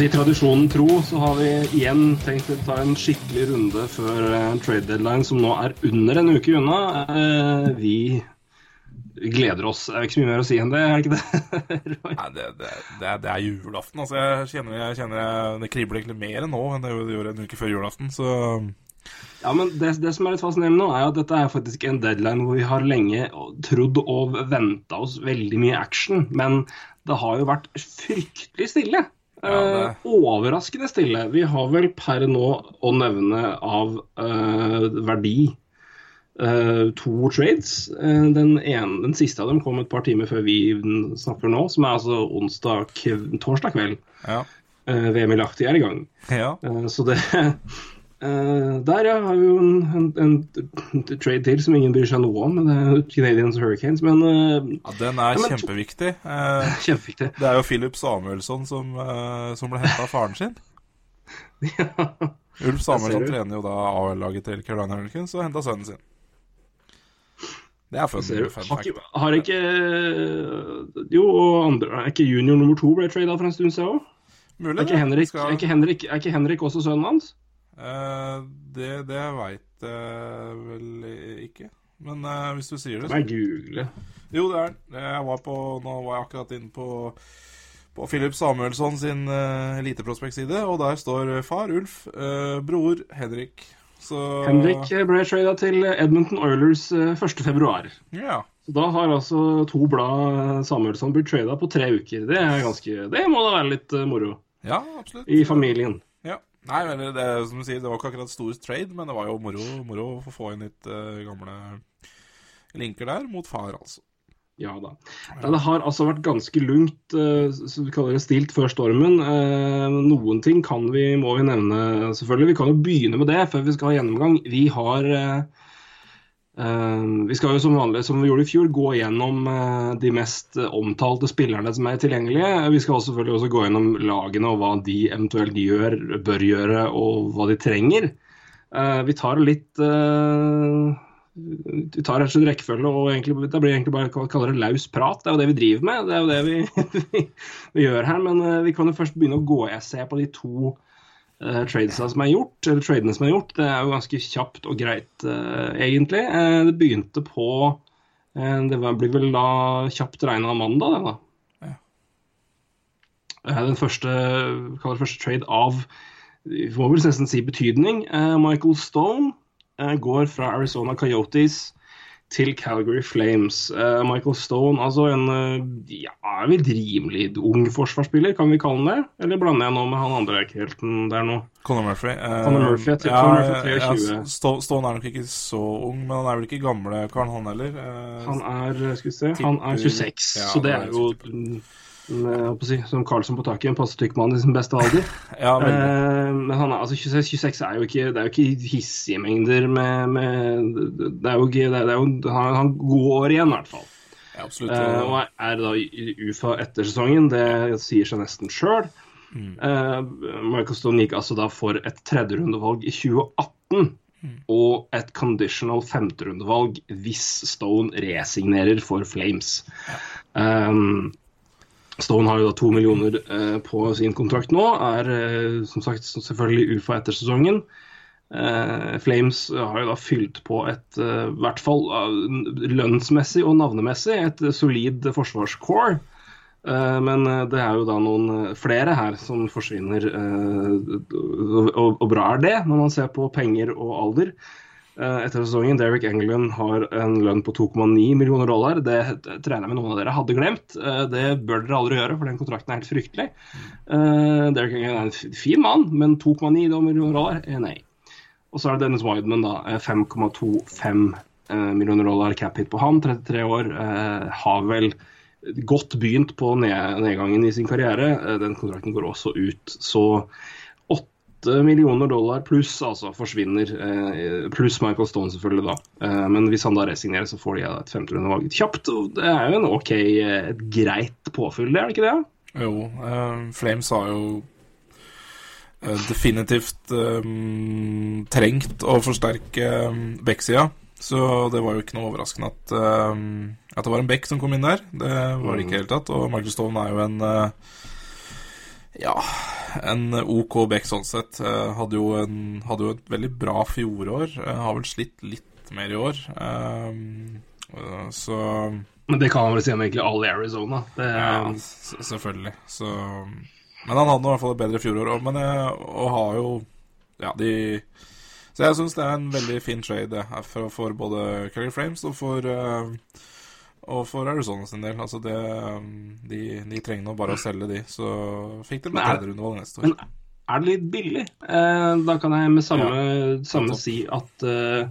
Si Tradisjonen tro, så har vi igjen tenkt å ta en skikkelig runde før eh, trade deadline, som nå er under en uke unna. Eh, vi gleder oss. Det er ikke så mye mer å si enn det, er det ikke det? Nei, det, det, det, er, det er julaften. Altså, jeg kjenner, jeg kjenner Det kribler egentlig mer nå enn det gjorde en uke før julaften. Så Ja, men det, det som er litt fascinerende nå, er at dette er faktisk en deadline hvor vi har lenge trodd og venta oss veldig mye action, men det har jo vært fryktelig stille. Ja, Eh, overraskende stille. Vi har vel per nå å nevne av uh, verdi uh, to trades. Uh, den, ene, den siste av dem kom et par timer før vi snakker nå, som er altså onsdag, torsdag kveld. ja. VM i Lahti er i gang. ja. Så det eh, Der, ja, har vi jo en, en, en trade til som ingen bryr seg noe om. Er Canadians Hurricanes, men uh, ja den er Ja, men- kjempeviktig. Uh, kjempeviktig. det er jo Philip Samuelsson som, som ble henta av faren sin. ja. Ulf Samuelsson trener jo da AL-laget til Carolina Hurricanes og henta sønnen sin. Det er fun, fun har, ikke, har ikke Jo, andre, er ikke junior nummer to ble trada for en stund siden òg? Er, er, er ikke Henrik også sønnen hans? Eh, det det veit jeg vel ikke. Men uh, hvis du sier det, Det Kan jeg google. Jo, det er den. Jeg var på, nå var jeg akkurat inne på, på Philip Samuelsson sin uh, eliteprospektside, og der står far Ulf, uh, bror Henrik. Så Henrik ble trada til Edmonton Oilers eh, 1.2. Ja. Så da har altså to blad Samuelsson blitt trada på tre uker. Det er ganske, det må da være litt moro ja, absolutt. i familien. Nei, men det, som du sier, det var ikke akkurat stor trade, men det var jo moro, moro å få- inn litt uh, gamle linker der mot far, altså. Ja da. Det har altså vært ganske lungt, eh, som vi kaller det stilt før stormen. Eh, Noen ting vi, må vi nevne, selvfølgelig. Vi kan jo begynne med det før vi skal ha gjennomgang. Vi har Vi skal jo som vanlig, som vi gjorde i fjor, gå gjennom eh, de mest omtalte spillerne som er tilgjengelige. Vi skal selvfølgelig også gå gjennom lagene og hva de eventuelt gjør, bør gjøre, og hva de trenger. Eh, Vi tar litt eh, vi tar rett og slett rekkefølge, og egentlig, det blir egentlig bare kaller det laus prat. Det er jo det vi driver med. Det er jo det vi, vi, vi gjør her. Men eh, vi kan jo først begynne å gå Jeg ser på de to uh, som er gjort, eller tradene som er gjort. Det er jo ganske kjapt og greit, eh, egentlig. Eh, det begynte på Det blir vel da kjapt regna mandag, det, da. Ja. Den første, det første trade av vi må vel nesten si betydning. Michael Stone går fra Arizona Coyotes til Calgary Flames. Uh, Michael Stone, altså en eh, ja, vel rimelig ung forsvarsspiller, kan vi kalle han det? Eller blander jeg nå med han andre kelten der nå? Conor Murphy. Uh, Conor Murphy, jeg ja, Conor Murphy er 23. ja, Stone er nok ikke så ung, men han er vel ikke gamle karen, han heller. Uh, Han er skal vi se, han er 26, Ja, så det er jo mm, å si, som Karlsson på taket, en passe tykk mann i sin beste alder. ja, men Eh, men han er, altså 26, 26 er jo ikke, det er jo ikke hissige mengder med, med Det er jo det er, det er jo, han, han går igjen, i hvert fall. ja, absolutt. Eh, og er, da UFA etter sesongen. Det sier seg nesten sjøl. Michael Stone gikk altså da for et tredjerundevalg i 2018. Og et conditional femterundevalg hvis Stone resignerer for Flames. Um, Stone har jo da to millioner eh, på sin kontrakt nå. Er eh, som sagt selvfølgelig UFA etter sesongen. Eh, Flames har jo da fylt på et, eh, i hvert fall eh, lønnsmessig og navnemessig, et solid forsvarscore. Eh, men det er jo da noen flere her som forsvinner, og bra er det, når man ser på penger og alder. Eh, Etter sesongen, Derek England har en lønn på 2,9 millioner dollar. Det det tror jeg med noen av dere hadde glemt. Eh, Det bør dere aldri gjøre, for den kontrakten er helt fryktelig. Eh, Derek England er en fin mann, men 2,9 millioner dollar, nei. Og så er det Dennis Wideman, da. eh, 5,25 eh, millioner dollar cap hit på han. 33 år. Har vel godt begynt på nedgangen i sin karriere. Den kontrakten går også ut. Så åtte millioner dollar pluss altså forsvinner. eh, Pluss Michael Stone, selvfølgelig, da. Eh, Men hvis han da resignerer, så får de et femterundevalg kjapt. Og det er jo en OK, eh, et greit påfyll, det er det ikke det? Jo, Flames har jo definitivt trengt å forsterke um, backsida. Så det var jo ikke noe overraskende at, at det var en back som kom inn der. Det var det ikke i det hele tatt. Og Michael Stone er jo en ja, en OK back sånn sett. Eh, hadde, jo en, hadde jo et veldig bra fjorår. Eh, har vel slitt litt mer i år. Eh, så Men det kan man vel si om egentlig alle i Arizona. Det, ja, selvfølgelig. Så Men han hadde i hvert fall et bedre fjorår òg. Men og har jo Ja, de Så jeg syns det er en veldig fin trade for, for både Calgary Frames og for eh, og for Arizona sin del. Altså det um, De, de trenger nå bare å selge de, så fikk de Men er- tredje rundevalg neste år. Men er det litt billig? Eh, da kan jeg med samme, samme si at eh,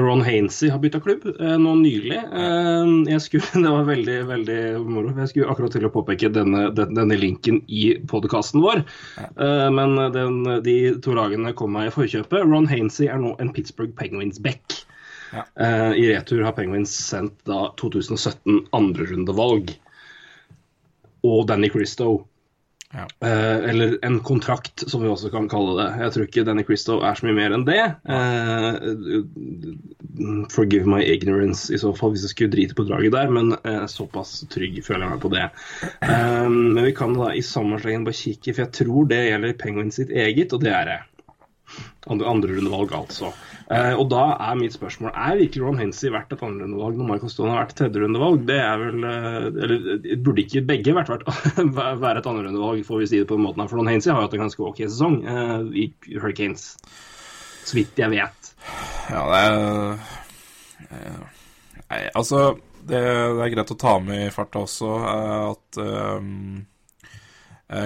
Ron Hainsey har bytta klubb eh, nå nylig. Eh, skulle, det var veldig veldig moro. Jeg skulle akkurat til å påpeke denne, den, denne linken i podkasten vår. Eh, men den, de to lagene kom meg i forkjøpet. Ron Hainsey er nå en Pittsburgh Penguins-back. Ja. Eh, I retur har Penguins sendt da 2017 andrerundevalg. Og Danny Christo. Ja. Eh, eller en kontrakt, som vi også kan kalle det. Jeg tror ikke Danny Christo er så mye mer enn det. Eh, forgive my ignorance i så fall, hvis jeg skulle drite på draget der, men eh, såpass trygg føler jeg meg på det. Eh, men vi kan da i samme slengen bare kikke, for jeg tror det gjelder Penguins sitt eget, og det er det. Andre, andrerundevalg, altså. Eh, og da er mitt spørsmål er virkelig Ron Hensey verdt et andre rundevalg når Michael Stone har vært tredje rundevalg? Det er vel eh, Eller eh, burde ikke begge vært, vært, være et andre rundevalg, får vi si det på den måten her. For Ron Hensey har jo hatt en ganske OK sesong eh, i Hurricanes, så vidt jeg vet. Ja, det er eh, Nei, altså det, det er greit å ta med i farta også at eh,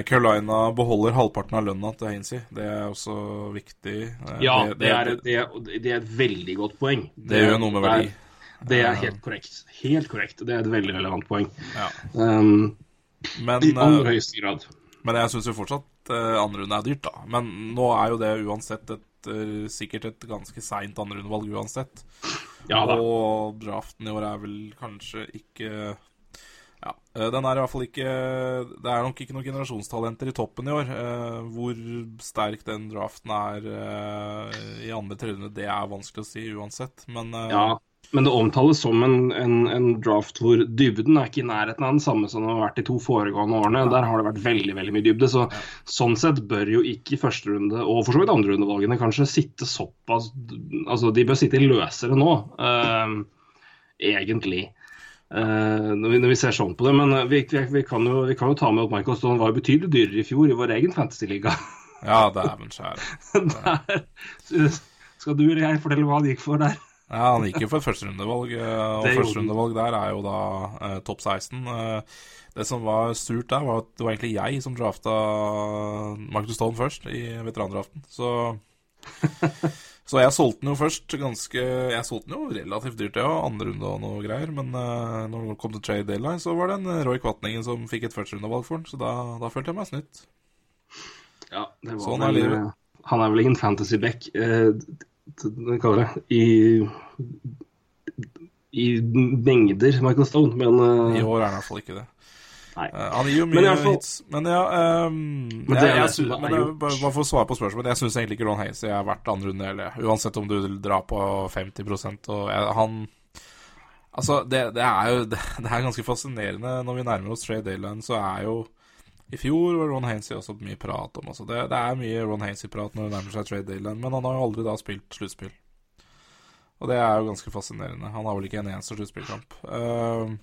Carolina beholder halvparten av lønna til Hainsey. Det er også viktig. Eh, Ja, det er, det, er, det er et veldig godt poeng. det gjør noe med det er- verdi. Det er helt korrekt. Helt korrekt. Det er et veldig relevant poeng. Ja. Um, Men, I aller eh, høyeste grad. men jeg syns jo fortsatt uh, andrerunde er dyrt, da. Men nå er jo det uansett et uh, sikkert et ganske seint andrerundevalg uansett. Ja. Og draften i år er vel kanskje ikke Ja, eh, den er i hvert fall ikke Det er nok ikke noen generasjonstalenter i toppen i år. Eh, hvor sterk den draften er eh, i andre-tredje det er vanskelig å si uansett. Men Ja, men det omtales som en, en, en draft hvor dybden er ikke i nærheten av den samme som det har vært de to foregående årene. Der har det vært veldig veldig mye dybde. så Sånn sett bør jo ikke første runde, og for så vidt andre rundevalgene, kanskje sitte såpass Altså, de bør sitte løsere nå, eh, egentlig. Eh, når, vi, når vi ser sånn på det. Men eh, vi, vi, vi, kan jo, vi kan jo ta med at Michael Stone var betydelig dyrere i fjor i vår egen fantasyliga. ja, dæven skjære. Skal du eller jeg fortelle hva han gikk for der? Ja, han gikk jo for et førsterundevalg, eh, og førsterundevalg der er jo da eh, topp 16. Eh, det som var surt der, var at det var egentlig jeg som drafta Marcus Stone først i veterandraften. Så Så jeg solgte den jo først ganske Jeg solgte den jo relativt dyrt, ja. Andre runde og noe greier. Men uh, når det kom til trade deadline, så var det en Roy Kvatningen som fikk et førsterundevalg for den. Så da, da følte jeg meg snytt. Ja, det var Sånn er vel, livet. eh, Han er vel ingen fantasy-back, eh, kaller det, i, i mengder, Michael Stone, men uh, I år er han i hvert fall ikke det. Eh, han gir jo mye i fall- hits. Men ja um, Men det jeg, jeg, det er men jeg, bare, for å svare på spørsmålet Jeg syns egentlig ikke Ron Hazy er verdt andre runde heller. Uansett om du drar på 50 og jeg, Han Altså, det, det er jo det, det er ganske fascinerende når vi nærmer oss trade Dayland, så er jo I fjor var Ron Hainsey også mye prat om. Altså. Det, det er mye Ron Hainsey-prat når det nærmer seg trade Dayland, men han har jo aldri da spilt sluttspill. Og det er jo ganske fascinerende. Han har vel ikke en eneste sluttspillkamp. Uh,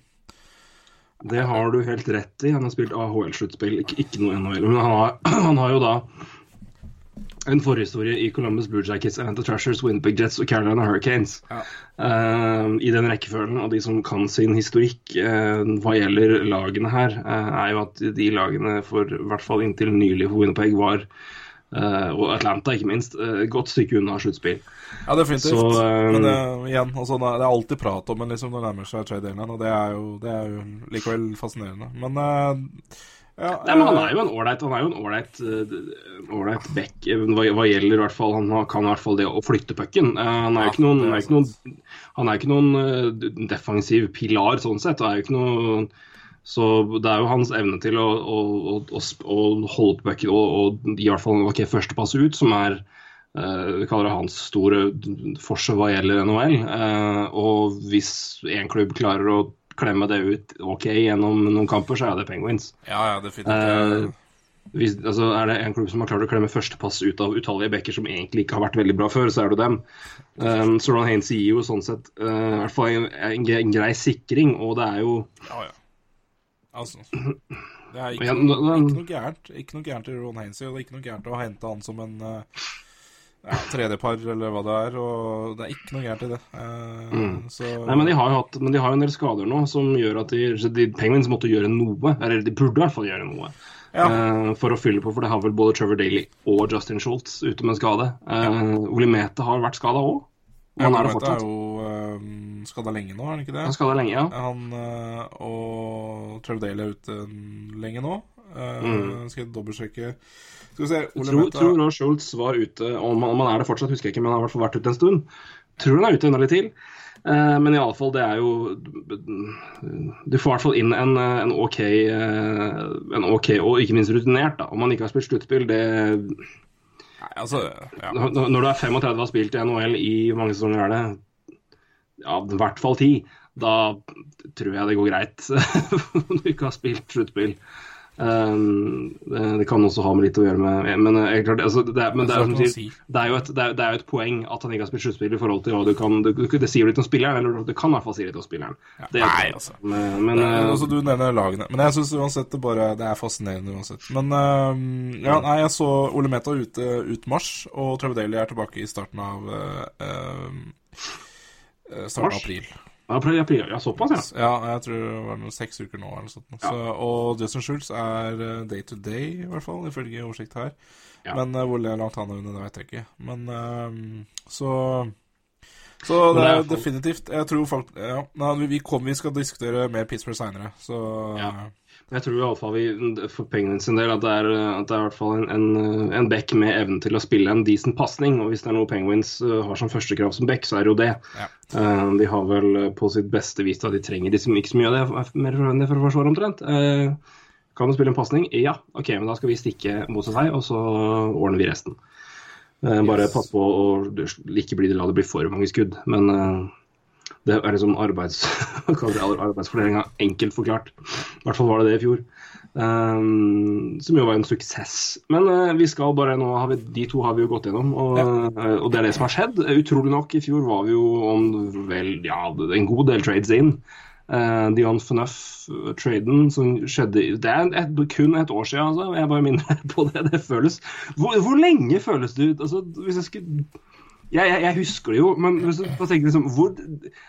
det har du helt rett i. Han har spilt AHL-sluttspill, ikke, ikke noe NHL. Men han har, han har jo da en forhistorie i Columbus Blue Jackets, Atlanta Trashers, Winnipeg Jets og Carolina Hurricanes. Ja. Uh, I den rekkefølgen. Og de som kan sin historikk uh, hva gjelder lagene her, uh, er jo at de lagene for i hvert fall inntil nylig for Winnipeg var Eh, og Atlanta, ikke minst. Uh, godt stykke unna sluttspill. Ja, definitivt. Så, uh, Men det, igjen, altså, det er alltid prat om en liksom, når det nærmer seg trade deadline, og det er, jo, det er jo likevel fascinerende. Men ja, Nei, men Han er jo en ålreit back hva, hva gjelder i hvert fall Han kan i hvert fall det å flytte pucken. Han er jo ikke noen, er han er ikke noen, han er ikke noen defensiv pilar sånn sett. Han er jo ikke noe så det er jo hans evne til å, å, å, å, holde på pucken og, og i hvert fall ok, førstepass ut, som er eh, vi kaller det hans store forsøk hva gjelder NHL. Eh, og hvis én klubb klarer å klemme det ut ok gjennom noen kamper, så er det Penguins. Ja, ja, definitivt. Eh, hvis, altså, er det en klubb som har klart å klemme førstepass ut av utallige bekker som egentlig ikke har vært veldig bra før, så er det dem. Um, Soran Haines gir jo sånn sett uh, i hvert fall en, en, en grei sikring, og det er jo Ja, ja. Altså Det er ikke, nå- ikke noe gærent Ikke noe gærent i Ron Hainsey, og det er ikke noe gærent å hente han som en eh, ja, tredjepar, eller hva det er. Og det er ikke noe gærent i det. Så Mm. Nei, men de har jo hatt, men de har jo en del skader nå som gjør at de, så de Penguins måtte gjøre noe. Eller de burde i hvert fall gjøre noe. Ja. Uh, for å fylle på, for det har vel både Trevor Daly og Justin Schultz ute med skade. Uh, Ole Mete har vært skada òg. Ja, Han er det fortsatt. er jo uh, skada lenge nå, er han ikke det? Han skada lenge, ja. Han og Trevor er ute lenge nå. Eh, Mm. Skal jeg dobbeltsjekke Skal vi se Ole tror, Meta... tror Lars Schultz var ute, om han, han er det fortsatt, husker jeg ikke, men han har i hvert fall vært ute en stund. Tror han er ute enda litt til. Uh, men i alle fall, det er jo Du får i hvert fall inn en, en, OK, eh, en OK og ikke minst rutinert, da. Om man ikke har spilt sluttspill, det Nei, altså ja. Når du er 35 og har spilt i NHL i hvor mange sesonger er det? Ja, i hvert fall ti. Da tror jeg det går greit om du ikke har spilt sluttspill. Um, det, det kan også ha med litt å gjøre med Men, eh, klart, altså, det, er, men det, er, er sier, si. det, er jo et, det, er, jo et poeng at han ikke har spilt sluttspill i forhold til du kan Det, det sier litt om spilleren, eller det kan i hvert fall si litt om spilleren. Det er- Nei, altså. Men, men Nei, eh, altså, du nevner lagene. Men jeg syns uansett det bare Det er fascinerende uansett. Men uh, ja, nei, jeg så Ole Meta ute ut mars, og Trevor Daly er tilbake i starten av uh, uh, Starten av april. Ja, såpass, ja. Ja, jeg tror det var noen seks uker nå. Eller sånt. Så, og Justin Schultz er eh, day to day, i hvert fall, ifølge oversikt her. Ja. Men uh, hvor langt han er under, det vet jeg ikke. Men eh, så Så det er definitivt Jeg tror folk Ja, vi, kom, vi skal diskutere mer Pittsburgh seinere, så Ja. Jeg tror i alle fall vi, for Penguins sin del at det er, at det er i hvert fall en, en, en back med evnen til å spille en decent pasning. Og hvis det er noe Penguins uh, har som førstekrav som back, så er det jo det. Ja. Uh, de har vel uh, på sitt beste vist at de trenger liksom ikke så mye av det er mer enn det for å forsvare omtrent. Kan du spille en pasning? Ja, OK, men da skal vi stikke mot seg, og så ordner vi resten. Bare Yes. pass på å ikke bli, la det bli for mange skudd. Men det er liksom arbeids, arbeidsfordelinga enkelt forklart. I hvert fall var det det i fjor. Um, som jo var en suksess. Men uh, vi skal bare nå har vi, de to har vi jo gått gjennom, og, uh, og det er det som har skjedd. Utrolig nok, i fjor var vi jo om vel ja, en god del trades inn. Uh, Dion Phaneuf-traden som skjedde Det er et, kun et år siden, altså. Jeg bare minner på det. Det føles Hvor, hvor lenge føles det ut? Altså, hvis jeg skulle jeg, jeg, jeg husker det jo, men liksom, hvor,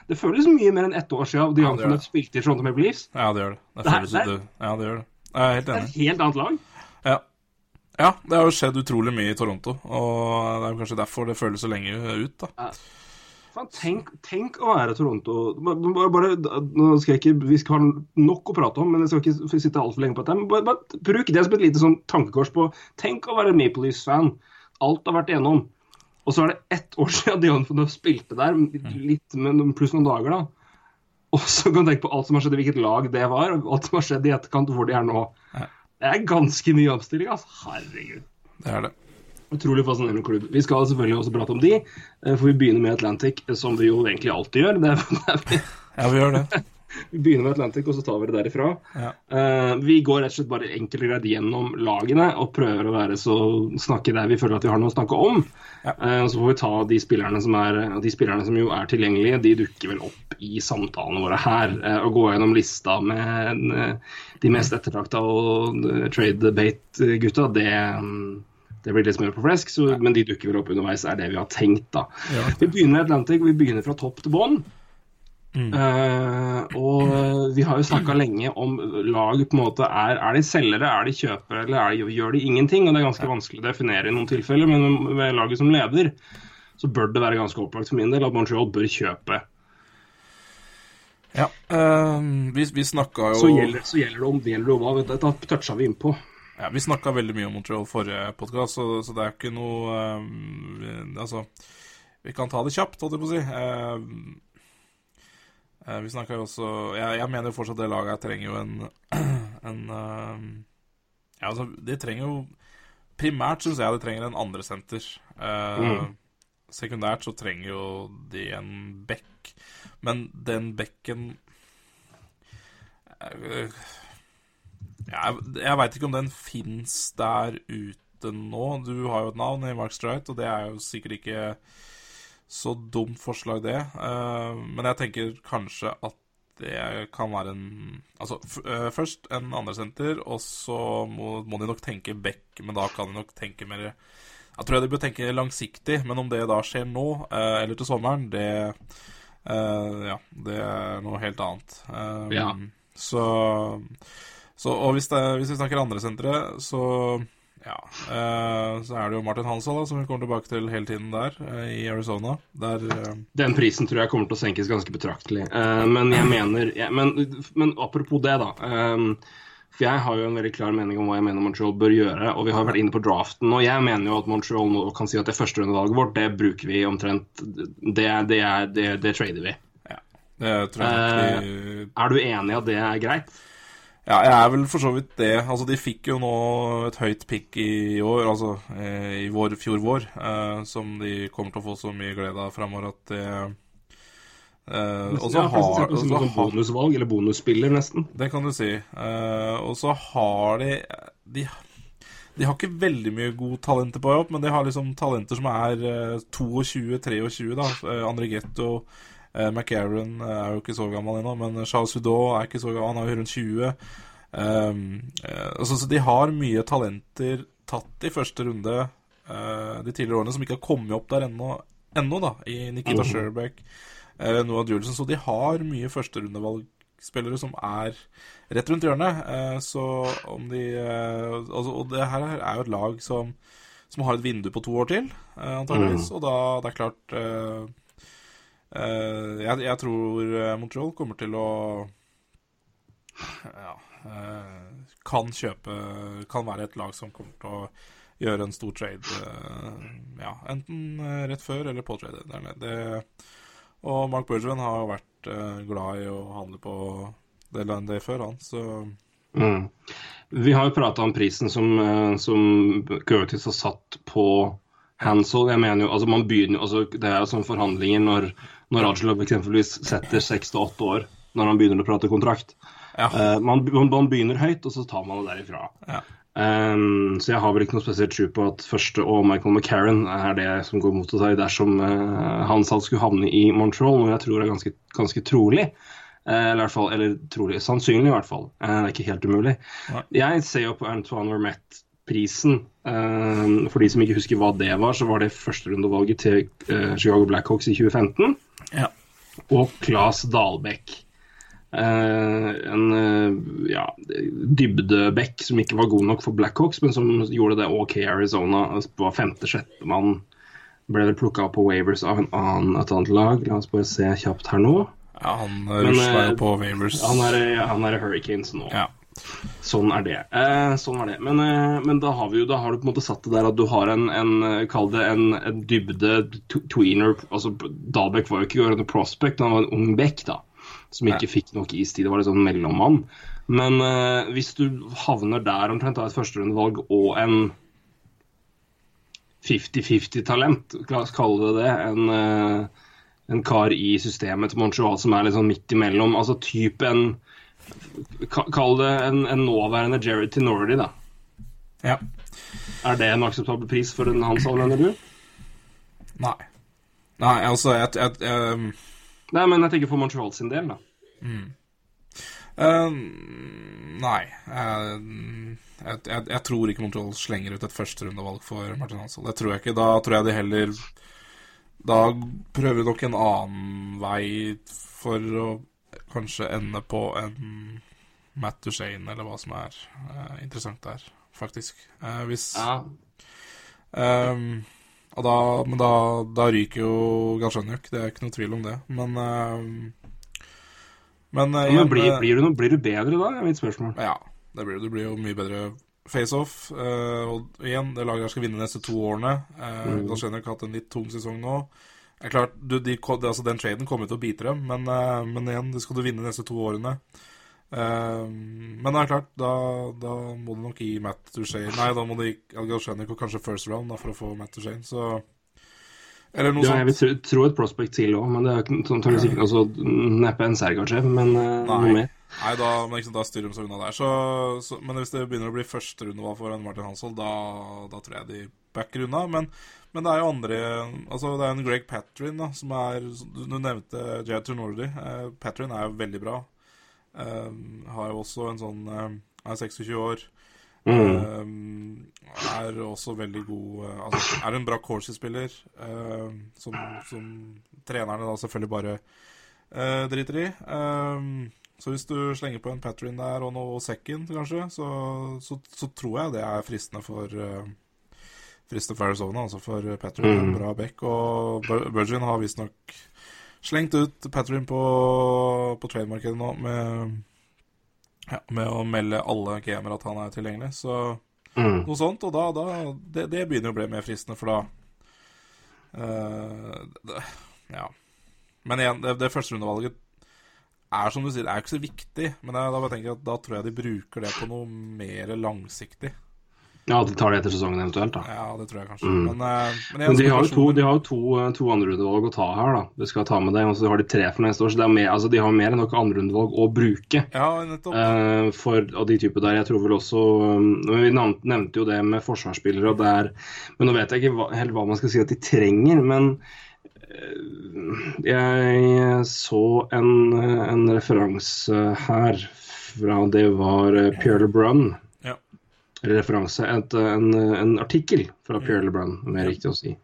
det føles mye mer enn ett år siden Dion Ja, det gjør Phaneuf spilte i Toronto Maple Leafs. Ja, det gjør det. Det Det er- det er- ut det. Ja, det gjør. Jeg er helt Det er et helt annet lag. Ja. ja, det har jo skjedd utrolig mye i Toronto, og det er kanskje derfor det føles så lenge ut, da. Fan, tenk, tenk å være Toronto bare, bare, nå skal jeg ikke, Vi skal ha nok å prate om, men jeg skal ikke sitte altfor lenge på dette. Men bare, bare bruk det som et lite sånn tankekors på Tenk å være Maple Leafs-fan. Alt har vært igjennom. Og så er det ett år siden Dion Phaneuf spilte der, litt med pluss noen dager, da. Og så kan du tenke på alt som har skjedd, hvilket lag det var, og alt som har skjedd i etterkant, hvor de er nå. Det er ganske mye omstilling, altså. Herregud. Det er det. Utrolig fascinerende klubb. Vi skal selvfølgelig også prate om de, eh, for vi begynner med Atlantic, eh, som vi jo egentlig alltid gjør. Det er, det er, vi- Ja, vi gjør det. Vi begynner med Atlantic, og så tar vi det derifra. Ja. Uh, vi går rett og slett bare enkelt og greit gjennom lagene og prøver å være så snakke der vi føler at vi har noe å snakke om. Ja. Uh, så får vi ta de spillerne som er de spillerne som jo er tilgjengelige, de dukker vel opp i samtalene våre her. Uh, og gå gjennom lista med de mest ettertrakta og eh, trade bait-gutta, det um, det blir litt smør på flesk, så, men de dukker vel opp underveis, er det vi har tenkt, da. Ja. Vi begynner med Atlantic, vi begynner fra topp til bånn. Eh, og vi har jo snakka lenge om lag på en måte er, er de selgere, er de kjøpere eller er de, gjør de ingenting? og Det er ganske vanskelig å definere i noen tilfeller, men ved laget som leder så bør det være ganske opplagt for min del at Montreal bør kjøpe. Ja. uh, vi vi snakka jo Så gjelder, så gjelder det om det det om hva, dette toucha vi innpå. Ja, Vi snakka veldig mye om Montreal forrige podkast, så, så det er ikke noe uh, vi- Altså, vi kan ta det kjapt, holdt jeg på å si. Eh, eh, vi snakka jo også jeg, jeg mener jo fortsatt det laget trenger jo en, en eh, Ja, altså, de trenger jo Primært syns jeg de trenger en andresenter. Uh, Mm. Sekundært så trenger jo de en bekk, men den bekken eh, jeg, jeg veit ikke om den fins der ute nå. Du har jo et navn i Mark Strite, og det er jo sikkert ikke så dumt forslag, det. Eh, men jeg tenker kanskje at det kan være en Altså eh, først en andresenter, og så må, må de nok tenke back, men da kan de nok tenke mer Jeg tror de bør tenke langsiktig, men om det da skjer nå, eh, eller til sommeren, det Ja, det er noe helt annet. Ja. Så så, og hvis, det, hvis vi snakker andresentre, så ja, Uh, så er det jo Martin Hansa, da, som vi kommer tilbake til hele tiden der, uh, i Arizona. Der uh... Den prisen tror jeg kommer til å senkes ganske betraktelig. Men jeg mener jeg, men, men apropos det, da. Um, for jeg har jo en veldig klar mening om hva jeg mener Montreal bør gjøre. Og vi har vært inne på draften, og jeg mener jo at Montreal nå kan si at det førsterundevalget vårt, det bruker vi omtrent Det, det, er, det, det trader vi. det tror jeg de Er du enig i at det er greit? Ja, jeg er vel for så vidt det. Altså, de fikk jo nå et høyt pick i år, altså eh, i vår, fjor vår, eh, som de kommer til å få så mye glede av framover at det eh, Og så har, de og som så bonusvalg, eller bonusspiller, nesten. Det kan du si. Eh, og så har de, de De har ikke veldig mye gode talenter på jobb, men de har liksom talenter som er eh, 22-23, da. Andre André Getto, uh, McAaron er jo ikke så gammel ennå, men Charles Hudot er ikke så gammel, han er jo rundt 20. Um, eh, altså, så de har mye talenter tatt i første runde eh, de tidligere årene som ikke har kommet opp der ennå, ennå da, i Nikita mm. Sherbeck, Noah Julesen. Så de har mye førsterundevalgspillere som er rett rundt hjørnet. eh, så om de eh, altså, Og det her er jo et lag som, som har et vindu på to år til, antakeligvis. antageligvis. Og da det er klart eh, jeg, jeg tror eh, Montreal kommer til å ja, uh, kan kjøpe Kan være et lag som kommer til å gjøre en stor trade. Uh, ja, enten rett før eller på trade. Der nede. Og Mark Bergevin har jo vært glad i å handle på Det day før, han. Så Mm. Vi har jo prata om prisen som, som Curtis har satt på Hansel. Jeg mener jo, altså man begynner altså Det er jo sånn forhandlinger når, når Rajalov eksempelvis setter seks til åtte år når han begynner å prate kontrakt. ja. Uh, man, man, begynner høyt, og så tar man det derifra. Ja. Um, så jeg har vel ikke noe spesielt tro på at første og Michael McCarran er det som går mot seg dersom uh, Hansal skulle havne i Montreal, noe jeg tror er ganske, ganske trolig. Eh, eller, i hvert fall, eller trolig, sannsynlig i hvert fall. Eh, det er ikke helt umulig. Ja. Jeg ser jo på Antoine Vermette-prisen. Eh, for de som ikke husker hva det var, så var det førsterundevalget til eh, Chicago Blackhawks i 2015. Ja. Og Claes Dalbekk. Eh, en eh, ja, dybdebekk som ikke var god nok for Blackhawks, men som gjorde det OK i Arizona. Var femte-sjette mann. Ble vel plukka opp på Wavers av en annen, et annet lag. La oss bare se kjapt her nå. ja, han rusla eh, jo på Wavers. Han er, han er Hurricanes nå. Ja. Sånn er det. Eh, sånn er det. Men, eh, men da, har vi jo, da har du på en måte satt det der at du har en, en eh, kall det en, en dybde tweener altså Dahlbeck var jo ikke en prospect, han var en ung back da. Som ikke fikk nok istid. Det var litt sånn mellommann. Men eh, hvis du havner der omtrent av et førsterundevalg og en 50-50-talent, la oss kalle det det, en, eh, en kar i systemet til Montreal som er litt sånn midt imellom, altså type en Kall det en, en nåværende Jared Tinordi, da. ja. Er det en akseptabel pris for en hans mener du? Nei. Nei, altså jeg, jeg, um... Nei, men jeg tenker for Montreal sin del, da. eh, Nei. Jeg, jeg, jeg, jeg tror ikke Montreal slenger ut et førsterundevalg for Martin Hansson. Det tror jeg ikke. Da tror jeg de heller da prøver nok en annen vei for å kanskje ende på en Matt Duchene, eller hva som er eh, interessant der, faktisk. Eh, hvis Ja. um, og da, men da, da ryker jo Galsjenjuk, det er ikke noe tvil om det. Men uh, Men, uh, men blir, eh, blir, du noe, blir du bedre da, er mitt spørsmål. Ja, det blir, du. blir jo mye bedre face-off. Uh, og igjen, det laget her skal vinne de neste to årene. Uh, Mm. Galsjenjuk har hatt en litt tung sesong nå. Det er klart, du, de, altså, Den traden kommer til å bite dem, men, eh, men igjen, det skal du vinne de neste to årene. Eh, men det er klart, da, da må du nok gi Matt Duchene Nei, da må du gi Galsjenjuk og kanskje first round da, for å få Matt Duchene, så Eller noe Ja, jeg vil tro, tro et prospect til òg, men det er ikke- antakeligvis ikke altså, neppe en Sergachev, men eh, noe mer. Nei, da, men ikke, da styrer de seg unna der. Så, så, men hvis det begynner å bli første rundevalg for en Martin Hansvold, da, da tror jeg de backer unna. Men, men det er jo andre Altså, det er en Greg Patrin da, som er Du nevnte Jay Turnordi. Eh, Patrin er jo veldig bra. Eh, har jo også en sånn eh, Er 26 år. Mm. Eh, er også veldig god eh, Altså, er en bra Corsi-spiller, eh, som, som trenerne da selvfølgelig bare eh, driter i. Eh, så hvis du slenger på en Patrin der og noe second, kanskje, så, så, så tror jeg det er fristende for Fristende for Arizona, altså for Patrin. er Mm. bra back. Og Burgin har visstnok slengt ut Patrin på, på trademarkedet nå med, ja, med å melde alle gamer at han er tilgjengelig. Så Mm. noe sånt, og da, da det, det begynner å bli mer fristende, for da uh, det, Ja. Men igjen, det, det førsterundevalget er som du sier, det er ikke så viktig. Men jeg, da, tenker jeg at da tror jeg de bruker det på noe mer langsiktig. Ja, de tar det etter sesongen eventuelt, da. Ja, det tror jeg kanskje. Mm. Men, eh, men, Men de har jo to, de har jo to, eh, to andrerundevalg å ta her, da. Du skal ta med det. Og så har de tre for neste år, så er mer, altså, de har mer enn nok andrerundevalg å bruke. Ja, nettopp. Uh, for og de typer der. Jeg tror vel også um, Vi nevnte jo det med forsvarsspillere, og det er Men nå vet jeg ikke hva, helt hva man skal si at de trenger, men eh, jeg så en, en referanse her fra Det var eh, Pierre LeBrun. Referanse. Et, en, en artikkel fra Pierre LeBrun, mer riktig å si.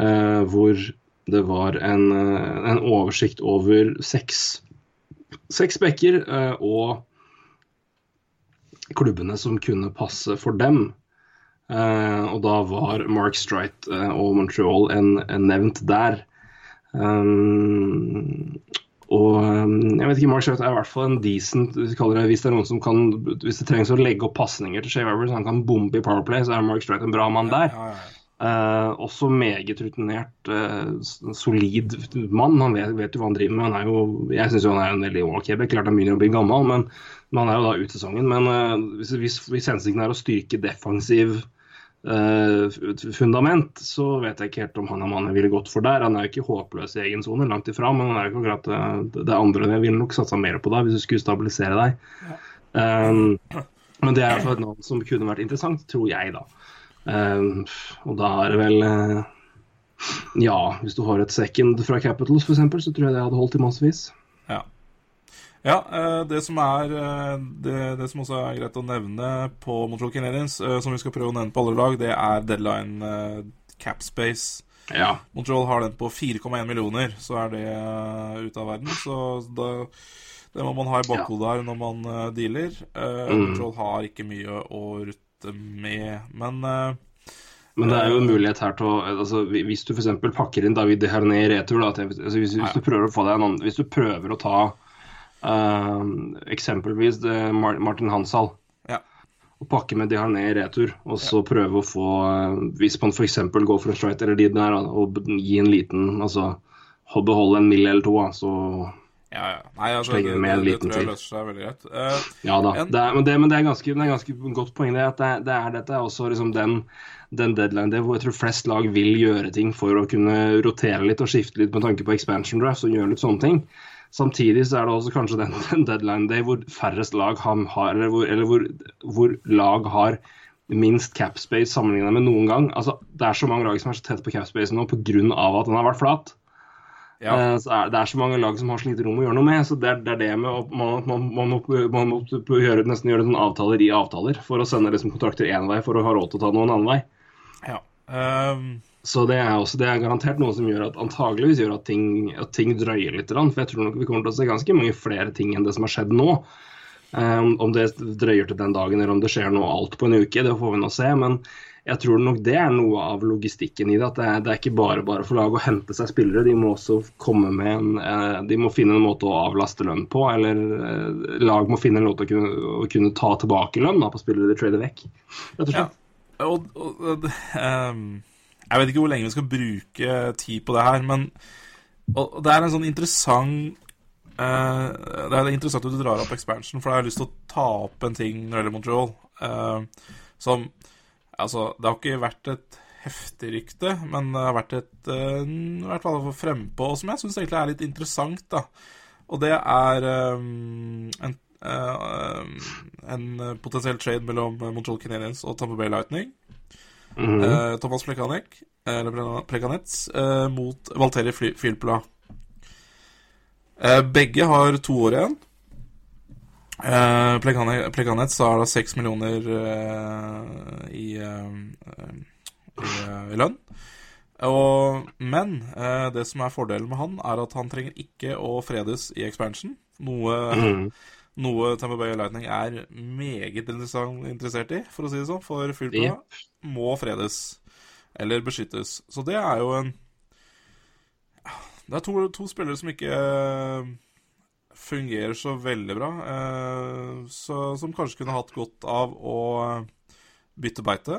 eh, hvor det var en, eh, en oversikt over seks seks bekker eh, og klubbene som kunne passe for dem. Eh, og da var Mark Strite eh, og Montreal en, en nevnt der. Um, vet ikke, Mark Strite er i hvert fall en decent hvis, det, Hvis det er noen som kan Hvis det trengs å legge opp pasninger til Shave Weber, han kan bombe i Powerplay, så er Mark Strite en bra mann der. Ja, ja, ja. Uh, også meget rutinert, uh, solid mann. Han vet, vet jo hva han driver med. Han er jo, jeg syns han er en veldig ok back. Klart han begynner å bli gammel, men, men han er jo da ut sesongen. Men uh, hvis, hvis, hvis hensikten er å styrke defensiv eh, fundament, så vet jeg ikke helt om han er mannen jeg ville gått for der. Han er jo ikke håpløs i egen sone, langt ifra, men han er jo ikke akkurat det, det andre. Jeg ville nok satsa mer på deg hvis du skulle stabilisere deg. Um, men det er iallfall et navn som kunne vært interessant, tror jeg, da. Um, og da er det vel uh, Ja, hvis du har et second fra Capitals f.eks., så tror jeg det hadde holdt i massevis. Ja. Eh, det som er eh, det, det som også er greit å nevne på Montreal Canadiens, eh, som vi skal prøve å nevne på alle lag, det er deadline capspace. cap space. Ja. Montreal har den på 4,1 millioner, så er det ute av verden. Så da, det må man ha i bakhodet her når man dealer. Mm. Montreal har ikke mye å rutte med, men Men det er jo en mulighet her til å altså, Hvis du f.eks. pakker inn David Herné i retur da, til, altså, hvis, hvis, du prøver å få deg en annen Hvis du prøver å ta eksempelvis det Martin Hansal Ja. og pakke med Diharné i retur, og så prøve å få eh, Hvis man f.eks. går for en strike eller de der, og gi en liten altså beholde en mill eller to, så ja, ja. Nei, altså, det, det, det, det tror jeg løser seg veldig greit. Uh, Ja da. En- Det er, men, det, men det er ganske, det er ganske godt poeng. det, at det, er- det dette er også liksom den, den deadline det hvor jeg tror flest lag vil gjøre ting for å kunne rotere litt og skifte litt med tanke på expansion draft og gjøre litt sånne ting. Samtidig så er det også kanskje den, den deadline day hvor færrest lag har, eller, hvor, eller hvor, hvor lag har minst capspace sammenlignet med noen gang. Altså, Det er så mange lag som er så tett på capspace nå pga. at den har vært flat. ja. Eh, Så er, det er så mange lag som har så lite rom å gjøre noe med. så Det er det, er det med å, man, man, man, må, man må gjøre, nesten gjøre noen avtaler i avtaler for å sende liksom kontrakter én vei for å ha råd til å ta noen annen vei. Ja. Ehm, Så det er, også, det er garantert noe som gjør at antageligvis gjør at ting, at ting drøyer litt. For jeg tror nok vi kommer til å se ganske mange flere ting enn det som har skjedd nå. Um, om det drøyer til den dagen eller om det skjer noe alt på en uke, det får vi nå se. Men jeg tror nok det er noe av logistikken i det. At det er, det er ikke bare bare for lag å hente seg spillere. De må også komme med en eh, De må finne en måte å avlaste lønn på. Eller eh, lag må finne en måte å kunne, å kunne ta tilbake lønn da, på spillere de trader vekk. Rett og Ja. Og, og, og ehm, Jeg vet ikke hvor lenge vi skal bruke tid på det her, men det er en sånn interessant uh, Det er interessant at du drar opp expansion, for jeg har lyst til å ta opp en ting når det gjelder Montreal. Uh, som Altså, det har ikke vært et heftig rykte, men det har vært et uh, i hvert fall frempå, som jeg syns egentlig er litt interessant, da. Og det er um, en, uh, en potensiell trade mellom Montreal Canadiens og Tampa Bay Lightning. Eh, Thomas Plekanek, eller Pleka- Plekanets, eh, mot Valteri Filpla. Eh, begge har to år igjen. Eh, Plekane- Plekanets har da seks millioner eh, i, eh, i, eh, i lønn. Og, men eh, det som er fordelen med han, er at han trenger ikke å fredes i expansion. Noe, Mhm. Noe Tamper Bay Lightning er meget interessert i, for å si det sånn. For Filppla yep. må fredes eller beskyttes. Så det er jo en Det er to, to spillere som ikke eh, fungerer så veldig bra, eh, så, som kanskje kunne hatt godt av å bytte beite.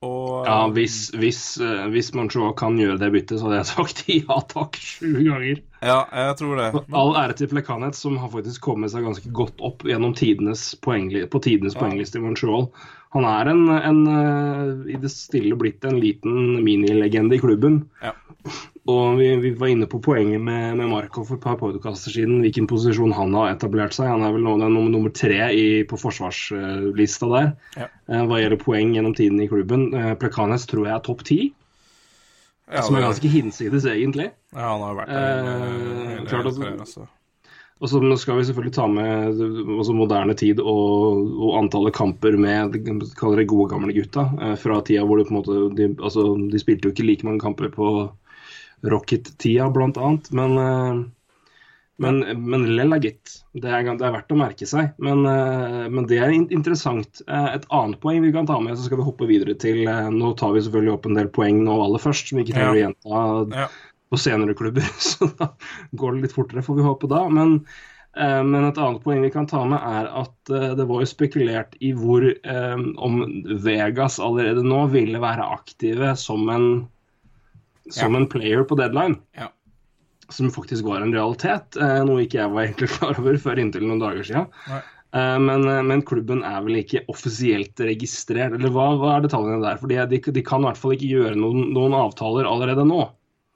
Og Ja, hvis, hvis, eh, hvis Montreal kan gjøre det byttet, så hadde jeg sagt ja takk sju ganger. Ja, jeg tror det. Men, All ære til Plekanet, som har faktisk kommet seg ganske godt opp gjennom tidenes poengli på tidenes Ja. poengliste i Montreal. Han er en, en eh, i det stille blitt en liten minilegende i klubben. Ja. Og vi, vi var inne på poenget med, med Markov for et par podkaster siden, hvilken posisjon han har etablert seg. Han er vel nå den nummer, nummer tre i, på forsvarslista der Ja. eh, hva gjelder poeng gjennom tiden i klubben. Eh, Plekanes tror jeg er topp ti, ja, som er ganske hinsides, egentlig. ja, han har vært der Eh, hele altså. Og så skal vi selvfølgelig ta med også moderne tid og, og antallet kamper med de kaller det gode, gamle gutta. eh, Fra tida hvor de måte de, altså, de spilte jo ikke like mange kamper på Rocket-tida, blant annet. Men, eh, men, men lell er gitt. Det er, det er verdt å merke seg. Men, eh, men det er interessant. Eh, Et annet poeng vi kan ta med, så skal vi hoppe videre til eh, Nå tar vi selvfølgelig opp en del poeng nå aller først, som vi ikke trenger å gjenta Ja. på senere klubber, så da går det litt fortere, får vi håpe da. Men, eh, men et annet poeng vi kan ta med, er at eh, det var jo spekulert i hvor eh, om Vegas allerede nå ville være aktive som en som en player på deadline. Ja. Som faktisk var en realitet, eh, noe ikke jeg var egentlig klar over før inntil noen dager siden. Nei. Eh, Men, men klubben er vel ikke offisielt registrert, eller hva, hva er detaljene der? For de, de kan i hvert fall ikke gjøre noen, noen avtaler allerede nå.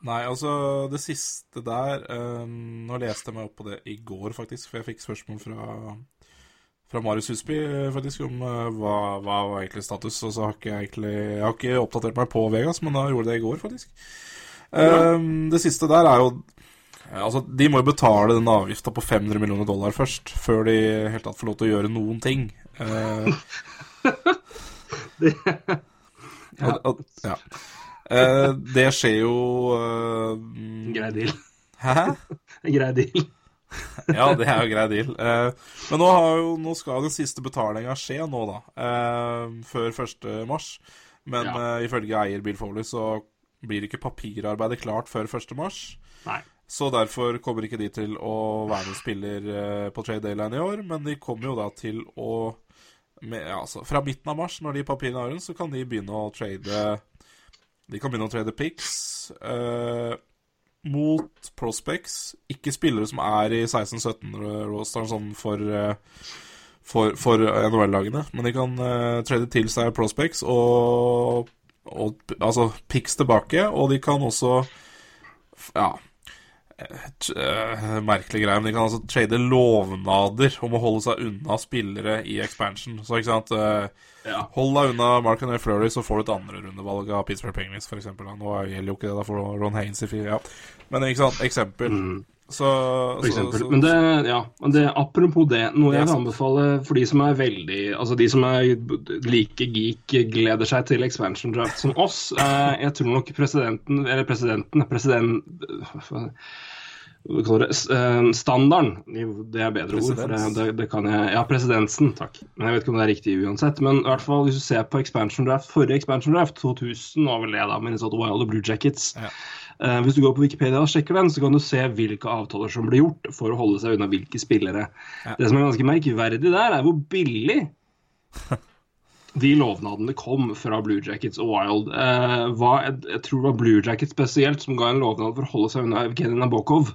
Nei, altså, det siste der eh, Nå leste jeg meg opp på det i går, faktisk, for jeg fikk spørsmål fra, fra Marius Husby eh, faktisk om eh, hva, hva var egentlig status. Og så har ikke jeg egentlig Jeg har ikke oppdatert meg på Vegas, men da gjorde jeg det i går, faktisk. Eh, det siste der er jo Altså, De må jo betale den avgifta på 500 millioner dollar først, før de helt tatt får lov til å gjøre noen ting. Uh, det, ja. At, at, ja. Uh, det skjer jo En Grei deal. Hæ? Grei deal. Ja, det er jo grei deal. Eh, men nå, har jo, nå skal den siste betalinga skje nå, da. Eh, før 1. mars. Men Ja. eh, ifølge eier Bill Foley så blir ikke papirarbeidet klart før 1. mars. Nei. Så derfor kommer ikke de til å være med spiller eh, på Trade Dayline i år, men de kommer jo da til å med, altså, Fra midten av mars, når de papirene har rundt, så kan de begynne å trade De kan begynne å trade picks eh, mot prospects. Ikke spillere som er i 16-17-rosteren sånn for eh, for, for NHL-lagene, men de kan uh, trade til seg prospects og, og altså picks tilbake, og de kan også ja eh, merkelig greie, men de kan altså trade lovnader om å holde seg unna spillere i expansion. Så ikke sant Ja. Hold deg unna Mark and Flurry, så får du et andrerundevalg av Pittsburgh Penguins, f.eks. Nå gjelder jo ikke det, da får Ron Haynes i fire. Ja. Men ikke sant, eksempel. Så, For eksempel. så, Men det, ja, men det, apropos det, noe Det jeg vil anbefale for de som er veldig Altså de som er like geek, gleder seg til expansion draft som oss. Eh, jeg tror nok presidenten, eller presidenten, president det, eh, Standarden, det er bedre ord. For det, det, kan jeg, ja, presidensen, takk. Men Jeg vet ikke om det er riktig uansett. Men i hvert fall hvis du ser på expansion draft, forrige expansion draft, 2000 var vel det da, Minnesota Wild og Blue Jackets. Ja. Eh, hvis du går på Wikipedia og sjekker den, så kan du se hvilke avtaler som ble gjort for å holde seg unna hvilke spillere. Ja. Det som er ganske merkverdig der, er hvor billig de lovnadene kom fra Blue Jackets og Wild. Eh, hva, jeg, jeg tror det var Blue Jackets spesielt som ga en lovnad for å holde seg unna Evgenij Nabokov.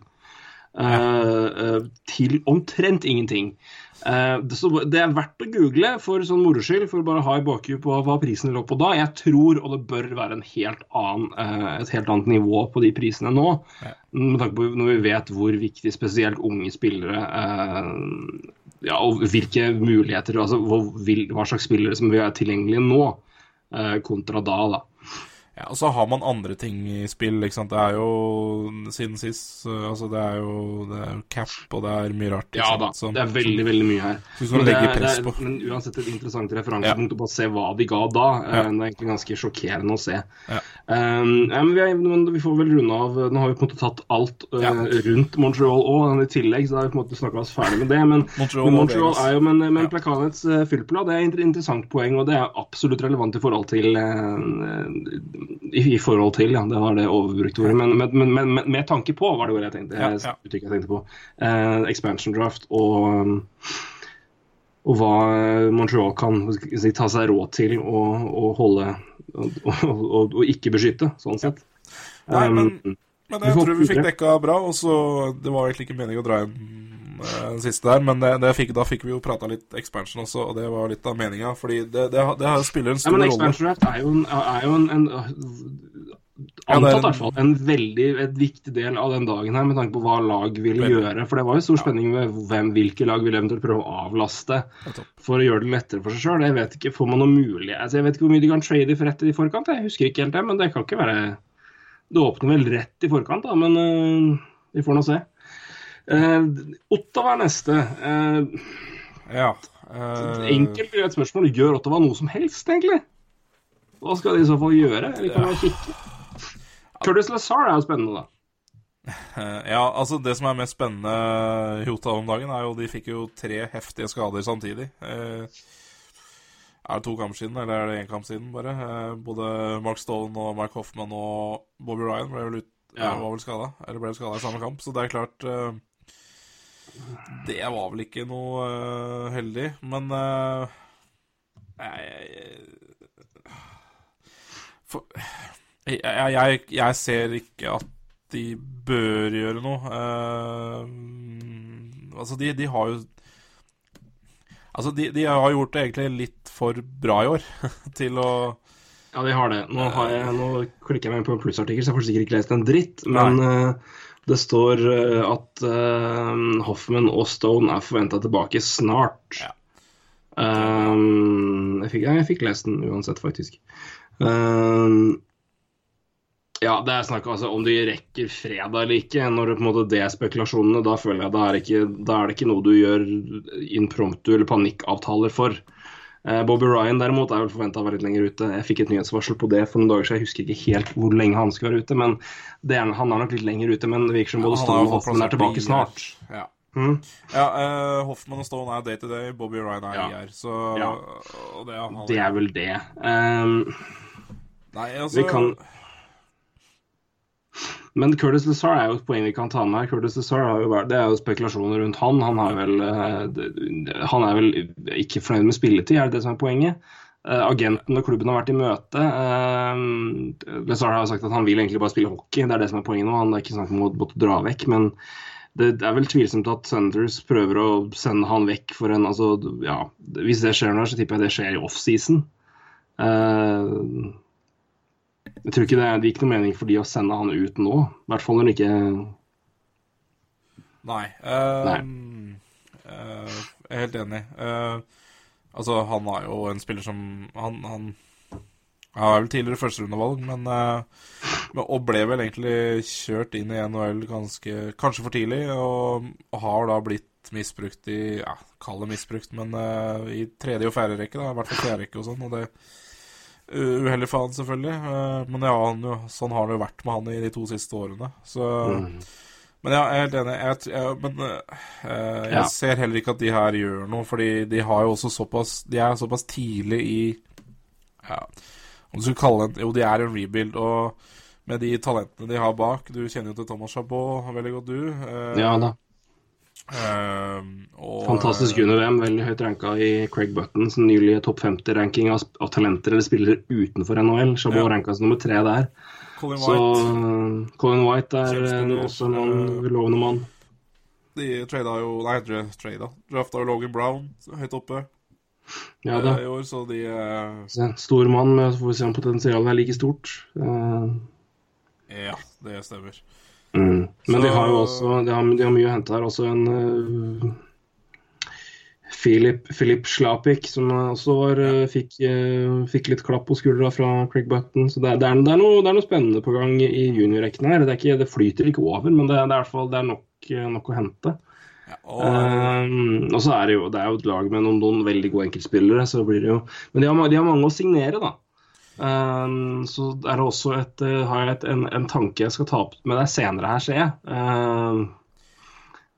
Eh, eh, til omtrent ingenting. Uh, det, er verdt å google for sånn moro skyld, for å bare ha i bakhuet på hva prisene lå på da. Jeg tror, og det bør være en helt annen, uh, et helt annet nivå på de prisene nå, Ja. med tanke på når vi vet hvor viktig spesielt unge spillere ja, og hvilke muligheter, altså hva, hva slags spillere som vil være tilgjengelige nå, kontra da. da. Ja, og så har man andre ting i spill, ikke sant. Det er jo siden sist uh, Altså, det er jo det er jo cap, og det er mye rart. Ja da, som- det er veldig veldig mye her. Men, det press det på. er, men uansett et interessant referansepunkt å bare se hva de ga da. Eh, Ja. Det er egentlig ganske sjokkerende å se. Ja. Um, ja, men, vi er, men vi får vel runde av Nå har vi på en måte tatt alt uh, Ja. rundt Montreal òg, i tillegg, så da har vi på en måte snakka oss ferdig med det. Men Montreal men Montreal er jo, men, men Ja. Plekanets uh, fyllplan det er et interessant poeng, og det er absolutt relevant i forhold til eh, i, i forhold til, ja, det var det overbrukte ordet. Men, men, men, men, med tanke på, var det ordet jeg tenkte. Jeg- ja. ja. jeg tenkte på. Eh, expansion draft og um, og hva Montreal kan si, ta seg råd til å, å holde og, og, og, ikke beskytte, sånn sett. Nei, men, Um, men jeg tror vi fikk dekka bra, og så Det var egentlig ikke meningen å dra inn den siste der, men det, det fikk, da fikk vi jo prata litt expansion også, og det var litt av meninga. Fordi det, det, det spiller en ja, stor men rolle. expansion draft er jo en, er jo en, en Ja, er Antatt i hvert fall en veldig et viktig del av den dagen her, med tanke på hva lag ville Veldig. gjøre. For det var jo stor spenning med hvem, hvilke lag ville eventuelt prøve å avlaste for å gjøre det lettere for seg sjøl. Jeg vet ikke, får man noe mulig altså, Jeg vet ikke hvor mye de kan trade for rett i forkant, jeg husker ikke helt det, men det kan ikke være Det åpner vel rett i forkant, da, men uh, vi får nå se. Uh, Ottawa er neste. Uh, Ja. eh, enkelt greit spørsmål. Gjør Ottawa noe som helst, egentlig? Hva skal de i så fall gjøre? Eller kan man kikke? Curtis Lazar er jo spennende, da. eh, ja, altså det som er mest spennende i Ottawa om dagen, er jo de fikk jo tre heftige skader samtidig. Eh, er det to kamper siden, eller er det én kamp siden, bare? Eh, både Mark Stone og Mark Hoffman og Bobby Ryan ble vel ut, Ja. var vel skada, eller ble skada i samme kamp, så det er klart eh, Det var vel ikke noe uh, heldig, men uh, jeg, for, jeg, jeg, jeg ser ikke at de bør gjøre noe. Uh, altså, de, de har jo Altså, de, de har gjort det egentlig litt for bra i år til å Ja, de har det. Nå, har jeg, nå klikker jeg meg inn på en plussartikkel, så jeg får sikkert ikke lest en dritt. Men eh, det står eh, at uh, Hoffman og Stone er forventa tilbake snart. Ja. Um, jeg, fikk, jeg fikk lest den uansett, faktisk. Um, ja, det er snakk altså, om de rekker fredag eller ikke. Når det, på en måte, det er spekulasjonene, da føler jeg da er, ikke, da er det ikke noe du gjør impromptu eller panikkavtaler for. Eh, Bobby Ryan derimot er vel forventa å være litt lenger ute. Jeg fikk et nyhetsvarsel på det for noen dager siden. Jeg husker ikke helt hvor lenge han skal være ute, men det er, han er nok litt lenger ute. Men det virker som både Stone og Hoffman er tilbake snart. Ja. Mm. Ja, uh, Hoffman og Stone er day to day, Bobby Ryan er Ja. IR, så Ja. det, er han, Det er vel det. Um, Nei, altså vi kan Men Curtis Lazar er jo et poeng vi kan ta med her. Curtis Lazar har jo vært, Det er jo spekulasjoner rundt han. Han, har vel, eh, han er vel ikke fornøyd med spilletid, er det det som er poenget? Eh, agenten og klubben har vært i møte. Uh, Lazar har sagt at han vil egentlig bare spille hockey. Det er det som er poenget nå. Han er ikke snakk om å måtte dra vekk. Men det er vel tvilsomt at Sanders prøver å sende han vekk for en altså, ja, Hvis det skjer nå, så tipper jeg det skjer i offseason. Uh, jeg tror ikke det, det gikk noe mening for de å sende han ut nå. I hvert fall når det ikke Nei. Uh, Nei. Uh, jeg er helt enig. Uh, altså, han er jo en spiller som Han, han Han er vel tidligere førsterundevalg, men, uh, men Og ble vel egentlig kjørt inn i NHL ganske Kanskje for tidlig, og, og har da blitt misbrukt i Ja, kall det misbrukt, men i tredje og fjerde rekke, da. I hvert fall fjerde rekke og sånn. Og det Uheldig for han, selvfølgelig. Uh, men ja, han, jo, sånn har det jo vært med han i de to siste årene. Så mm. Men ja, jeg er helt enig. Jeg, jeg, men uh, jeg ja. ser heller ikke at de her gjør noe, fordi de har jo også såpass De er såpass tidlig i Ja, om du skulle kalle det Jo, de er en rebuild, og med de talentene de har bak Du kjenner jo til Thomas Chabot veldig godt, du. Uh, ja da. Uh, og, Fantastisk under VM, veldig høyt ranka i Craig Buttons nylige topp 50-ranking av, av, talenter eller spillere utenfor NHL. Chabot ja. ranka som nummer tre der. Colin så White. Colin White er en, også en lovende mann. De trada jo Nei, trada. Drafta jo Logan Brown høyt oppe ja, da. i år, så de uh... Stor mann, så får vi se om potensialet er like stort. Uh... Ja, det stemmer. Mm. Men så... de har jo også De har, de har mye å hente her. Også en uh, Philip, Philip Slapik, som også var, uh, fikk, uh, fikk, litt klapp på skuldra fra Craig Button. Så det, det, er, det, er noe, det, er, noe, spennende på gang i juniorrekken her. Det, ikke, det, flyter ikke over, men det, er i hvert fall nok, nok, å hente. Ja, og... Um, og så er det jo det er jo et lag med noen, noen veldig gode enkeltspillere, så blir det jo Men de har, de har mange å signere, da. Um, så er det også et, uh, har jeg et, en, en, tanke jeg skal ta opp med deg senere her, ser jeg. Uh,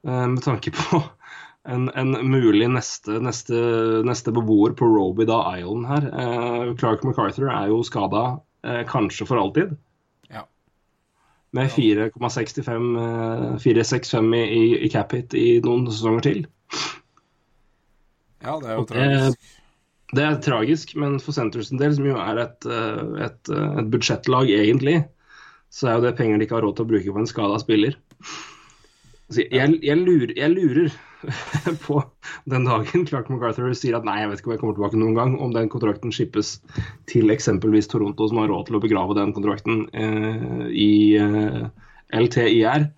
uh, med tanke på en, en mulig neste, neste, neste, beboer på Robida Island her. Clark MacArthur er jo skada kanskje for alltid. Ja. Med 4,65 4,65 i, i, i cap hit i noen sesonger til. Ja, det er jo tragisk. Det er tragisk, men for Centres del, som jo er et, eh, et, eh, et, budsjettlag egentlig, så er jo det penger de ikke har råd til å bruke på en skada spiller. Altså, jeg, jeg, lurer, jeg, lurer, på den dagen Clark MacArthur sier at nei, jeg vet ikke om jeg kommer tilbake noen gang, om den kontrakten skippes til eksempelvis Toronto, som har råd til å begrave den kontrakten eh, i eh, LTIR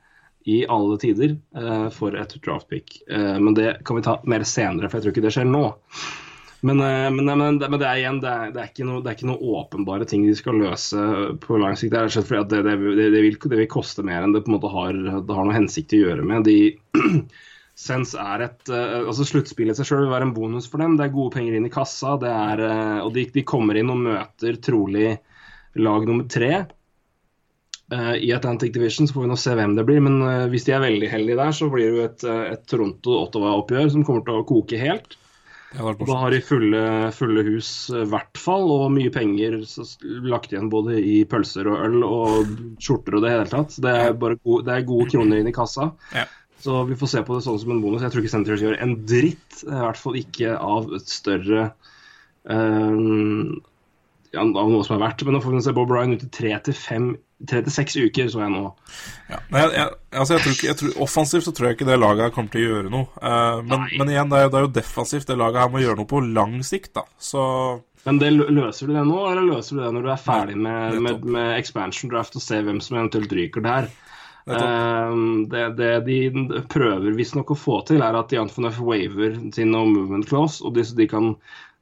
i alle tider eh, for et draftpick. Eh, men det kan vi ta mer senere, for jeg tror ikke det skjer nå. Men, eh, men, men, men, det er igjen, det er, det, er ikke noe, det ikke noe åpenbare ting de skal løse på lang sikt. Det er rett fordi det, det, vil, det, vil, koste mer enn det på en måte har, det har noe hensikt å gjøre med. De, Sens er et uh, altså Sluttspillet seg sjøl vil være en bonus for dem. Det er gode penger inn i kassa. Er, uh, og de, de, kommer inn og møter trolig lag nummer tre i Atlantic Division. Så får vi nå se hvem det blir. Men hvis de er veldig heldige der, så blir det jo et, et Toronto-Ottawa-oppgjør som kommer til å koke helt. Da har de fulle, fulle hus i hvert fall, og mye penger lagt igjen både i pølser og øl og skjorter og det hele tatt. Det er, bare gode, det er gode kroner inn i kassa. Ja. Så vi får se på det sånn som en bonus. Jeg tror ikke Senators gjør en dritt, i hvert fall ikke av et større um, ja, av noe som er verdt. Men nå får vi se Bob Ryan ut i tre til fem tre til seks uker, så jeg nå. Ja, jeg, jeg, altså jeg tror ikke, tror, offensivt så tror jeg ikke det laget her kommer til å gjøre noe. Uh, men, men, igjen, det er, det er, jo defensivt. Det laget her må gjøre noe på lang sikt, da. Så Men det, løser du det nå, eller løser du det når du er ferdig med, med, med expansion draft og ser hvem som eventuelt ryker der? Uh, det, det, de prøver visstnok å få til, er at de von waver sin no movement clause, og de, de kan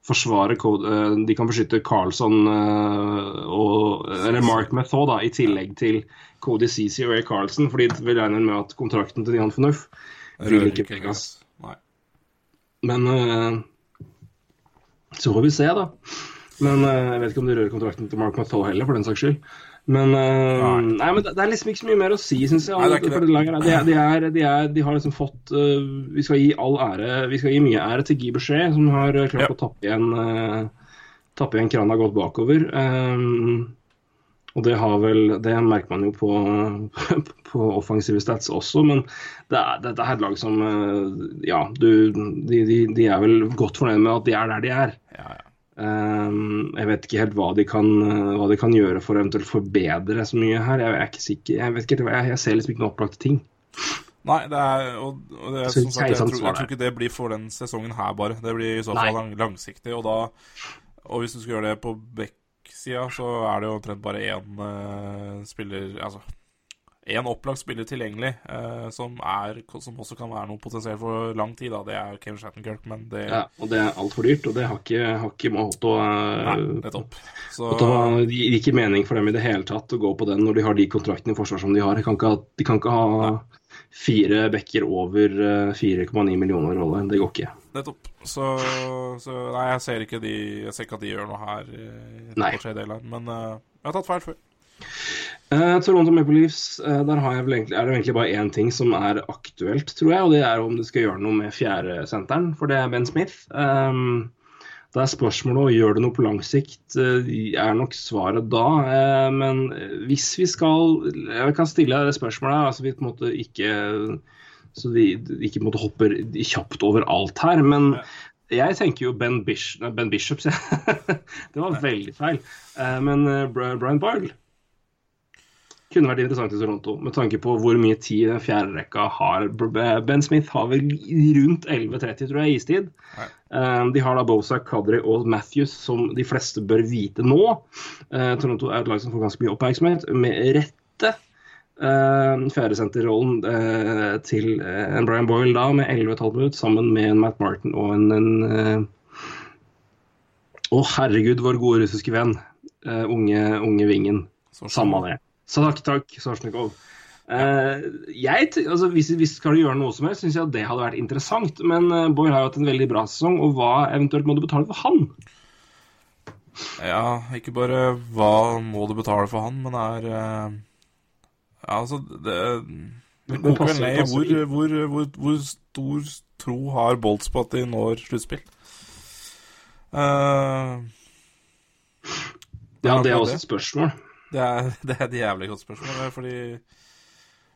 forsvare eh, De kan beskytte Carlson eh, og Eller Mark Method da, i tillegg til Cody Ceesay og Ray Carlson, fordi vi regner med at kontrakten til Jan Fornuff vil ikke penges. Men eh, så får vi se, da. Men jeg vet ikke om de rører kontrakten til Mark Method heller, for den saks skyld. Men, uh, nei. men det, er liksom ikke så mye mer å si, syns jeg. Nei, det det. De, de, er, de, er, de, har liksom fått uh, Vi skal gi all ære Vi skal gi mye ære til Guy Boucher, som har uh, klart ja. å tappe igjen, uh, tappe igjen krana godt bakover. Um, og det har vel Det merker man jo på, på offensive stats også, men det er, dette er et lag som Ja, du, de, de, er vel godt fornøyd med at de er der de er. Ja, ja. Um, jeg vet ikke helt hva de, kan, hva de kan gjøre for å eventuelt forbedre så mye her. Jeg er ikke sikker, jeg, vet ikke, jeg, jeg ser liksom ikke noen opplagte ting. Nei, det er, og, og det er som sagt, jeg, tror, jeg, tror, ikke det blir for den sesongen her, bare. Det blir i så fall lang, langsiktig. Og, da, og hvis du skal gjøre det på Beck-sida, så er det jo omtrent bare én uh, spiller Altså en opplagt spiller tilgjengelig, eh, som, er, som også kan være noe potensielt for lang tid. Da. Det er Kevin Shattenkirk, men det Ja, og det er altfor dyrt, og det har ikke, har ikke Mohoto Nei, uh, nettopp. Så Det gir ikke mening for dem i det hele tatt å gå på den når de har de kontraktene i forsvar som de har. De kan ikke ha, de kan ikke ha fire bekker over eh, 4,9 millioner roller. Det går ikke. nettopp. Så, så nei, jeg ser ikke de Jeg ser ikke at de gjør noe her eh, Nei. men eh, jeg har tatt feil før. Eh, Toronto Maple Leafs, uh, der har jeg vel er det egentlig bare én ting som er aktuelt, tror jeg, og det er om du skal gjøre noe med fjerdesenteren, for det er Ben Smith. Um, det er spørsmålet og gjør det noe på lang sikt, uh, er nok svaret da. Uh, men hvis vi skal Jeg kan stille deg det spørsmålet, altså vi på en måte ikke så vi ikke på en måte hopper kjapt over alt her. Men jeg tenker jo Ben, Bish, ben Bishop, sier jeg. det var veldig feil. Eh, Men eh, Brian Boyle kunne vært interessant i Toronto, med tanke på hvor mye tid den fjerde rekka har. Ben Smith har vel rundt 11.30, tror jeg, istid. Eh, De har da Bosa, Kadri og Matthews, som de fleste bør vite nå. Eh, Toronto er et lag som får ganske mye oppmerksomhet, med rette. Uh, Fjerdesenterrollen til en Brian Boyle da, med 11,5 minutter, sammen med en Matt Martin og en, en Å, Å, herregud, vår gode russiske venn. unge, unge vingen. Samme det. Så takk, takk, Sorsnikov. Uh, jeg, altså, hvis vi skal gjøre noe som helst, syns jeg at det hadde vært interessant. Men uh, Boyle har jo hatt en veldig bra sesong, og hva eventuelt må du betale for han? Ja, ikke bare hva må du betale for han, men er uh, Ja, altså Det, det koker passer- ned hvor, hvor, hvor, hvor stor tro har Bolts på at de når sluttspill. Uh, Ja, det er også et spørsmål. Det er, det er et jævlig godt spørsmål. er Fordi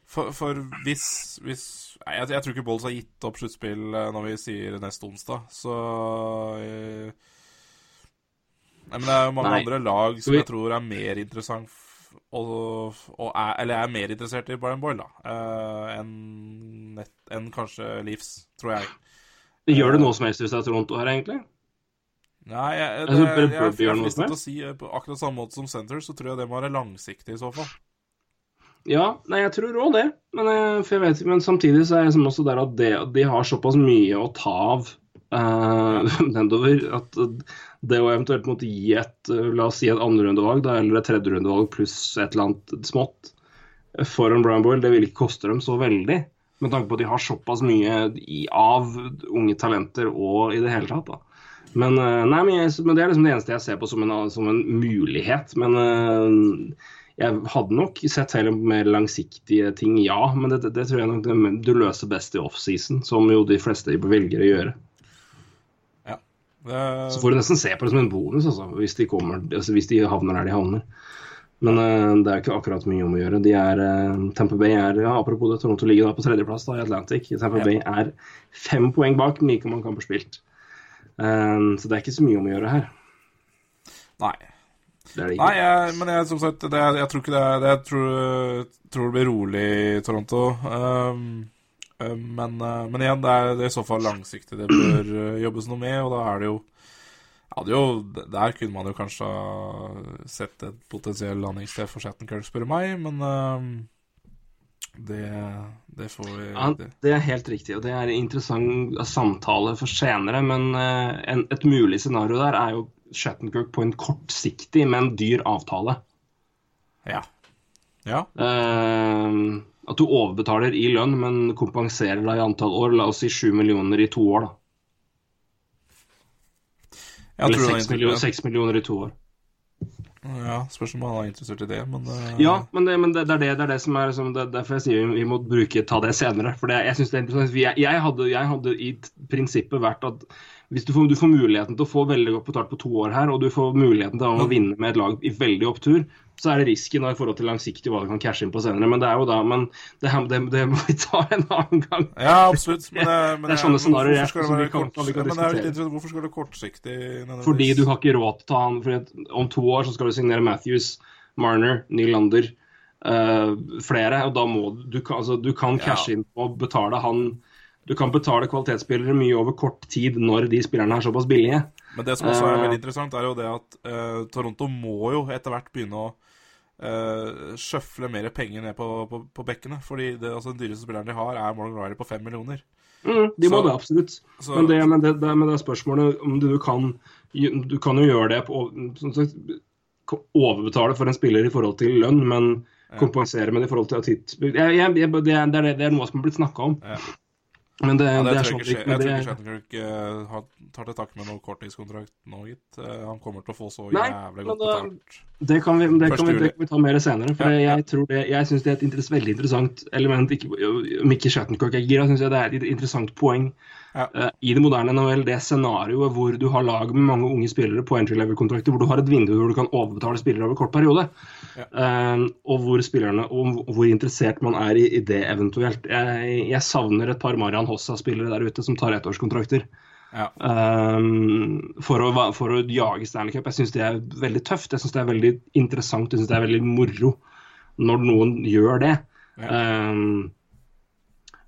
For, for hvis, hvis nei, jeg, jeg tror ikke Bolls har gitt opp sluttspill eh, når vi sier neste onsdag, så jeg, Nei, men det er jo mange Nei. andre lag som jeg tror er mer interessant og, og er, Eller er mer interessert i Brian Boyle, eh, enn en kanskje Leafs, tror jeg. Gjør det noe som helst hvis det er Toronto her, egentlig? Nei, jeg, det, jeg, jeg, jeg, jeg, til å si eh, på akkurat samme måte som Center, så tror jeg det må være langsiktig i så fall. Ja, nei, jeg tror òg det. Men, eh, for jeg vet, men samtidig så er jeg som også der at det, de har såpass mye å ta av eh, nedover at det å eventuelt måtte gi et eh, la oss si et andrerundevalg eller et tredjerundevalg pluss et eller annet smått eh, for en Brian Boyle, det vil ikke koste dem så veldig. Med tanke på at de har såpass mye av unge talenter og i det hele tatt. da. Men, eh, nei, men, jeg, men det er liksom det eneste jeg ser på som en, som en mulighet. Men eh, jeg hadde nok sett heller mer langsiktige ting, ja. Men det, det, tror jeg nok det, du løser best i offseason, som jo de fleste velger å gjøre. Det, Så får du nesten se på det som en bonus, altså, hvis de, kommer, altså, hvis de havner der de havner. Men uh, det er ikke akkurat mye om å gjøre. De er, uh, Tampa Bay er ja, apropos det, Toronto ligger da på tredjeplass da, i Atlantic. Tampa Ja. Bay er fem poeng bak, men like mange kamper spilt. Eh, så det er ikke så mye om å gjøre her. nei. Det det Nei, jeg, men jeg, som sagt, det, jeg tror ikke det er det, Jeg tror, tror det blir rolig i Toronto. Um, um, men, uh, men igjen, det er, er i så fall langsiktig det bør uh, jobbes noe med, og da er det jo jo, Der kunne man jo kanskje ha sett et potensiell landingssted for Shattenkirk, spør du meg, men um, det, det får vi Ja, det. er helt riktig, og det er en interessant samtale for senere. Men eh, en, et mulig scenario der er jo Shattenkirk på en kortsiktig, men dyr avtale. Ja. Ja. Uh, at du overbetaler i lønn, men kompenserer deg i antall år. La oss si 7 millioner i to år, da. Jeg Eller tror er 6 millioner, 6 millioner i to år. Ja, Spørs om han er interessert i det, men uh, Ja, men det, men det, det, er, det, det er det som er liksom, det, Derfor jeg sier vi, må bruke, ta det senere. For jeg synes det er interessant. Jeg, jeg, hadde, jeg hadde i prinsippet vært at hvis du får, du får muligheten til å få veldig godt betalt på to år her, og du får muligheten til å vinne med et lag i veldig opptur, så er det risken da, i forhold til langsiktig hva du kan cashe inn på senere. Men det er jo da, men det, det, det må vi ta en annen gang. Ja, absolutt. Men det, men Det er sånne scenarioer jeg- som vi kan- vi kan er diskutere. Hvorfor skal det kortsiktig? Fordi du har ikke råd til å ta han for om to år så skal du signere Matthews, Marner, Nylander, uh, flere. Og da må du, du kan, altså, du kan cashe inn på å betale han Du kan betale kvalitetsspillere mye over kort tid når de spillerne er såpass billige. Men det som også er Eh. veldig interessant, er jo det at uh, Toronto må jo etter hvert begynne å uh, sjøfle mer penger ned på, på, på bekkene. Fordi det, altså, den dyreste spilleren de har, er Morgan Riley på fem millioner. Mm, de må Så- det absolutt. så- men, det, men, det, det, men det er spørsmålet om du kan Du kan jo gjøre det på som sagt, Overbetale for en spiller i forhold til lønn, men kompensere med det i forhold til titt... Det er noe som har blitt snakka om. Ja. Men det, Ja, det, det er sånn jeg tror ikke Shattenkirk uh, tar til takke med noe korttidskontrakt nå, gitt. Uh, han kommer til å få så Nei, jævlig godt betalt. Det kan vi, det kan vi, det kan vi ta mer senere. For Ja, ja. jeg tror det, jeg syns det er et interess, veldig interessant element. Ikke, om ikke Shattenkirk er gira, syns jeg det er et interessant poeng Ja. eh, i det moderne NHL. Det scenarioet hvor du har lag med mange unge spillere på entry level-kontrakter, hvor du har et vindu hvor du kan overbetale spillere over kort periode. Ja. Eh, og hvor spillerne, og hvor interessert man er i, i det eventuelt. Jeg, jeg savner et par Marian Hossa-spillere der ute som tar ettårskontrakter. Ja. Um, for, å, for å jage Stanley Cup. Jeg syns det er veldig tøft. Jeg syns det er veldig interessant. Jeg syns det er veldig moro når noen gjør det. Um,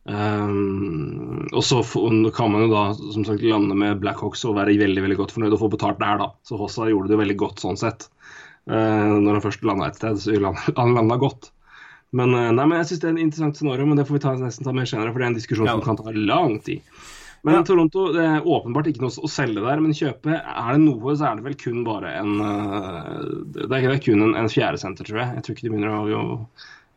um, og så kan man jo da som sagt lande med Blackhawks og være veldig veldig godt fornøyd og få betalt der, da. Så Hossa gjorde det jo veldig godt sånn sett. Uh, når han først landa et sted, så landa han landa godt. Men, uh, nei, men jeg syns det er en interessant scenario, men det får vi ta, nesten ta mer senere, for det er en diskusjon Ja. som kan ta lang tid. Men Ja. Toronto, det er åpenbart ikke noe å selge der, men kjøpe Er det noe, så er det vel kun bare en uh, Det er kun en, en fjerdesenter, tror jeg. Jeg tror ikke de begynner å jo,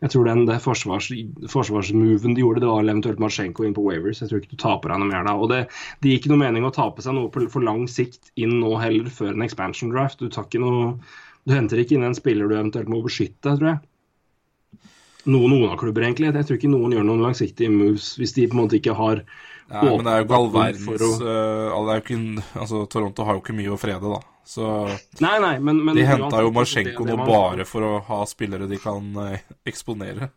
Jeg tror den forsvars, forsvarsmoven de gjorde, det var eventuelt Marsjenko inn på Wavers. Jeg tror ikke du taper deg noe mer da. Og det, det gir ikke noe mening å tape seg noe på, for lang sikt inn nå heller, før en expansion draft. Du tar ikke noe Du henter ikke inn en spiller du eventuelt må beskytte, tror jeg. Noen, noen av klubber, egentlig. Jeg tror ikke noen gjør noen langsiktige moves hvis de på en måte ikke har Nei, men det er jo ikke all verdens ikke, altså, Toronto har jo ikke mye å frede, da. Så Nei, nei, men, men de henta jo uansett, Marsjenko nå bare for å ha spillere de kan eh, eksponere.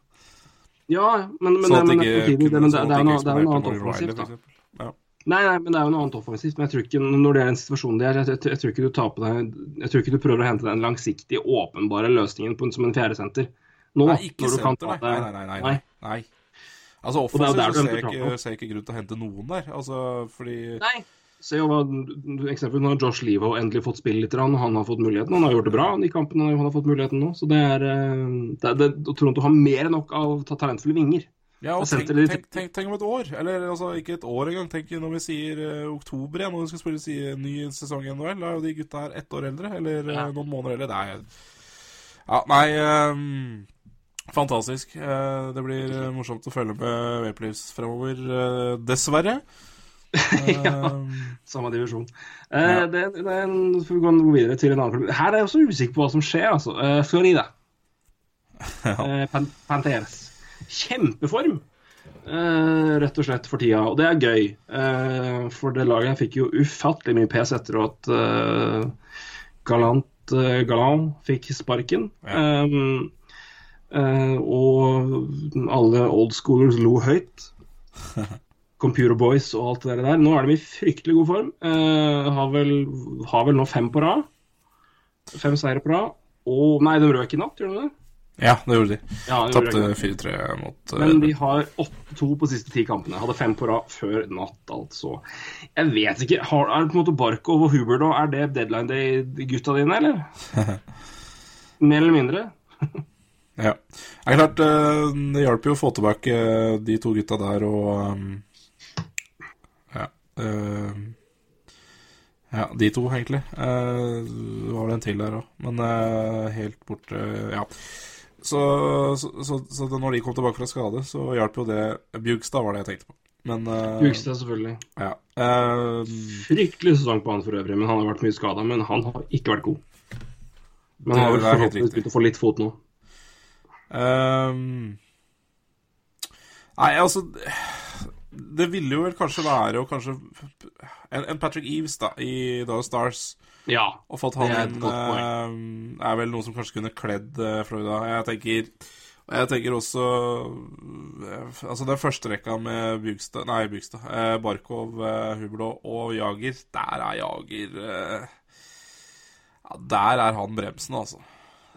Ja, men, men, Sånn at men, ikke det, kunne det, sånn det, er jo det er jo noe annet offensivt, da. Ja. Nei, nei, men det er jo noe annet offensivt. Men jeg tror ikke, når det er en situasjon der, jeg, jeg, jeg, tror ikke du tar på deg Jeg tror ikke du prøver å hente den langsiktige, åpenbare løsningen på, som en fjerdesenter. Nå, Nei, ikke når du kan senter. Nei, nei, nei. nei, nei. Altså Og det er jo Offensivt ser jeg ikke, ser ikke grunn til å hente noen der. Altså, fordi Nei. Se jo hva eksempel, Nå har Josh Levo endelig fått spille litt, og han har fått muligheten. Han har gjort det bra i kampene han har fått muligheten nå. Så det er, eh, det er det, Toronto har mer enn nok av ta- talentfulle vinger. Ja, og tenk, tenk, tenk, tenk om et år. Eller altså, ikke et år engang. Tenk når vi sier uh, oktober igjen, når vi skal spille si, ny sesong i NHL. Da er jo de gutta her ett år eldre, eller eh, Ja. noen måneder eldre. Det er Ja, nei ehm, Fantastisk. Eh, det blir eh, morsomt å følge med Vapelives fremover, eh, dessverre. ja, Samme divisjon. Ja. det, det får vi gå videre til en annen klubb. Her er jeg også usikker på hva som skjer, altså. Florida. Ja. Pan Panteres. Kjempeform, rett og slett, for tida. Og det er gøy. For det laget fikk jo ufattelig mye pes etter at Galant Galant fikk sparken. Ja. Um, og alle old schoolers lo høyt. Computer Boys og alt det der. Nå er de i fryktelig god form. Eh, har, vel, har vel nå fem på rad. Fem seire på rad. Og Nei, de røk i natt, gjør de det? ja, det gjorde de. Ja, de Tapte røk i natt. 4-3 mot eh, Men de har 8-2 på siste ti kampene. Hadde fem på rad før natt, altså. Jeg vet ikke. Har, er det på en måte Barkov og Huber da? Er det deadline day-gutta dine, eller? Mer eller mindre? Ja. Det er klart, eh, det hjalp jo å få tilbake eh, de to gutta der og um, Ja. eh, ja, de to, egentlig. Eh, Det var vel en til der òg, men eh, helt borte Ja. Så, så, så, så når de kom tilbake fra skade, så hjalp jo det Bjugstad var det jeg tenkte på. Men eh, Bjugstad, selvfølgelig. Ja. Eh, Fryktelig sesong på han for øvrig, men han har vært mye skada. Men han har ikke vært god. Men han har vel forhåpentligvis begynt å få litt fot nå. Ehm, nei, altså Det ville jo vel kanskje være å kanskje En, en Patrick Eves da i Dallas Stars Ja. og fått han inn ehm, er vel noe som kanskje kunne kledd eh, Florida. Jeg tenker og jeg tenker også eh, Altså den første rekka med Bugstad Nei, Bugstad. Eh, Barkov, eh, Hublå og Jager. Der er Jager eh, Ja, der er han bremsen, altså.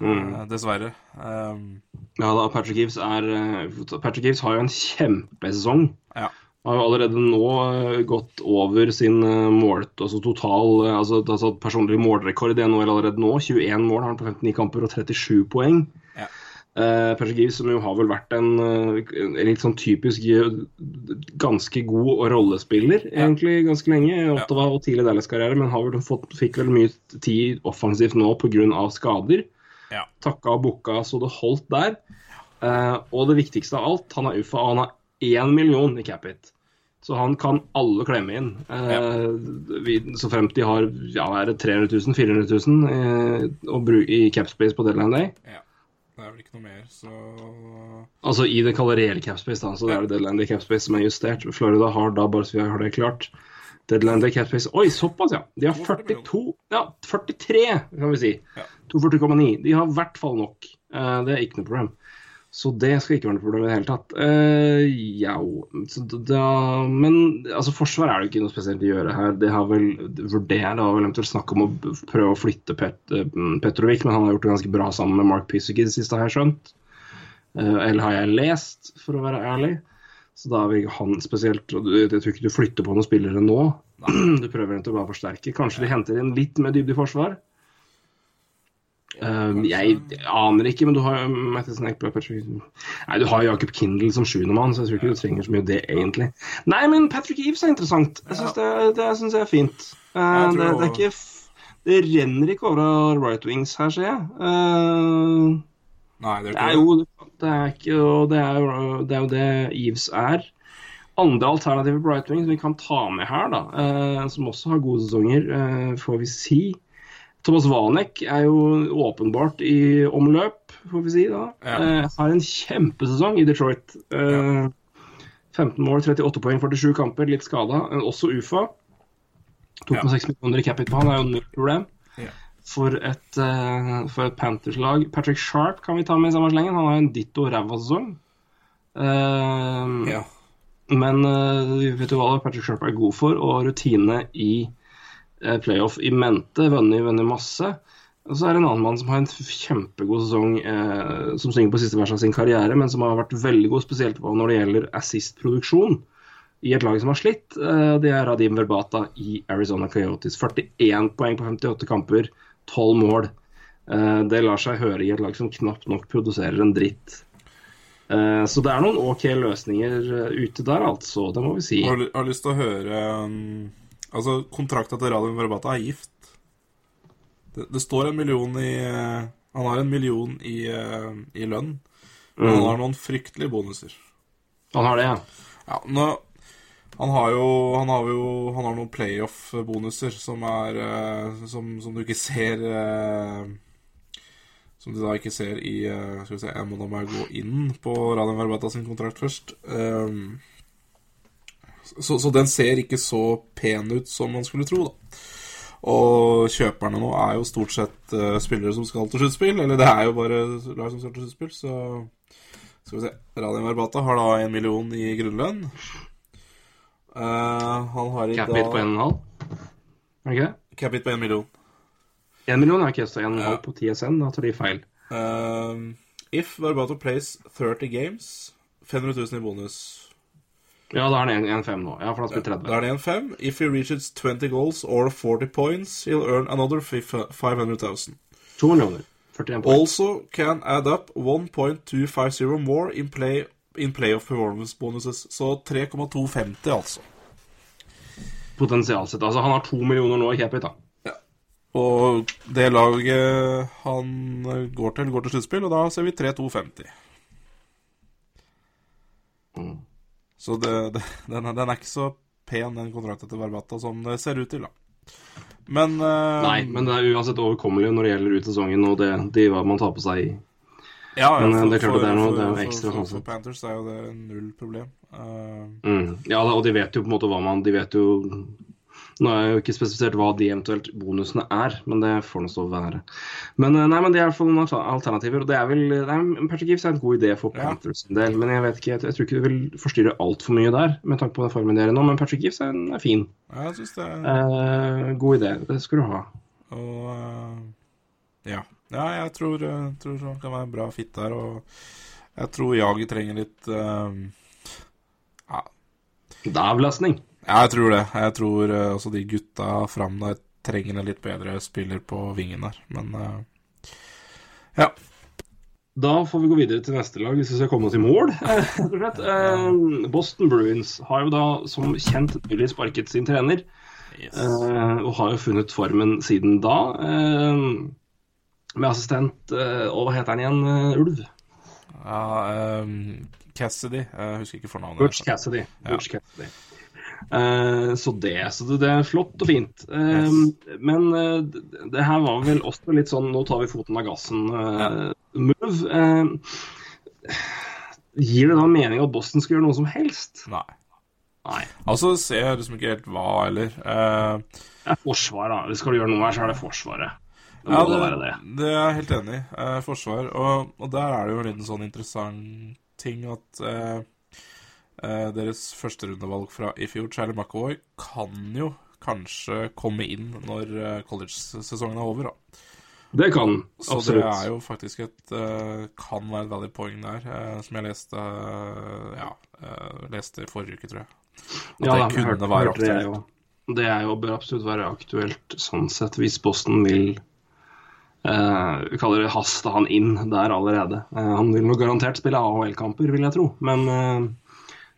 Mm. Eh, dessverre. Um, Ja da, Patrick Gibbs er eh, Patrick Gibbs har jo en kjempesesong. ja. Har jo allerede nå eh, gått over sin målt, altså total altså, altså personlig målrekord i NHL allerede nå. 21 mål har han på 59 kamper og 37 poeng. Ja. Uh, Patrick Gibbs, som jo har vel vært en, en litt sånn typisk ganske god rollespiller rollespiller egentlig ganske lenge. i Ottawa og tidlig Dallas-karriere, men har vel fått, fikk vel mye tid offensivt nå pga. skader. Ja. Takka og booka så det holdt der. Uh, og det viktigste av alt, han er UFA, og han har én million i cap-hit. Så han kan alle klemme inn. Eh, vi, så fremt de har ja, er det 300 000, 400 000 eh, i capspace på deadline day. ja. Det er vel ikke noe mer, så Altså i det kalde reelle capspace, da. Så det er det deadline day capspace som er justert. Florida har da, bare så vi har det klart, deadline day capspace Oi, såpass, ja! De har 42 Ja, 43, kan vi si. Ja. 42,9. De har i hvert fall nok. Eh, det er ikke noe problem. Så det skal ikke være noe problem i det hele tatt. Uh, ja, så da, Men altså, forsvar er det ikke noe spesielt å gjøre her. Det har vel vurdert, vel eventuelt snakk om å prøve å flytte Pet, eh, Petrovic, men han har gjort det ganske bra sammen med Mark Pysik i det siste, har jeg skjønt. Uh, eller har jeg lest, for å være ærlig. Så da er vi han spesielt Jeg tror ikke du flytter på noen spillere nå. Du prøver egentlig bare å forsterke. Kanskje de henter inn litt mer dybde i forsvar. Um, jeg aner ikke, men du har Nei, du har Jakob Kindle som sjuendemann, så jeg tror ikke du trenger så mye det, egentlig. Nei, men Patrick Eves er interessant. Jeg syns det, det synes jeg er fint. Uh, det, det er ikke Det renner ikke over av right wings her, ser jeg. Uh, Nei, det det er jo det er ikke, og det er, jo- det er jo det Eves er. Andre alternative wing som vi kan ta med her, da, uh, som også har gode sesonger, får vi si. Thomas Wanek er jo åpenbart i omløp, får vi si da. Ja. Eh, har en kjempesesong i Detroit. Eh, 15 mål, 38 poeng, 47 kamper, litt skada. Også UFA. 2,6 millioner i capit på han er jo null problem. For et, eh, for et Panthers-lag. Patrick Sharp kan vi ta med i samme slengen. Han har en ditto ræva sesong. Eh, Ja. men vi vet du hva Patrick Sharp er god for? Og rutine i eh, playoff i mente. Vunnet vunnet masse. Og så er det en annen mann som har en kjempegod sesong, eh, som synger på siste vers av sin karriere, men som har vært veldig god, spesielt på når det gjelder assist-produksjon i et lag som har slitt. Eh, det er Radim Verbata i Arizona Coyotes. 41 poeng på 58 kamper, 12 mål. Eh, det lar seg høre i et lag som knapt nok produserer en dritt. Eh, så det er noen OK løsninger eh, ute der, altså. Det må vi si. Jeg har lyst til å høre um, Altså, kontrakta til Radio Verbata er gift. Det, det står en million i uh, Han har en million i, uh, i lønn. Men han har noen fryktelige bonuser. Han har det, ja. Ja, nå Han har jo Han har jo Han har noen playoff-bonuser som er uh, som, som du ikke ser Som du da ikke ser i Skal vi se Jeg må da bare gå inn på Radio Verbata sin kontrakt først. Um, så, så den ser ikke så pen ut som man skulle tro, da. Og kjøperne nå er jo stort sett uh, spillere som skal til sluttspill. Eller det er jo bare lag som skal til sluttspill, så Skal vi se. Radim Verbata har da én million i grunnlønn. Uh, han har i Cap Capit på dag 1,5. Er det ikke det? Capit på én million. 1 million er ikke så 1,5 halv på TSN. Da tar de feil. Uh, if Verbato plays 30 games 500 000 i bonus. Ja, da er det 1,5 nå. Ja, for han spiller 30. Da er det 1-5. If he reaches 20 goals or 40 points, he'll earn another 500,000. 2 millioner. 41 points. Also can add up 1.250 more in, play, in playoff performance bonuses. Så 3,250, altså. Potensialt sett. Altså, han har 2 millioner nå i cap da. Ja. Og det laget han går til, går til sluttspill, og da ser vi 3,250. Mm. Så det, det, den, den er ikke så pen, den kontrakten til Verbata, som det ser ut til, da. Men uh, Nei, men det er uansett overkommelig når det gjelder ut sesongen og det, de hva man tar på seg. ja, ja, men, eh, for- det er klart for- det er noe- for- det er noe ekstra for, for. Panthers er jo det null problem. Uh, Mm. Ja, og de vet jo på en måte hva man De vet jo Nå er jo ikke spesifisert hva de eventuelt bonusene er, men det får nå så være. Men eh, nei, men det er i hvert fall noen alternativer. Og det er vel Patrick Gibbs er en god idé for Ja. Panthers sin del, men jeg vet ikke, jeg, jeg tror ikke det vil forstyrre altfor mye der, med tanke på den formen dere er nå. Men Patrick Gibbs er, er fin. jeg synes det er Eh, god idé. Det skal du ha. Og uh, ja. ja, jeg tror, eh, tror han kan være en bra fit der. Og jeg tror jaget trenger litt uh, Ja. Avlastning. Ja, jeg tror det. Jeg tror uh, også de gutta fram der trenger en litt bedre spiller på vingen der, men uh, ja. Da får vi gå videre til neste lag, hvis vi skal komme oss i mål. Uh, Boston Bruins har jo da som kjent nylig sparket sin trener, Yes. og har jo funnet formen siden da. med assistent Og hva heter han igjen? Ulv? Ja, um, Cassidy. Jeg husker ikke fornavnet. Butch Cassidy. Butch Cassidy. Uh, så det, så det, er flott og fint. Uh, yes. Men uh, det, her var vel også litt sånn nå tar vi foten av gassen-move. gir det da mening at Boston skal gjøre noe som helst? Nei. Nei. Altså ser jeg liksom ikke helt hva heller. det er forsvar, da. Skal du gjøre noe her, så er det Forsvaret. Det ja, det, det. det, er jeg helt enig i. forsvar. Og, og, der er det jo en liten sånn interessant ting at Eh, deres førsterundevalg fra i fjor, Charlie McAvoy, kan jo kanskje komme inn når eh, college-sesongen er over. da. Det kan, så absolutt. Så det er jo faktisk et uh, kan være et valid poeng der, uh, som jeg leste uh, ja, leste i forrige uke, tror jeg. At ja, det kunne hørte, være aktuelt. Det, det er jo, bør absolutt være aktuelt sånn sett, hvis Boston vil vi kaller det haste han inn der allerede. han vil nok garantert spille AHL-kamper, vil jeg tro. Men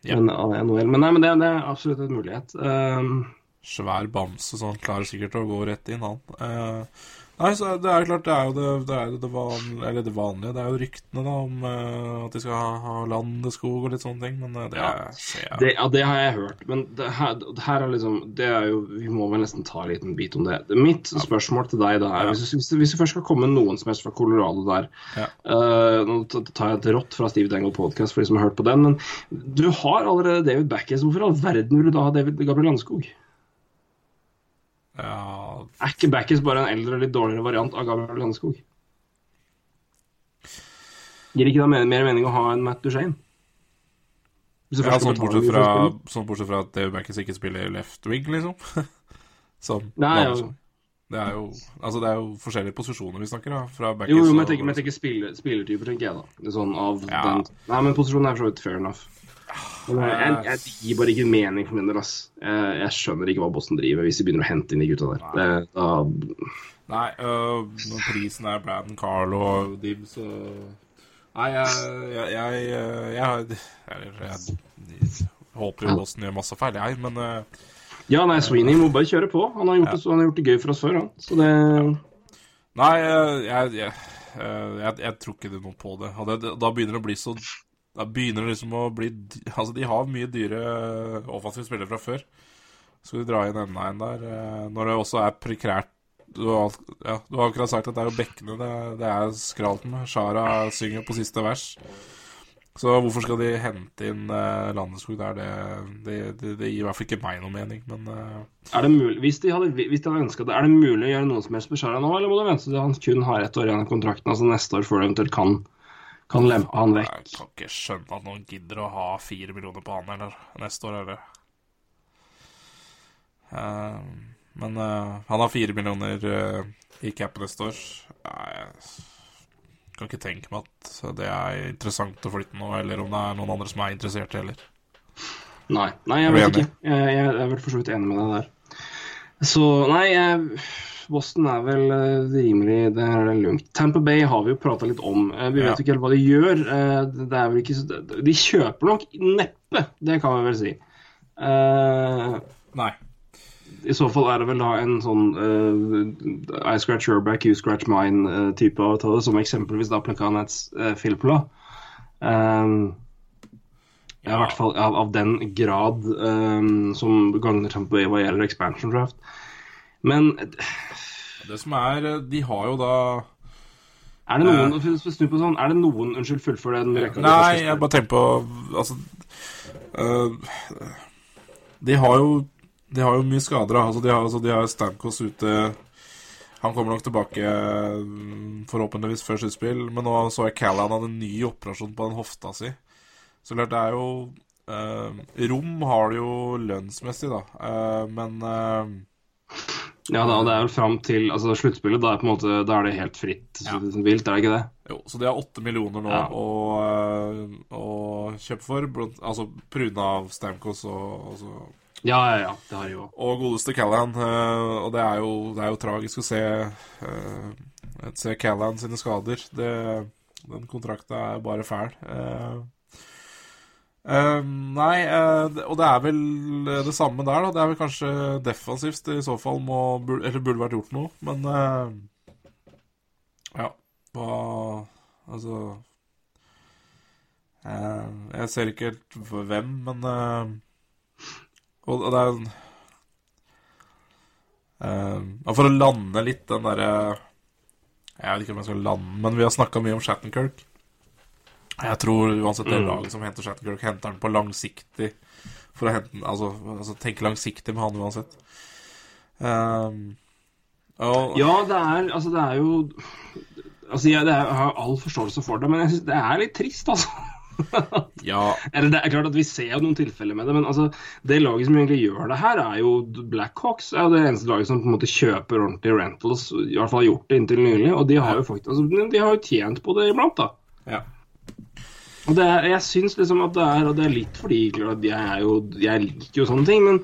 ja. Men, NHL. Men, nei, men det, det, er absolutt en mulighet. Um, Svær bamse, så han klarer sikkert å gå rett inn, han. Uh, nei, så det er jo klart, det er jo det, det, er det, vanlige, eller det vanlige. Det er jo ryktene da om uh, at de skal ha, ha landeskog og litt sånne ting, men uh, det ja. ser jeg det, Ja, det har jeg hørt. Men det her, her, er liksom Det er jo Vi må vel nesten ta en liten bit om det. Mitt ja. spørsmål til deg da er, ja. hvis, hvis, hvis, du først skal komme noen som helst fra Colorado der Nå tar jeg et rått fra Steve Dangle Podcast for de som har hørt på den, men du har allerede David Backes. Hvorfor i all verden vil du da ha David Gabriel Landskog? Ja Er ikke Backes bare en eldre og litt dårligere variant av Gabriel Landeskog? Gir ikke da mer, mening å ha en Matt Duchene? Ja, sånn bortsett, fra, sånn bortsett fra at David Backes ikke spiller left wing, liksom. sånn. Nei, ja. Det er jo Altså, det er jo forskjellige posisjoner vi snakker da, Fra Backes jo, jo, men jeg tenker, tenker spiller, spillertyper, tenker jeg, da. Sånn av ja. den Nei, men posisjonen er for så vidt fair enough. Men jeg, jeg, gir bare ikke mening for min del. ass. Jeg, jeg, skjønner ikke hva Boston driver hvis de begynner å hente inn de gutta der. Nei, det, da... Nei øh, prisen er Braden Carlo og Dib, så Nei, jeg jeg, jeg, håper jo Boston gjør masse feil, jeg, men uh, Ja, nei, Sweeney må bare kjøre på. Han har gjort, det, han har gjort det gøy for oss før, han. Så det Nei, jeg, jeg, tror ikke det noe på det. Og det, da begynner det å bli så da begynner det liksom å bli Altså, de har mye dyre offensive spillere fra før. Skal vi dra inn enda en der? Eh, når det også er prekært du har, ja, du har akkurat sagt at det er jo bekkene det, det er skralt med. Shara synger på siste vers. Så hvorfor skal de hente inn uh, Landeskog der? Det, det, det, det, gir i hvert fall ikke meg noe mening, men uh... Er det mulig, hvis de hadde, hvis de hadde det, er det mulig å gjøre noe som helst med Shara nå, eller må du vente til han kun har ett år igjen av kontrakten, altså neste år, før du eventuelt kan kan lempe han vekk. Jeg kan ikke skjønne at noen gidder å ha fire millioner på han eller neste år, eller uh, Men uh, han har fire millioner i cap neste år. Jeg kan ikke tenke meg at det er interessant å flytte nå, eller om det er noen andre som er interessert heller. Nei, nei jeg vet ikke. Jeg, jeg, er vel for så vidt enig med deg der. Så nei, jeg Boston er vel uh, rimelig det er lugnt. Tamper Bay har vi jo prata litt om. Uh, vi vet jo ikke helt hva de gjør. Uh, det er vel ikke De kjøper nok neppe, det kan vi vel si. Nei. I så fall er det vel da en sånn I scratch your back, you scratch mine-type avtale, som eksempelvis da Placanets uh, Filpla. Um, ja. I hvert fall av, av den grad um, som gagner Tamper Bay hva gjelder expansion draft. Men Det som er De har jo da Er det noen uh, snu på sånn, er det noen Unnskyld, fullfør den rekka. Nei, jeg bare tenker på Altså uh, De har jo De har jo mye skader. Altså, de har, altså, de har Stamkos ute han kommer nok tilbake forhåpentligvis før sluttspill, men nå så jeg Callan hadde en ny operasjon på den hofta si. Så klart, det er jo eh, Rom har det jo lønnsmessig, da, eh, men eh, Ja, da, det er vel fram til altså, sluttspillet. Da da er det helt fritt Ja. vilt, er det ikke det? Jo, så de har åtte millioner nå Ja. å, eh, å kjøpe for. blant- Altså pga. Stamkos og, og, så, Ja, ja, ja. Det har de jo. og godeste Callahan. Uh, og det er, jo, det er jo tragisk å se, uh, se Callahan sine skader. Det, den kontrakten er bare fæl. Uh, Uh, nei, uh, og det er vel det samme der, da. Det er vel kanskje defensivt i så fall må Eller burde vært gjort noe, men uh, Ja, hva Altså Jeg ser ikke helt hvem, men og, og det er eh, Uh, For å lande litt den derre Jeg vet ikke om jeg skal lande, men vi har snakka mye om Shattenkirk. Jeg tror uansett det Mm. laget som henter Shattenkirk, henter han på langsiktig For å hente, altså, altså tenke langsiktig med han uansett. Um, og, Ja, det er Altså, det er jo Altså, jeg, det er, jeg har all forståelse for det, men jeg syns det er litt trist, altså. ja, Eller det er klart at Vi ser jo noen tilfeller med det, men altså, det laget som egentlig gjør det her, er jo Blackhawks. er jo det eneste laget som på en måte kjøper ordentlige rentals, i hvert fall har gjort det inntil nylig. Og de har jo faktisk, altså, de har jo tjent på det iblant, da. ja. Og det er, jeg syns liksom at det er Og det er litt fordi klart, jeg jo Jeg liker jo sånne ting, men,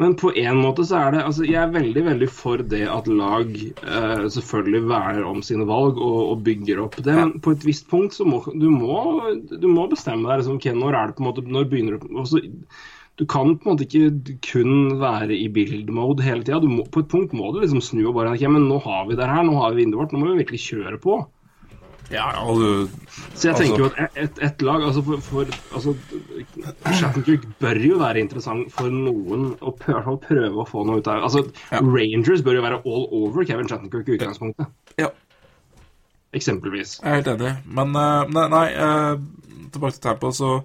men på en måte så er det Altså, jeg er veldig, veldig for det at lag eh, selvfølgelig verner om sine valg og, og bygger opp det, men på et visst punkt så må du må, du må bestemme deg liksom, ok, når er det på en måte Når begynner du også, du kan på en måte ikke kun være i build mode hele tida. På et punkt må du liksom snu og bare ok, men nå har vi det her, nå har vi vinduet vårt, nå må vi virkelig kjøre på. Ja altså, Så jeg Altså- tenker jo at et, et, lag altså for, for altså, Shattenkirk bør jo være interessant for noen å prøve, prøve å få noe ut av altså, Ja. Rangers bør jo være all over Kevin Shattenkirk i utgangspunktet. Ja. Eksempelvis. Jeg er helt enig. Men eh, nei, nei eh, tilbake til Tampa, så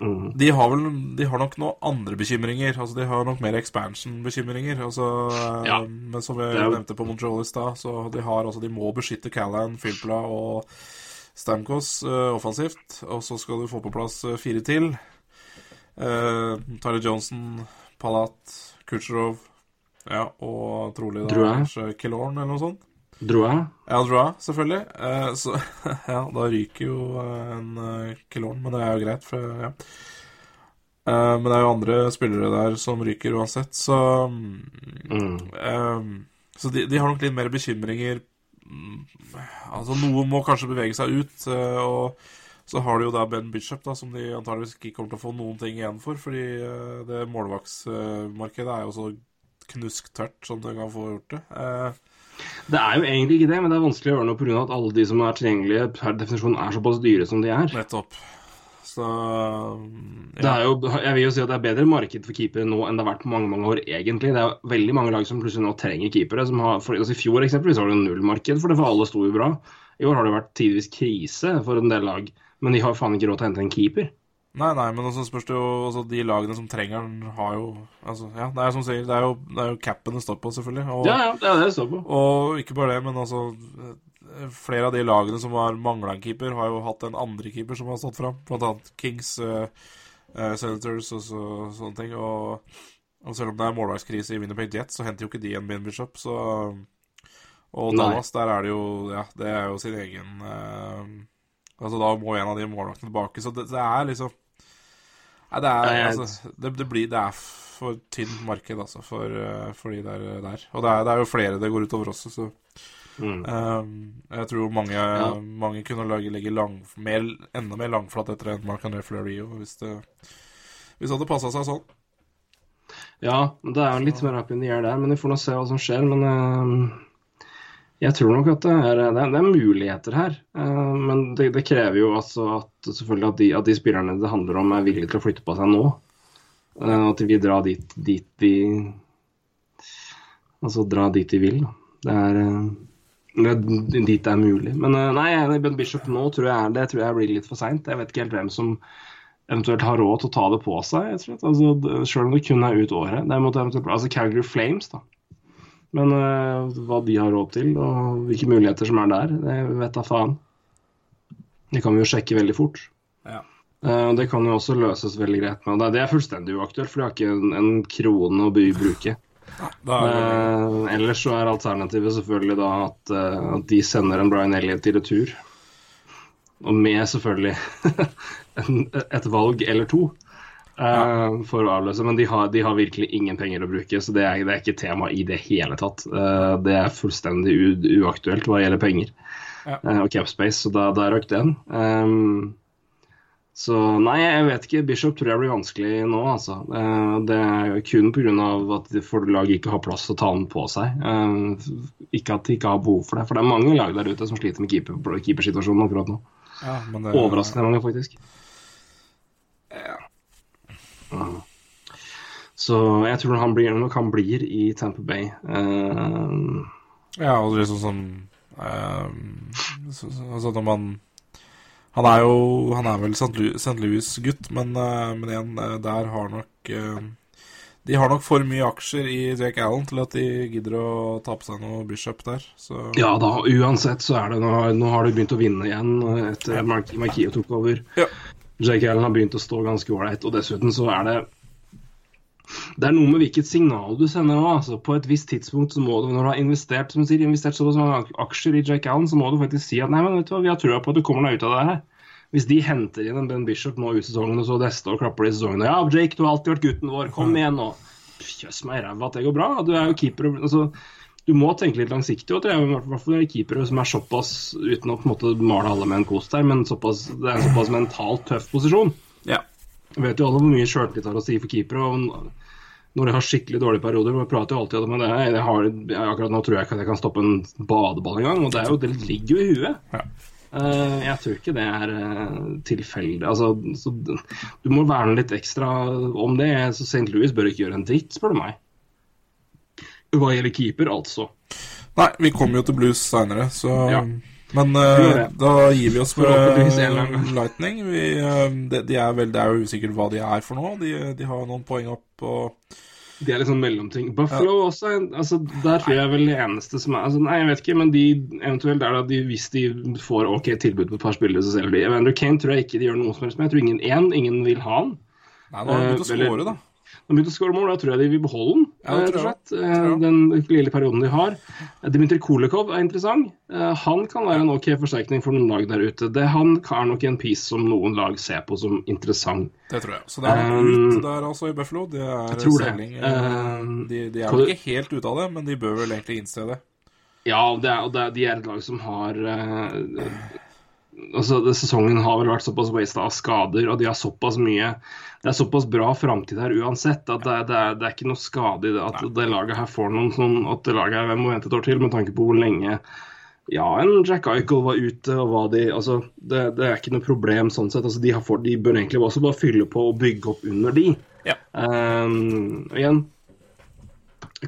Mm. de har vel De har nok noen andre bekymringer. Altså De har nok mer expansion-bekymringer. Altså, eh, Ja. Men som vi jo- nevnte på Montreal i stad, så de har altså De må beskytte Callan, Filpla og Stamkos uh, offensivt. Og så skal du få på plass eh, fire til. Uh, Tyler Johnson, Palat, Kucherov ja, og trolig da Killorn eller noe sånt. Dro jeg? Ja, Droa, selvfølgelig. Eh, så ja, da ryker jo eh, en uh, Kilorn, men det er jo greit, for ja. Eh, men det er jo andre spillere der som ryker uansett, så Mm. eh, Så de, de har nok litt mer bekymringer. Mm, Altså, noen må kanskje bevege seg ut, eh, og så har du jo da Ben Bishop, da, som de antageligvis ikke kommer til å få noen ting igjen for, fordi eh, det målvaktsmarkedet er jo så knusktørt som det kan få gjort det. Eh, Det er jo egentlig ikke det, men det er vanskelig å gjøre noe pga. at alle de som er tilgjengelige per definisjon er såpass dyre som de er. Nettopp. Så Det er jo, jeg vil jo si at det er bedre marked for keepere nå enn det har vært på mange mange år, egentlig. Det er veldig mange lag som plutselig nå trenger keepere. Som har, for, altså I fjor eksempelvis var det nullmarked, for det for alle sto jo bra. I år har det vært tidvis krise for en del lag, men de har faen ikke råd til å hente en keeper. Nei, nei, men også spørs det jo altså, De lagene som trenger den, har jo altså, Ja, det er som sier, det er jo, det er jo capen det står på, selvfølgelig. Og, Ja, ja, det er det det står på. og ikke bare det, men altså Flere av de lagene som har mangla en keeper, har jo hatt en andre keeper som har stått fram. Blant annet Kings, uh, uh, Senators og så, sånne ting. Og, og selv om det er målvakskrise i Winnerpeg Jets, så henter jo ikke de en Ben Bishop, så Og Nei. Dallas, der er det jo Ja, det er jo sin egen uh, Altså, da må en av de målvaktene tilbake, så det, det er liksom Nei, det er altså det, det blir Det er for tynt marked, altså, for, eh, for de der. der. Og det er, det er jo flere det går utover også, så Mm. Um, jeg tror mange, mange kunne lage, legge lang, mer, enda mer langflat etter en Marc-André Fleury hvis det, hvis det hadde passa seg sånn. Ja, det er jo litt mer air der, men vi får nå se hva som skjer. Men eh, jeg tror nok at det er, det er, det er muligheter her. Eh, men det, det krever jo altså at selvfølgelig at de, at de spillerne det handler om, er villige til å flytte på seg nå. Eh, at vi drar dit, dit de Altså dra dit de vil. da. Det er eh, dit det er mulig. Men eh, nei, Ben Bishop nå tror jeg, det tror jeg blir litt for seint. Jeg vet ikke helt hvem som eventuelt har råd til å ta det på seg. Altså, selv om det kun er ut året. Eventuelt, altså Calgary Flames, da. Men uh, hva de har råd til, og hvilke muligheter som er der, det vet da faen. Det kan vi jo sjekke veldig fort. Ja. Eh, det kan jo også løses veldig greit med. Det det er fullstendig uaktuelt, for de har ikke en, en krone å bruke. Det, Eh, ellers så er alternativet selvfølgelig da at, at de sender en Brian Elliot i retur. Og med selvfølgelig en, et valg eller to eh, for å avløse. Men de har, de har virkelig ingen penger å bruke, så det er, det er ikke tema i det hele tatt. Uh, det er fullstendig uaktuelt hva gjelder penger Ja. uh, og capspace, så da, da røk den. Um, så nei, jeg vet ikke. Bishop tror jeg blir vanskelig nå, altså. Det er kun pga. at lag ikke har plass til å ta den på seg. Ikke at de ikke har behov for det. For det er mange lag der ute som sliter med keeper, keepersituasjonen akkurat nå. ja, men det, Overraskende mange, faktisk. Mm. Så jeg tror han blir, nok han blir i Tamper Bay. Uh, Ja, og liksom sånn uh, så, så, altså når man Han er jo Han er vel St. Louis- St. Louis-gutt, men, uh, men igjen, der har nok De har nok for mye aksjer i Jake Allen til at de gidder å ta på seg noe Bishop der. Så ja da, uansett så er det Nå, har- nå har de begynt å vinne igjen etter at Mark- Markio tok over. Ja. Jake Allen har begynt å stå ganske ålreit, og dessuten så er det det er noe med hvilket signal du sender nå. Altså, på et visst tidspunkt så må du, når du har investert som du sier, investert såpass mange ak- aksjer i Jake Allen, så må du faktisk si at nei, men vet du hva, vi har trua på at du kommer deg ut av det her. Hvis de henter inn en Ben Bishop nå ut sesongen, og så neste år klapper de i sesongen og Ja, Jake, du har alltid vært gutten vår, kom igjen nå. Jøss meg i ræva at det går bra. Du er jo keeper. Altså, du må tenke litt langsiktig. Og det er i hvert fall keepere som er såpass, uten å på en måte male alle med en kost her, men såpass, det er en såpass mentalt tøff posisjon. ja. Jeg vet jo alle hvor mye sjøltillit har å si for keepere. og Når de har skikkelig dårlige perioder, vi prater jo alltid om det, jeg har, akkurat nå tror jeg ikke at jeg kan stoppe en badeball engang. Og det, er jo, det ligger jo i huet. Ja. Uh, jeg tror ikke det er uh, tilfeldig. Altså, så, du må verne litt ekstra om det. Så St. Louis bør ikke gjøre en dritt, spør du meg. Hva gjelder keeper, altså. Nei, vi kommer jo til blues seinere, så Ja. Men eh, det. da gir vi oss annen med. Lightning. Vi, uh, de, de er vel, det er jo usikkert hva de er for noe. De, de har noen poeng opp og De er litt sånn mellomting. Buffalo også, er- altså, der tror jeg vel det eneste som er altså, Nei, jeg vet ikke, men de eventuelt er det de, hvis de får ok tilbud på et par spillere, så selger de. Evander Kane tror jeg ikke de gjør noe som helst med. Jeg tror ingen, én, ingen vil ha han. Nei, nå har de begynt å Eh, score, da. De begynte å skåre mål, da tror jeg de vil beholde den. Eh, rett og slett. Eh, Den lille perioden de har. Eh, Dmitrij Kulikov er interessant. Han kan være en ok forsterkning for noen lag der ute. Det, han er nok en piece som noen lag ser på som interessant. Det tror jeg. Så det er ut der, altså, i Buffalo. Det er selging. de, de er jo vel ikke helt ute av det, men de bør vel egentlig innse det. Ja, det er, og det er, de er et lag som har altså, Sesongen har vel vært såpass wasta av skader, og de har såpass mye Det er såpass bra framtid her uansett at det, er- det, er, det er ikke noe skade i det at det laget her får noen sånn At det laget her må vente et år til, med tanke på hvor lenge ja, en Jack Eichel var ute, og hva de altså, det, det er ikke noe problem sånn sett. altså De, har fått, de bør egentlig også bare fylle på og bygge opp under de. Ja. Um, igjen,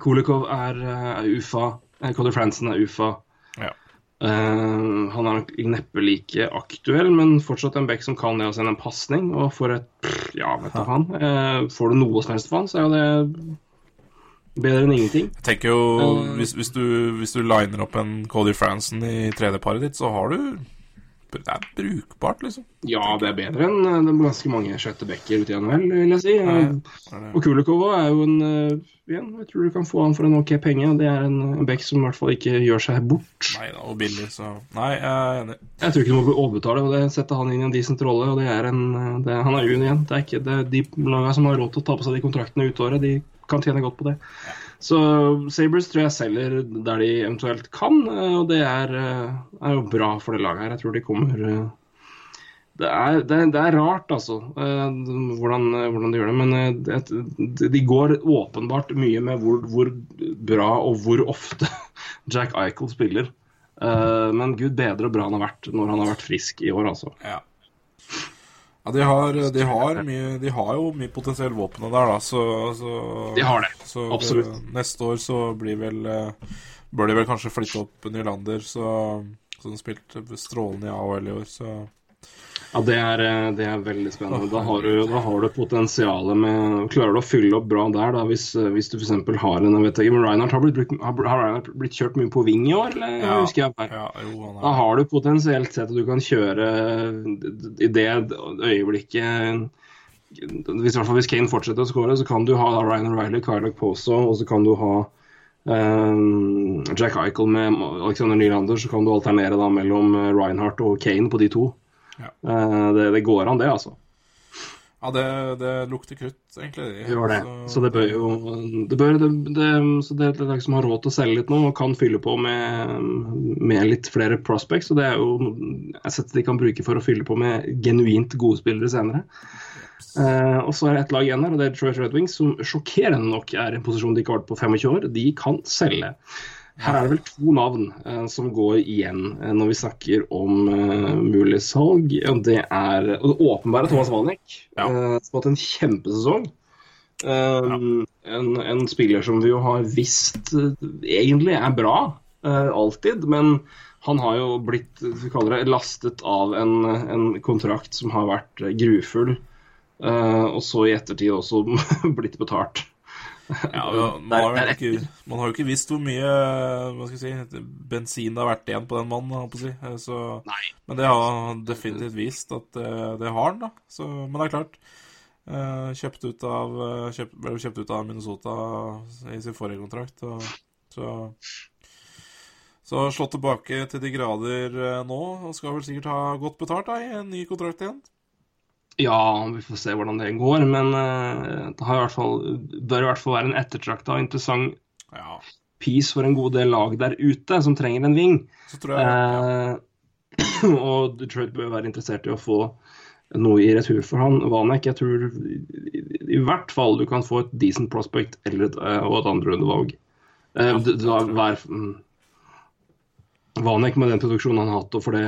Kolikov er, eh, er UFA. Cody Franson er UFA. Ja. Eh, han er nok neppe like aktuell, men fortsatt en back som kan det å sende en pasning. Og for et pff, Ja, vet du faen. Uh, får du noe som helst for han, så er jo det bedre enn ingenting. Jeg tenker jo, uh, hvis, hvis, du, hvis du liner opp en Cody Franson i tredjeparet ditt, så har du Det er brukbart, liksom. Ja, det er bedre enn eh, det er ganske mange skjøttebekker ute i NHL, vil jeg si. Ja, Eh. Og Kulikova er jo en eh, igjen, Jeg tror du kan få han for en ok penge. Det er en, en bekk som i hvert fall ikke gjør seg bort. Nei da, og billig, så Nei, jeg er enig. Jeg tror ikke du må overbetale. og det setter han inn i en decent rolle. og det er en, det, Han er juni igjen. Det er ikke det de lagene som har råd til å ta på seg de kontraktene ut året, de kan tjene godt på det. Så Sabres tror jeg selger der de eventuelt kan, eh, og det er, eh, er jo bra for det laget her. Jeg tror de kommer eh, det er, det, det er rart, altså, hvordan, hvordan de gjør det. Men det, de går åpenbart mye med hvor, hvor bra og hvor ofte Jack Eichel spiller. Men gud bedre og bra han har vært når han har vært frisk i år, altså. Ja. Ja, de har, de har, mye, de har jo mye potensielt våpen der, da, så, så De har det. Så Absolutt. neste år så blir vel eh, Bør de vel kanskje flytte opp Nylander, så Som spilte strålende i AHL i år, så Ja, det er, eh, det er veldig spennende. Da har du, da har du potensialet med Klarer du å fylle opp bra der, da, hvis, eh, hvis du f.eks. har en jeg vet ikke, men Reinhardt har blitt, har, har Reinhardt blitt kjørt mye på ving i år, eller Ja. husker jeg? Ja, jo, Da har du potensielt sett at du kan kjøre i det øyeblikket hvis, i hvert fall hvis Kane fortsetter å skåre, så kan du ha Ryan O'Reilly, Kyle Poso, og så kan du ha um, Jack Eichel med Alexander Nylander. Så kan du alternere da mellom eh, Reinhardt og Kane på de to. Ja. Uh, det, det, går an, det, altså. Ja, det, det lukter krutt, egentlig. Det gjør det. Så, så det bør jo Det bør det, det, så det er som har råd til å selge litt nå, og kan fylle på med, med litt flere prospects. Og det er jo setter de kan bruke for å fylle på med genuint gode spillere senere. Uh, og så er det ett lag igjen her, og det er Detroit Red Wings, som sjokkerende nok er i en posisjon de ikke har vært på 25 år. De kan selge. Her er det vel to navn eh, som går igjen eh, når vi snakker om mulig salg. Og det er det åpenbare Thomas Wanek, ja. som har hatt en kjempesesong. Ja. En, en, spiller som vi jo har visst egentlig er bra, alltid. Men han har jo blitt det, lastet av en, en kontrakt som har vært grufull. Og så i ettertid også blitt betalt. Ja, man, har ikke, man, har jo ikke visst hvor mye hva skal jeg si, bensin det har vært igjen på den mannen. Si. Eh, så, men det har definitivt vist at uh, det har han. da. Så, men det er klart. Uh, kjøpt ut av, kjøpt, ble kjøpt ut av Minnesota i sin forrige kontrakt. Og, så, så slått tilbake til de grader nå, og skal vel sikkert ha godt betalt da, i en ny kontrakt igjen. Ja, vi får se hvordan det går. Men det det i fall, bør i hvert fall være en ettertrakta og interessant ja. piece for en god del lag der ute som trenger en ving. Jeg, ja. og Detroit bør være interessert i å få noe i retur for han. Vanek, jeg tror i, i, hvert fall du kan få et decent prospect eller et, uh, og et andrerundevalg. Eh, ja, hver, mm, Vanek med den produksjonen han har hatt og for det,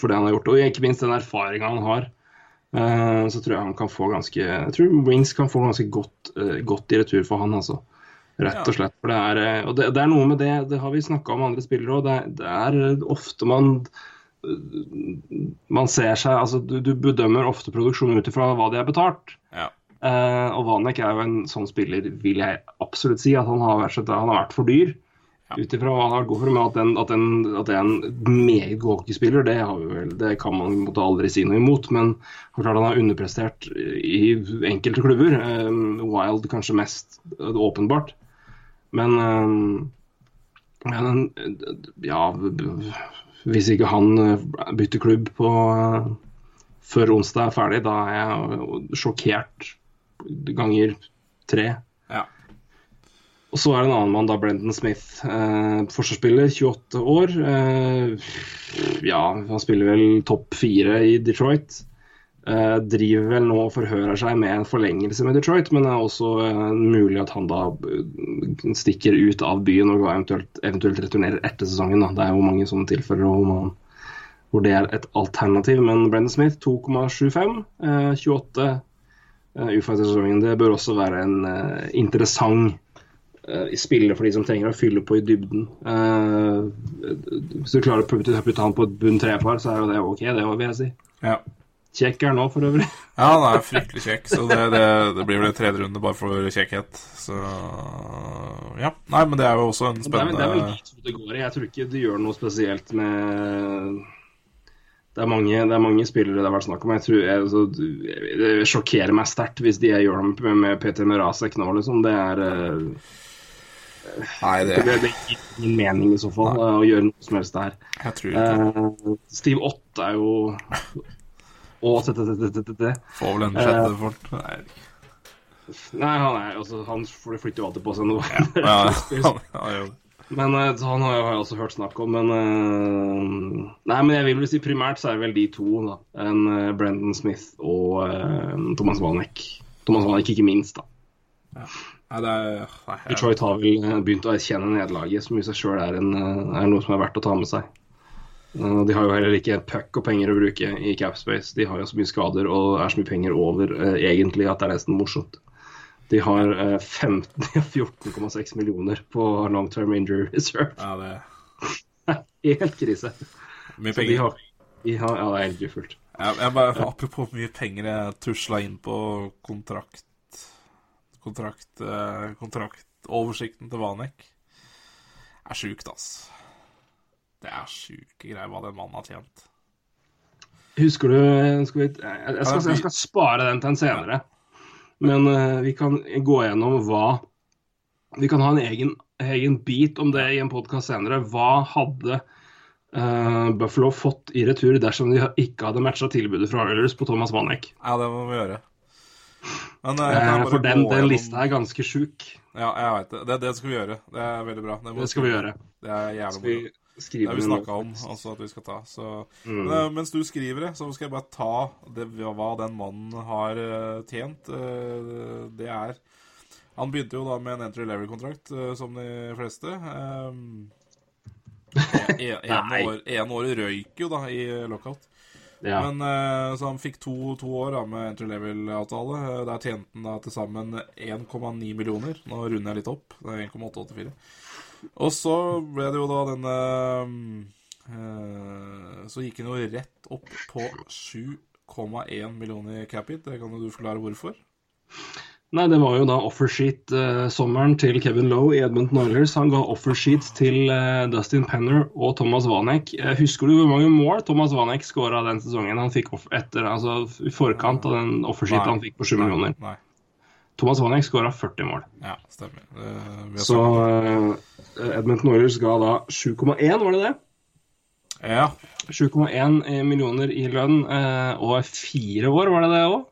for det han har gjort, og ikke minst den erfaringa han har Eh, så tror jeg han kan få ganske Jeg tror Wings kan få ganske godt, uh, godt i retur for han, altså. Rett og slett. For det er, eh, og det, det er noe med det, det har vi snakka om andre spillere òg, det, det, er ofte man man ser seg altså Du, du bedømmer ofte produksjonen ut ifra hva de er betalt. Ja. Uh, og Vanek er jo en sånn spiller, vil jeg absolutt si, at han har vært, han har vært for dyr. Ut ifra hva han har gått for, men at, den, at, den, at det er en meget god hockeyspiller, det, det, kan man måtte aldri si noe imot. Men han har underprestert i enkelte klubber. Um, Wild kanskje mest åpenbart. Men, um, men ja Hvis ikke han bytter klubb på før onsdag er ferdig, da er jeg sjokkert ganger tre. Og så er det en annen mann, da, Brendan Smith. Eh, forsvarsspiller, 28 år. Eh, ja, han spiller vel topp fire i Detroit. Eh, driver vel nå og forhører seg med en forlengelse med Detroit, men det er også eh, mulig at han da eh, stikker ut av byen og eventuelt, eventuelt returnerer etter sesongen. Da. Det er jo mange sånne tilfeller hvor, man, hvor det er et alternativ. Men Brendan Smith 2,75. 28 uh, ufa sesongen. Det bør også være en uh, interessant spiller for de som trenger å fylle på i dybden. Hvis du klarer å putte, han på et bunn trepar, så er jo det ok, det vil jeg si. Ja. Kjekk er òg, for øvrig. ja, han er fryktelig kjekk, så det, det, det blir vel en tredje runde bare for kjekkhet. Så ja. Nei, men det er jo også en spennende Det er, vel dit det går. i. Jeg tror ikke det gjør noe spesielt med det er, mange, det er mange spillere det har vært snakk om. Jeg tror jeg, altså, Det sjokkerer meg sterkt hvis de gjør det med, med Peter Merasek nå, liksom. Det er uh, Nei, det... det, det gir ingen mening i så fall Nei. å gjøre noe som helst der. Jeg tror ikke. Uh, Steve Ott er jo Å, t-t-t-t-t Får vel en sjette uh, fort. Nei. Nei, han er altså Han flytter jo alltid på seg noe. ja, ja, ja, men uh, han har jeg også hørt snakk om, men uh, Nei, men jeg vil vel si primært så er det vel de to, da. En uh, Brendan Smith og Thomas Wanek. Thomas Wanek ikke minst, da. Ja. Nei, er, nei, jeg... Detroit har vel begynt å erkjenne nederlaget, som i seg sjøl er, er, noe som er verdt å ta med seg. Uh, de har jo heller ikke puck og penger å bruke i Capspace. De har jo så mye skader og er så mye penger over egentlig at det er nesten morsomt. De har uh, 14,6 millioner på long term injury reserve. Ja, det er helt krise. Mye penger. De har, de har, ja, det er helt gufullt. Jeg, jeg bare, apropos mye penger jeg tusla inn på kontrakt kontrakt, eh, kontraktoversikten til Vanek er sjukt, ass. Det er sjuke greier hva den mannen har tjent. Husker du skal vi, jeg, jeg, skal, jeg skal spare den til en senere. Men uh, vi kan gå gjennom hva Vi kan ha en egen, egen bit om det i en podkast senere. Hva hadde uh, Buffalo fått i retur dersom de ikke hadde matcha tilbudet fra Oilers på Thomas Vanek? Ja, det må vi gjøre. Men, eh, Eh, for den, den lista er ganske sjuk. Ja, jeg veit det. det. Det skal vi gjøre. Det er veldig bra. må Det skal vi gjøre. Det er jævlig bra vi moro. Det har vi det snakka om altså, at vi skal ta. Så, Mm. Men, eh, mens du skriver det, så skal jeg bare ta det, hva den mannen har eh, tjent. Det er Han begynte jo da med en entry level-kontrakt, som de fleste. Um, en, år, en år røyk jo da i lockout. Ja. Men, uh, så han fikk to, to år da, med entry level-avtale. Eh, Der tjente han da til sammen 1,9 millioner. Nå runder jeg litt opp. Det er 1,884. Og så ble det jo da denne uh, Så gikk han jo rett opp på 7,1 millioner i cap hit. Det kan jo du forklare hvorfor? Nei, det var jo da offersheet-sommeren til Kevin Lowe i Edmund Oilers. Han ga offersheet til eh, Dustin Penner og Thomas Vanek. Eh, husker du hvor mange mål Thomas Vanek skåra den sesongen han fikk off etter, altså i forkant av den offersheet han fikk på 7 millioner? Nei. Thomas Vanek skåra 40 mål. Ja, stemmer. Det, Så Edmund eh, Edmonton Oilers ga da 7,1, var det det? Ja. 7,1 millioner i lønn, eh, og fire år, var det det òg?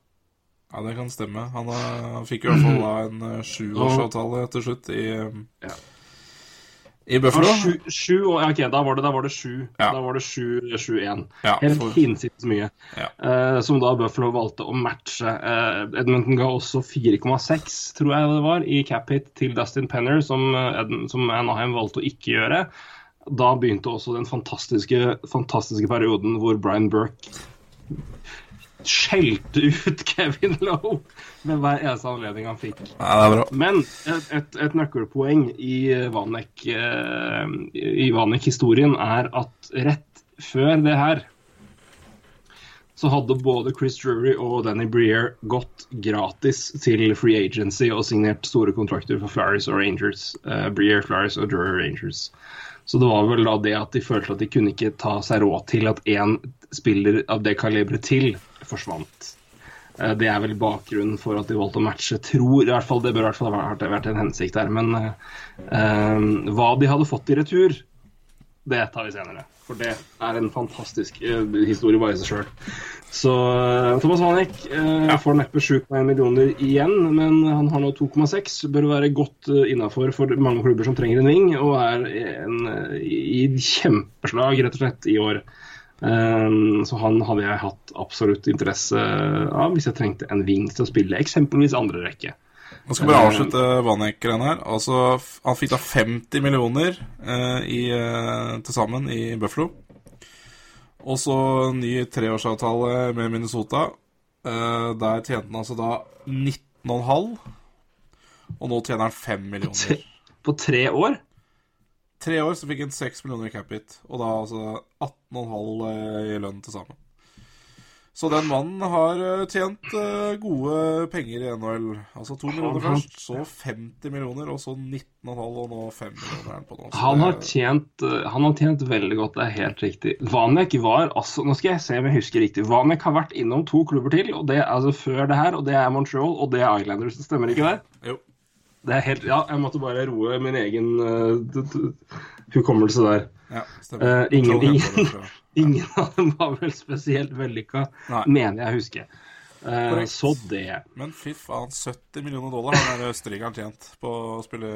Ja, det kan stemme. Han, eh, han fikk i hvert fall da en eh, sjuårsavtale til slutt i, eh, Ja. i Buffalo. Sju, sju ok, da var det, da var det sju. Ja. Da var det sju, sju igjen. Ja, Helt for- hinsides mye. Ja. Eh, som da Buffalo valgte å matche. Uh, Edmonton ga også 4,6, tror jeg det var, i cap hit til Dustin Penner, som, eh, Ed- som Anaheim valgte å ikke gjøre. Da begynte også den fantastiske, fantastiske perioden hvor Brian Burke skjelte ut Kevin Lowe med hver eneste anledning han fikk. Ja, det bra. Men et, et, et nøkkelpoeng i eh, i Vanek-historien er at rett før det her så hadde både Chris Drury og Danny Breer gått gratis til free agency og signert store kontrakter for Flyers og Rangers. Eh, Breer, Flyers og Drury Rangers. Så det var vel da det at de følte at de kunne ikke ta seg råd til at én spiller av det kaliberet til forsvant. Eh, Det er vel bakgrunnen for at de valgte å matche. Tror, i hvert fall, Det bør i hvert fall ha vært, en hensikt der. Men eh, hva de hadde fått i retur, det tar vi senere. For det er en fantastisk uh, historie bare i seg sjøl. Så Thomas Vanek eh, får neppe 7,1 millioner igjen, men han har nå 2,6. Bør være godt uh, innafor for mange klubber som trenger en ving, og er en, i kjempeslag rett og slett i år. Um, så han hadde jeg hatt absolutt interesse av hvis jeg trengte en wing til å spille eksempelvis andre rekke. Nå skal bare avslutte Vanek-greiene her. Altså, han fikk da 50 millioner eh, i, eh, til sammen i Buffalo. Og så ny treårsavtale med Minnesota. Eh, der tjente han altså da 19,5. Og nå tjener han 5 millioner. På tre år? Tre år så fikk han 6 millioner i cap hit, og da altså 18,5 i lønn til sammen. Så den mannen har eh, tjent eh, gode penger i NHL. Altså 2 millioner først, så 50 millioner, og så 19,5, og nå 5 millioner er på nå. Han har, tjent, han har tjent veldig godt, det er helt riktig. Vanek var altså Nå skal jeg se om jeg husker riktig. Vanek har vært innom to klubber til, og det er altså før det her, og det er Montreal, og det er Islanders. Stemmer ikke det? Jo. Det er helt, ja, jeg måtte bare roe min egen uh, hukommelse der. Ja. Eh, ingen- ingen-. Ingen av dem var vel spesielt vellykka, mener jeg å huske. Uh, så det. Men fy faen, 70 millioner dollar har den østerrikeren tjent på å spille,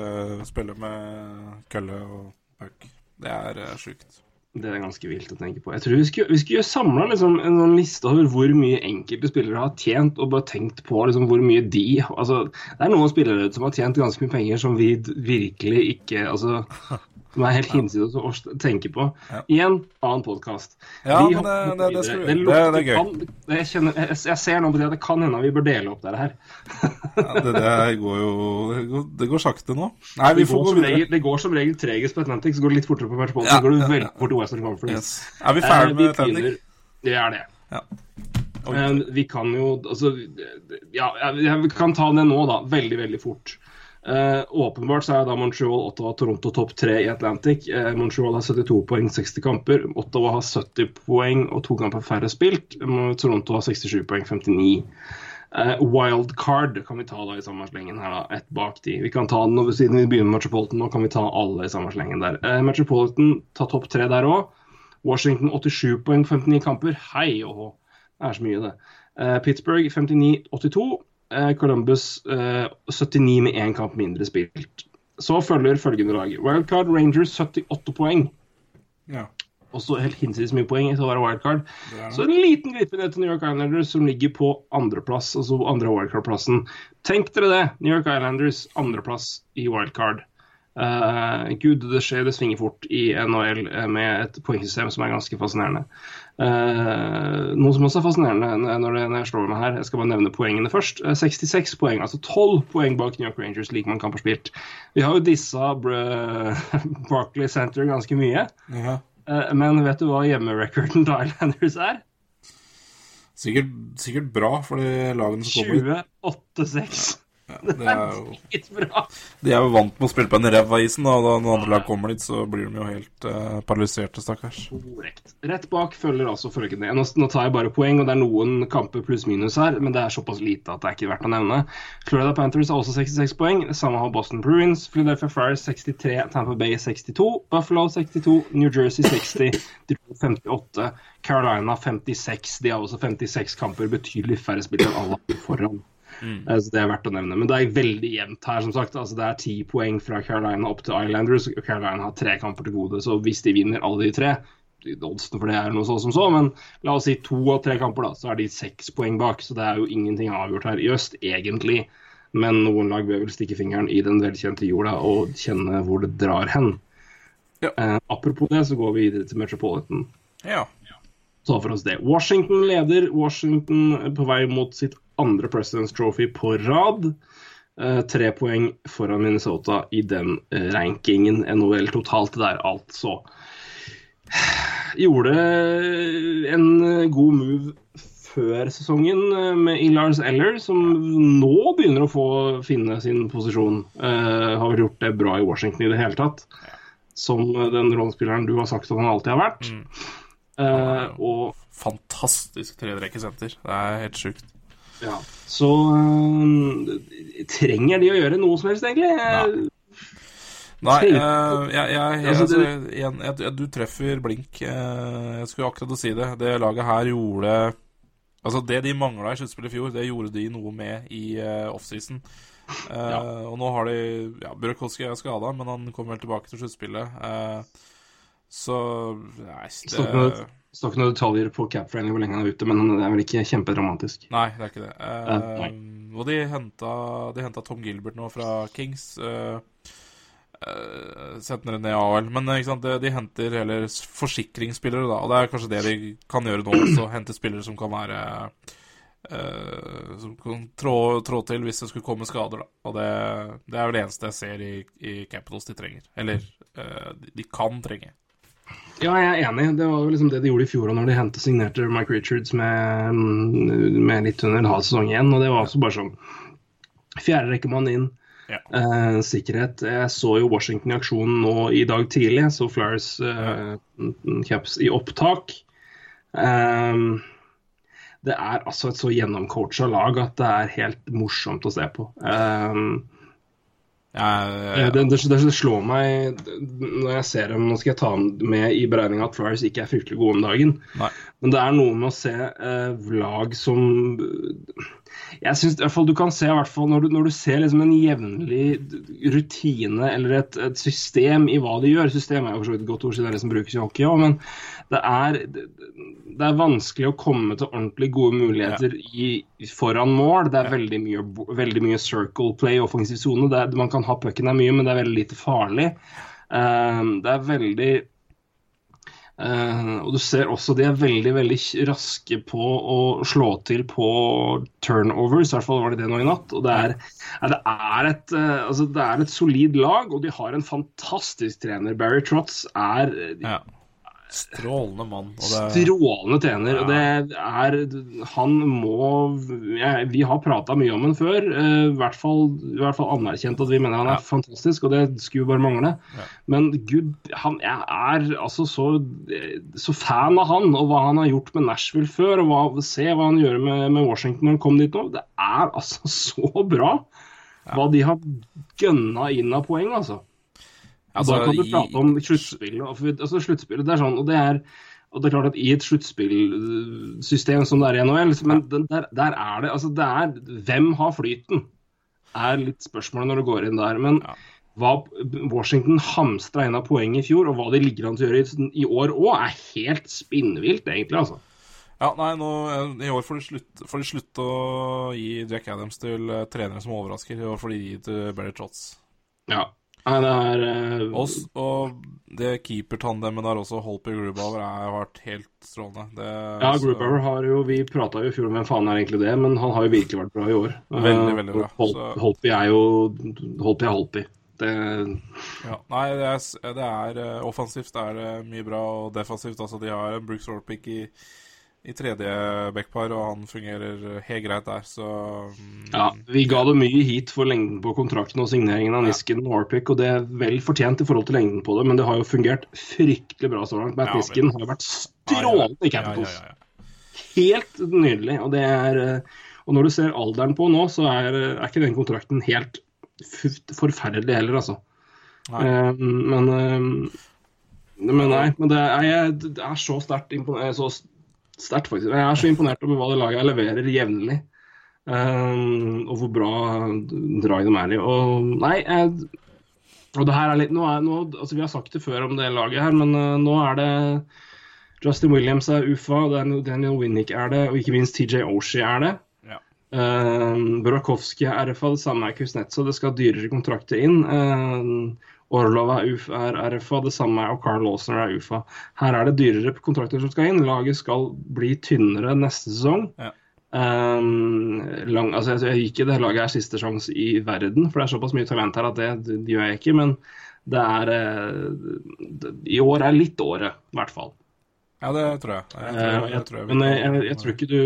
spille med kølle og puck. Det er uh, sjukt. Det er ganske vilt å tenke på. Jeg tror Vi skulle, vi skulle samla liksom en sånn liste over hvor mye enkelte spillere har tjent, og bare tenkt på liksom hvor mye de altså, Det er noen spillere som har tjent ganske mye penger som vi virkelig ikke altså, Som er helt hinsides å tenke på. Ja. I en annen podkast. Ja, men det- det- det skal vi gjøre. Det- det er gøy. jeg, kjenner, jeg, jeg ser nå på det at det kan hende vi bør dele opp dette her. Ja, det, det går jo det går, sakte nå. Nei, vi Det får gå videre. regel, det går som regel tregest på Atlantic, så går det litt fortere på Metropolitan. Ja, så går det veldig fort til Western Conference. Yes. Er vi Eh, ferdig vi med Atlantic? Det er det. Ja. Okay. Vi kan jo altså Ja, vi kan ta det nå, da. Veldig, veldig fort. Eh, åpenbart så er da Montreal, Ottawa, Toronto topp tre i Atlantic. Eh, Montreal har 72 poeng, 60 kamper. Ottawa har 70 poeng og to kamper færre spilt. Toronto har 67 poeng, 59. Eh, wildcard kan vi ta da i samme slengen her, da. Ett bak de. Vi kan ta den over siden vi begynner med Metropolitan, nå kan vi ta alle i samme slengen der. Eh, Metropolitan tar topp tre der òg. Washington 87 poeng, 59 kamper. Hei og hå. Det er så mye, det. Eh, Pittsburgh 59-82. Eh, Columbus eh, 79 med én kamp mindre spilt. Så følger følgende lag. Wildcard Rangers 78 poeng. Ja. Også helt hinsides mye poeng til å være wildcard. Så en liten glipp ned til New York Islanders, som ligger på andreplass, altså andre wildcard-plassen. Tenk dere det! New York Islanders andreplass i wildcard. Uh, Gud, det skjer, det svinger fort i NHL eh, med et poengsystem som er ganske fascinerende. Eh, noe som også er fascinerende når, jeg slår meg her, jeg skal bare nevne poengene først. Eh, 66 poeng, altså 12 poeng bak New York Rangers, like mange kamper spilt. Vi har jo dissa Barclay Center ganske mye. Ja. Eh, men vet du hva hjemmerekorden til Islanders er? Sikkert, sikkert bra for de lagene som kommer. 28-6. Ja, det er jo, de er jo vant med å spille på en ræva isen, da, og da når andre lag kommer dit, så blir de jo helt eh, paralyserte, stakkars. Korrekt. Rett bak følger altså følgende. Nå, nå tar jeg bare poeng, og det er noen kamper pluss-minus her, men det er såpass lite at det er ikke verdt å nevne. Florida Panthers har også 66 poeng. Samme har Boston Bruins. Philadelphia Friars 63, Tampa Bay 62, Buffalo 62, New Jersey 60, Detroit 58, Carolina 56. De har også 56 kamper, betydelig færre spillere enn alle foran. Eh, Så det er verdt å nevne. Men det er veldig jevnt her, som sagt. Altså, det er ti poeng fra Carolina opp til Islanders. Carolina har tre kamper til gode, så hvis de vinner alle de tre Oddsen for det er noe så som så, men la oss si to av tre kamper, da, så er de seks poeng bak. Så det er jo ingenting avgjort her i øst, egentlig. Men noen lag bør vel stikke fingeren i den velkjente jorda og kjenne hvor det drar hen. Ja. Eh, apropos det, så går vi videre til Metropolitan Ja. ta for oss det. Washington leder. Washington på vei mot sitt andre President's Trophy på rad. Eh, tre poeng foran Minnesota i den eh, rankingen. NHL totalt der, altså. Gjorde en eh, god move før sesongen med Ilars Eller, som nå begynner å få finne sin posisjon. Eh, har vel gjort det bra i Washington i det hele tatt. Som den rollespilleren du har sagt at han alltid har vært. Eh, og Fantastisk tredrekkesenter. Det er helt sjukt. Ja, så øh, trenger de å gjøre noe som helst, egentlig? Nei. Eh, jeg, jeg, jeg, Altså, du treffer blink. Eh, jeg skulle akkurat å si det. Det laget her gjorde Altså, det de mangla i sluttspillet i fjor, det gjorde de noe med i uh, offseason. Eh, Og nå har de Ja, Burakovsky er skada, men han kommer vel tilbake til sluttspillet. Uh, så Nei, det står ikke noen detaljer på Cap-Friendly hvor lenge han er ute, men det er vel ikke kjempedramatisk. Nei, det er ikke det. Eh, Eh, nei. og de henta, de henta Tom Gilbert nå fra Kings. Uh, Sendte ned ned AL. Men eh, sant, de, de henter heller forsikringsspillere, da. Og det er kanskje det de kan gjøre nå også. Hente spillere som kan være eh, Som kan trå, trå til hvis det skulle komme skader, da. Og det, det er vel det eneste jeg ser i, i Capitals de trenger. Eller eh, de, de kan trenge. Ja, jeg er enig. Det var jo liksom det de gjorde i fjor når de hentet signerte Mike Richards med, mm, med litt under en halv sesong igjen. Og det var også bare sånn Fjerde rekkemann inn. Ja. Eh, sikkerhet. Jeg så jo Washington i aksjon nå i dag tidlig. Jeg så Flyers eh, caps i opptak. Ehm, det er altså et så gjennomcoacha lag at det er helt morsomt å se på. Ehm, Jeg, det, det, det slår meg når jeg ser dem Nå skal jeg ta med i beregninga at Flyers ikke er fryktelig gode om dagen. Nei. Men det er noe med å se eh, lag som Jeg syns i hvert fall du kan se hvert fall når du, når du ser liksom en jevnlig rutine eller et, et system i hva de gjør System er jo for så vidt et godt ord siden det er det som brukes i hockey òg, men det er, det er vanskelig å komme til ordentlig gode muligheter i, foran mål. Det er veldig mye, veldig mye circle play, i offensiv sone. Man kan ha pucken der mye, men det er veldig lite farlig. Eh, det er veldig Uh, og du ser også de er veldig veldig raske på å slå til på turnovers. I hvert fall var det det nå i natt. Og det er, ja, det er, et, uh, altså, det er et solid lag, og de har en fantastisk trener. Barry Trotz er, ja. Strålende mann. Det, Strålende trener. og det er Han må jeg, Vi har prata mye om han før. eh, I hvert, fall, I hvert fall anerkjent at vi mener han er Ja. fantastisk, og det skulle bare mangle. Ja. Men gud, han, jeg er altså så, så fan av han, og hva han har gjort med Nashville før. og hva, Se hva han gjør med, med Washington når han kom dit nå. Det er altså så bra hva de har gønna inn av poeng, altså. Altså, da kan du prate om sluttspill. Altså, sluttspillet det er sånn, og det er, og det er klart at I et sluttspillsystem som det er i NHL, men der, der er det altså det er, Hvem har flyten? er litt spørsmålet når du går inn der. Men Ja. hva Washington hamstra inn av poeng i fjor, og hva de ligger an til å gjøre i, år òg, er helt spinnvilt, egentlig. altså. Ja, nei, nå, I år får de, slutt, får de slutte å gi Jack Adams til eh, trenere som overrasker. og får de gi til Barry Trotz. Ja. Nei, det er uh... Oss og det keepertandemet der også, Holper Grubauer, har vært helt strålende. Det, Ja, så- Grubauer har jo Vi prata jo i fjor om hvem faen er egentlig det, men han har jo virkelig vært bra i år. Veldig, Eh, veldig bra. Hol Så- Holpi er jo Holpi er Holpi. Det Ja, nei, det er, det er eh, offensivt det er mye bra, og defensivt altså De har en Brooks Orpic i, i tredje backpar, og han fungerer helt greit der, så mm, Ja, vi ga det mye hit for lengden på kontrakten og signeringen av Nisken og Orpic, og det er vel fortjent i forhold til lengden på det, men det har jo fungert fryktelig bra så langt. Bert Ja, Nisken har jo vært strålende i Capitals. Helt nydelig. Og det er eh, Og når du ser alderen på nå, så er, eh, er ikke den kontrakten helt forferdelig heller, altså. Nei. Eh, men eh, Men nei. Men det er, jeg, er så sterkt imponert Så sterkt, faktisk. Jeg er så imponert over hva det laget jeg leverer jevnlig. Um, og hvor bra drag de er i. Og nei, jeg, og det her er litt nå er, nå, altså Vi har sagt det før om det laget her, men uh, nå er det Justin Williams er UFA, Daniel, Winnick er det, og ikke minst TJ Oshie er det. Ja. Uh, Burakovsky er RFA, det samme er Kuznetsov. Det skal dyrere kontrakter inn. Eh, Orlov er, UFA, er RFA, det samme er og Carl Lawson er UFA. Her er det dyrere kontrakter som skal inn. Laget skal bli tynnere neste sesong. Ja. Um, lang, altså jeg, jeg ikke det laget er siste sjanse i verden, for det er såpass mye talent her at det, det, det gjør jeg ikke. Men det er eh, det, I år er litt året, i hvert fall. Ja, det tror jeg. Jeg, Eh, tror, jeg, jeg, tror jeg, men jeg, tror ikke du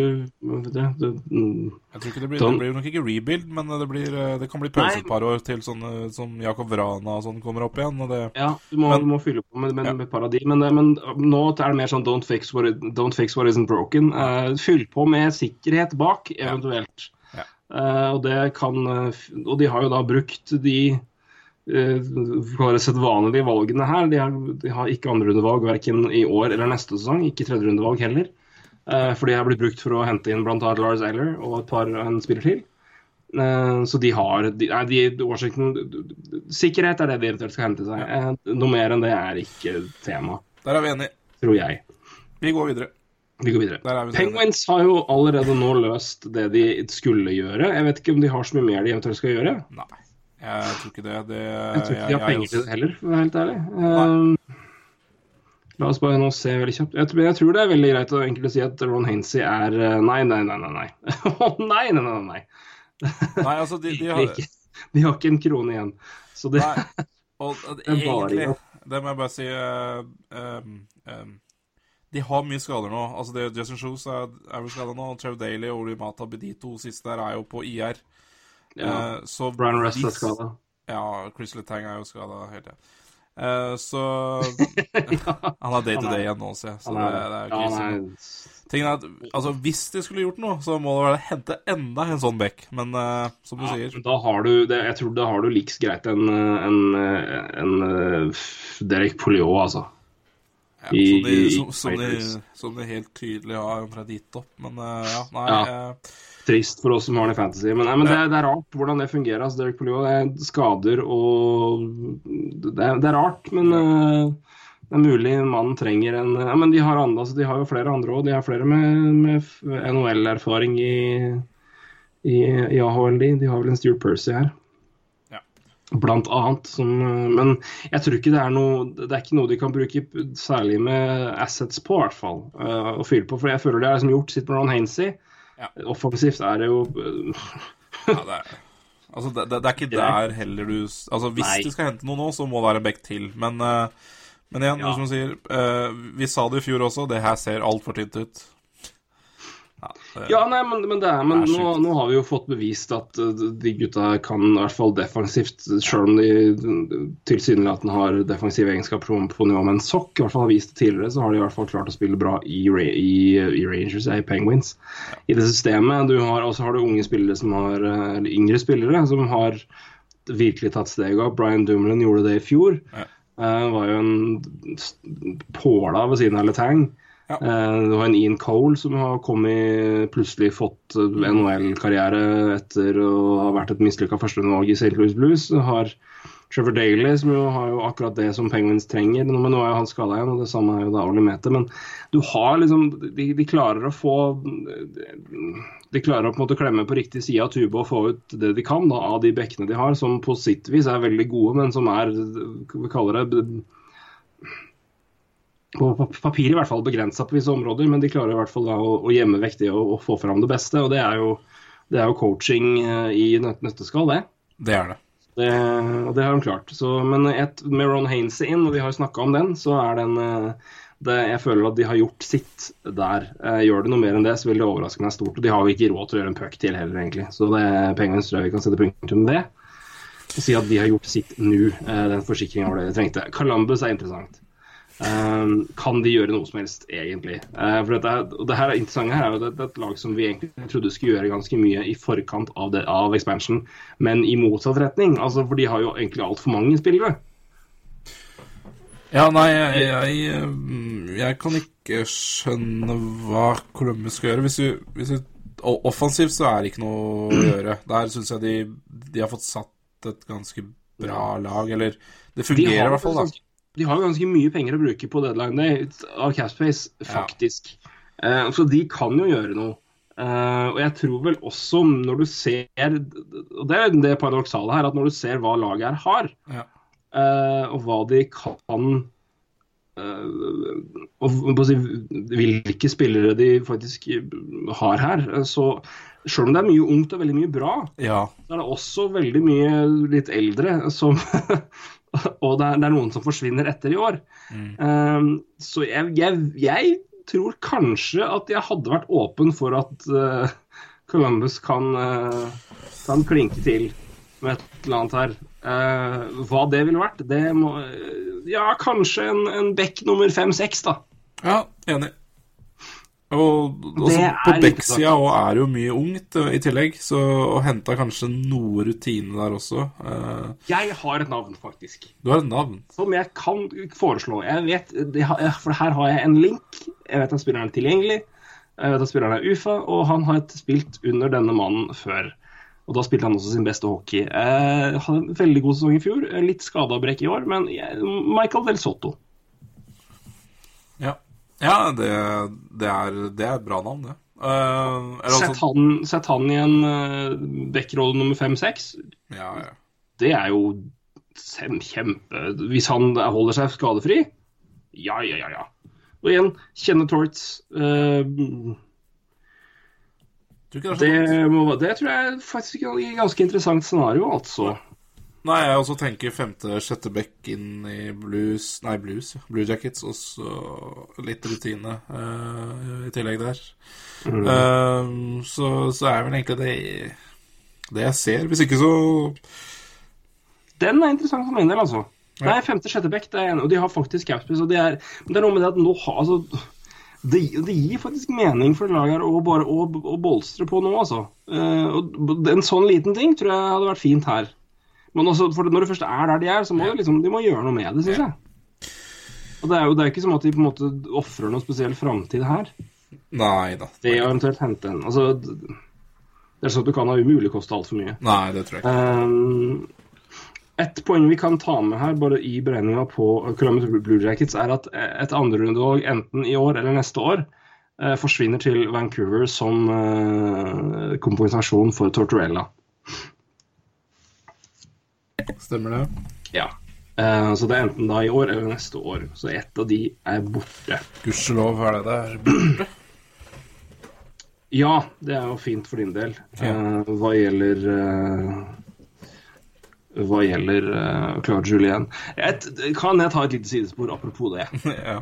det, det, mm, Jeg tror ikke det blir, det blir nok ikke rebuild, men det, blir, eh, det kan bli pause et par år til sånne som Jakob Vrana og sånn kommer opp igjen. Og det, Ja, du må, Men- du må fylle på med, med, Ja. med et par av de. Men, men nå er det mer sånn don't fix what, don't fix what isn't broken. Uh, fyll på med sikkerhet bak, eventuelt. Ja. Uh, og det kan eh, Og de har jo da brukt de uh, sedvanlige valgene her. De har, de har ikke andrerundevalg verken i år eller neste sesong. Ikke tredjerundevalg heller. Eh, for de har blitt brukt for å hente inn bl.a. Lars Eller og et par en spiller til. Eh, Så de har de, nei, de, Washington Sikkerhet er det de eventuelt skal hente seg. Eh, Noe mer enn det er ikke tema, der er vi enige. tror jeg. Vi går videre. Vi går videre. Er vi Penguins har jo allerede nå løst det de skulle gjøre. Jeg vet ikke om de har så mye mer de eventuelt skal gjøre. Nei, jeg tror ikke det. det Jeg tror ikke de har penger til det heller, for å være helt ærlig. Nei. Eh, La oss bare nå se veldig kjapt. Jeg tror, jeg tror det er veldig greit å egentlig si at Ron Hainsey er eh, Nei, nei, nei, nei. nei. Nei, nei, nei, nei. Nei, altså, de, de har. De har ikke en krone igjen. Så det Nei, og er bare egentlig. Det må jeg bare si uh, um, um, De har mye skader nå. Altså det, Justin Shoes er, er vel skada nå. Trev Daly og Oli Mata Bedito siste der er jo på IR. Ja. Uh, så Brian Rest er skada. Ja, Chris Letang er jo skada hele tida. Uh, så Han er day to day igjen nå, ser jeg. Så det, det er jo ja, krise. nei, Tingen er at, altså, Hvis de skulle gjort noe, så må det være å hente enda en sånn back. Men uh, som du Ja, sier da har du det, Jeg tror da har du liks greit en, en, en, en Derek Poliot, altså. ja, i- som, de, som, som, de, som de helt tydelig har omtrent gitt opp. Men uh, ja, nei Ja. eh, Trist for oss som har den i Fantasy. Men, nei, men det, det er rart hvordan det fungerer. Altså, Derek Poliot det er skader og Det det er rart, men uh, det er mulig mannen trenger en ja, Men de har, andre, altså, de har jo flere andre òg. De har flere med, med NHL-erfaring i, i, i AHL. De. de har vel en Stuart Percy her. Blant annet. Som, eh, men jeg tror ikke det er noe Det er ikke noe de kan bruke særlig med assets på, i hvert fall. eh, å fylle på. For jeg føler det er liksom gjort sitt med Ron Hainsey. Ja. Offensivt er det jo eh, ja, det, er, altså, det, det, det er ikke der heller du Altså Hvis Nei. du skal hente noe nå, så må det være en bekk til. Men, eh, Men igjen, Ja. som sier, eh, vi sa det i fjor også, det her ser altfor tynt ut. Ja, nei, men, men, det er, men nå, nå har vi jo fått bevist at uh, de gutta kan i hvert fall defensivt, selv om de tilsynelatende har defensive egenskaper på, nivå med en sokk, i hvert fall har vist det tidligere, så har de i hvert fall klart å spille bra i, i, i Rangers, ja, i Penguins. I det systemet. Du har, også har du unge spillere som har, uh, eller yngre spillere som har virkelig tatt steget opp. Brian Dumlin gjorde det i fjor. Ja. Uh, var jo en påla ved siden av Letang. Ja. Eh, Det var en Ian Cole som har kommet, plutselig fått eh, NHL-karriere etter å ha vært et mislykka førsterundevalg i St. Louis Blues. Har Trevor Daly, som jo har jo akkurat det som Penguins trenger. Men nå er jo han skada igjen, og det samme er jo da Oli Mete. Men du har liksom De, de klarer å få De klarer å på en måte klemme på riktig side av tuba og få ut det de kan da, av de bekkene de har, som på sitt vis er veldig gode, men som er Vi kaller det på pap- papir i hvert fall begrensa på visse områder, men de klarer i hvert fall da å, å gjemme vekk det og, og få fram det beste. Og det er jo, det er jo coaching eh, i nøt nøtteskall, det. det er det. det. Og det har de klart. Så, men et, med Ron Hainsey inn, og vi har jo snakka om den, så er den eh, det, Jeg føler at de har gjort sitt der. Eh, gjør det noe mer enn det, så vil det overraske meg stort. Og de har jo ikke råd til å gjøre en puck til heller, egentlig. Så det er pengene strø. vi kan sette punktum med det. Og si at de har gjort sitt nå. Eh, den forsikringa var det de trengte. Columbus er interessant. Um, kan de gjøre noe som helst, egentlig? Uh, for dette, det her er interessante her er jo det, det er et lag som vi egentlig trodde skulle gjøre ganske mye i forkant av, det, av expansion, men i motsatt retning. Altså, for de har jo egentlig altfor mange spillere. Ja, nei, jeg, jeg, jeg kan ikke skjønne hva Columbus skal gjøre. Hvis du, hvis du Offensivt så er det ikke noe å gjøre. Der syns jeg de, de har fått satt et ganske bra lag. Eller det De fungerer i hvert fall, da. De har jo ganske mye penger å bruke på deadline day av Capspace, faktisk. Eh, så de kan jo gjøre noe. Uh, og jeg tror vel også, når du ser Og det er det paradoksale her, at når du ser hva laget her har, Ja. uh, og hva de kan og si, hvilke spillere de faktisk har her, så selv om det er mye ungt og veldig mye bra, ja. så er det også veldig mye litt eldre som Og det er, det er noen som forsvinner etter i år. Um, så jeg, jeg, jeg tror kanskje at jeg hadde vært åpen for at uh, Columbus kan, uh, kan klinke til med et eller annet her. Uh, hva det ville vært, det må Ja, kanskje en, en bekk nummer fem-seks, da. ja enig. Og altså, på er òg er det jo mye ungt eh, i tillegg, så og henta kanskje noe rutine der også. Eh, Jeg har et navn, faktisk. du har et navn. som jeg kan foreslå. Jeg vet, For her har jeg en link. Jeg vet at spilleren er tilgjengelig. Jeg vet at spilleren er UFA, og han har spilt under denne mannen før. Og da spilte han også sin beste hockey. Eh, hadde en veldig god sesong i fjor. eh, Litt skada og brekk i år, men jeg, Michael Del Sotto. Ja, det, det, er, det er et bra navn, det. Uh, Sett altså, han, sett han i en uh, backrolle nummer fem-seks. ja, ja. Det er jo kjempe Hvis han holder seg skadefri, ja, ja, ja. ja. Og igjen, kjenne Torts. Uh, det Det, det tror jeg faktisk er et ganske interessant scenario, altså. Nei, jeg også tenker femte-sjette back inn i blues Nei, blues, ja. Blue Jackets, og så litt rutine uh, i tillegg der. Eh, så, så er vel egentlig det det jeg ser. Hvis ikke så Den er interessant for min del, altså. Ja. Nei, femte-sjette back, det er en, og de har faktisk capspace. Og det er, det er noe med det at nå har altså, det, det gir faktisk mening for laget her å bare å, å bolstre på nå, altså. Uh, og en sånn liten ting tror jeg hadde vært fint her. Men også, for når du først er der de er, så må de, liksom, de må gjøre noe med det, syns jeg. Og det er jo det er ikke som at de på en måte ofrer noe spesiell framtid her. Nei da. Det å eventuelt hente en altså, Det er sånn at du kan ha umulig koste altfor mye. Nei, det tror jeg ikke. Um, et poeng vi kan ta med her, bare i beregninga på Columbus Blue Jackets, er at et andrerundevalg enten i år eller neste år eh, forsvinner til Vancouver som eh, kompensasjon for Tortorella. Stemmer det? Ja. Uh, så det er enten da i år eller neste år. Så ett av de er borte. Gudskjelov er det der borte. Ja, det er jo fint for din del. Ja. Eh, hva gjelder uh, hva gjelder uh, Claude Julien. Et, kan jeg ta et lite sidespor apropos det? ja.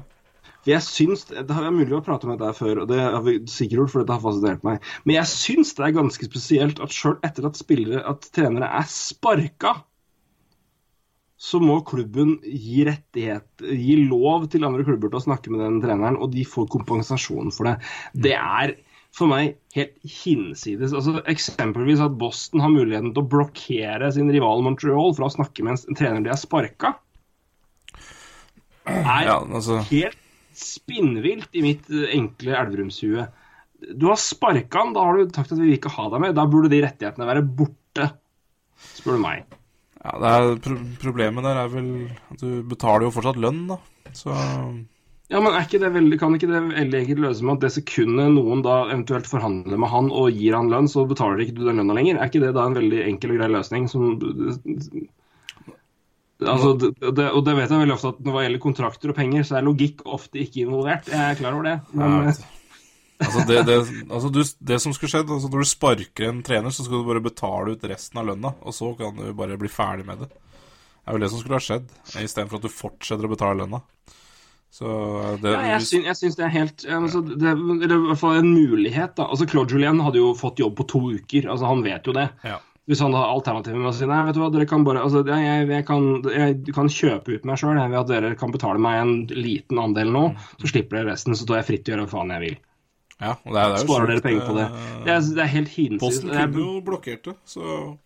For jeg syns, Det har vært mulig å prate om dette før, og det har vi sikkert gjort, for dette har fascinert meg. Men jeg syns det er ganske spesielt at sjøl etter at spillere, at trenere er sparka, så må klubben gi rettighet, gi lov til andre klubber til å snakke med den treneren, og de får kompensasjon for det. Det er for meg helt hinsides. Altså, eksempelvis at Boston har muligheten til å blokkere sin rival Montreal fra å snakke med en trener de har sparka, er Ja, altså- helt spinnvilt i mitt enkle Elverumshue. Du har sparka han, da har du sagt at vi vil ikke ha deg med. Da burde de rettighetene være borte, spør du meg. Ja, det er, pro Problemet der er vel at du betaler jo fortsatt lønn, da. Så Ja, men er ikke det veldig, Kan ikke det veldig enkelt løse med at det sekundet noen da eventuelt forhandler med han og gir han lønn, så betaler ikke du den lønna lenger? Er ikke det da en veldig enkel og grei løsning som Altså, det, det, og det vet jeg veldig ofte at når det gjelder kontrakter og penger, så er logikk ofte ikke involvert. Jeg er klar over det. Men. Altså, det, det, altså du, det som skulle skjedd altså Når du sparker en trener, så skal du bare betale ut resten av lønna, og så kan du bare bli ferdig med det. Det er vel det som skulle ha skjedd, istedenfor at du fortsetter å betale lønna. Så det Ja, jeg, syns, jeg syns det er helt altså, det, Eller i hvert fall en mulighet, da. Altså, Claude Julien hadde jo fått jobb på to uker. Altså, Han vet jo det. Ja. Hvis han har alternativet med å si nei, vet du hva, dere kan bare altså, jeg, jeg, jeg, kan, jeg kan kjøpe ut meg sjøl ved at dere kan betale meg en liten andel nå, så slipper dere resten, så står jeg fritt til å gjøre hva faen jeg vil. Ja, det er, det er Sparer dere penger på det. eh, Det er, det er helt hinsides. Boston kunne jo blokkert det, så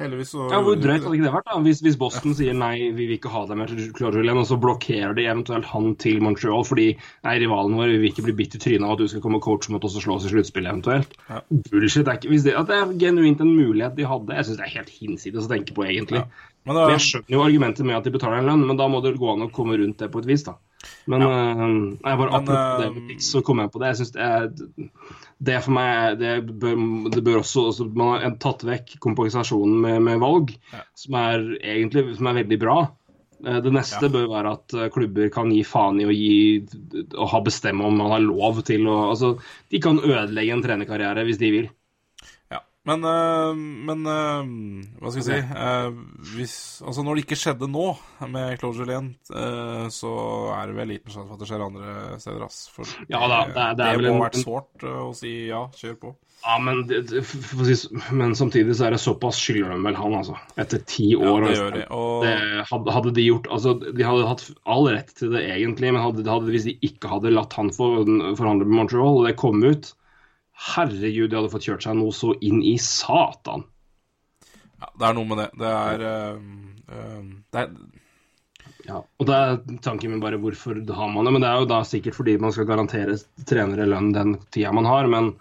heldigvis så Ja, Hvor drøyt hadde ikke det vært? da? Hvis, hvis Boston sier nei, vi vil ikke ha deg med til Claude og så blokkerer de eventuelt han til Montreal fordi nei, rivalen vår vi vil ikke bli bitt i trynet av at du skal komme og coache mot oss og slå oss i sluttspillet eventuelt. Ja. Bullshit. Det er ikke, det, det er genuint en mulighet de hadde, jeg syns det er helt hinsides å tenke på, egentlig. Men da, men Jeg skjønner jo argumentet med at de betaler en lønn, men da må det gå an å komme rundt det på et vis, da. Men øh, jeg bare apropos det med så kom jeg på det. Jeg synes det er Det for meg det bør, det bør også, også Man har tatt vekk kompensasjonen med, med valg, Ja. som er egentlig som er veldig bra. Eh, Det neste Ja. bør være at eh, klubber kan gi faen i å gi å ha bestemme om man har lov til å Altså, de kan ødelegge en trenerkarriere hvis de vil. Ja. Men, øh, men øh, hva skal jeg si øh, hvis, Altså, når det ikke skjedde nå med Claude Julien, så er det vel liten sjanse for at det skjer andre steder, ass. For Ja da, det er- det er det må en- ha vært sårt å si ja, kjør på. Ja, men, men samtidig så er det såpass skylder de vel han, altså. Etter ti år. det altså. gjør de, og- Det hadde, de gjort Altså, de hadde hatt all rett til det egentlig, men hadde, hadde, hvis de ikke hadde latt han forhandle med Montreal, og det kom ut Herregud, de hadde fått kjørt seg noe så inn i satan. Ja, det er noe med det. Det er øh, øh, det er, Ja, og det er tanken min bare hvorfor har man det. Men det er jo da sikkert fordi man skal garantere trenere lønn den tida man har. Men,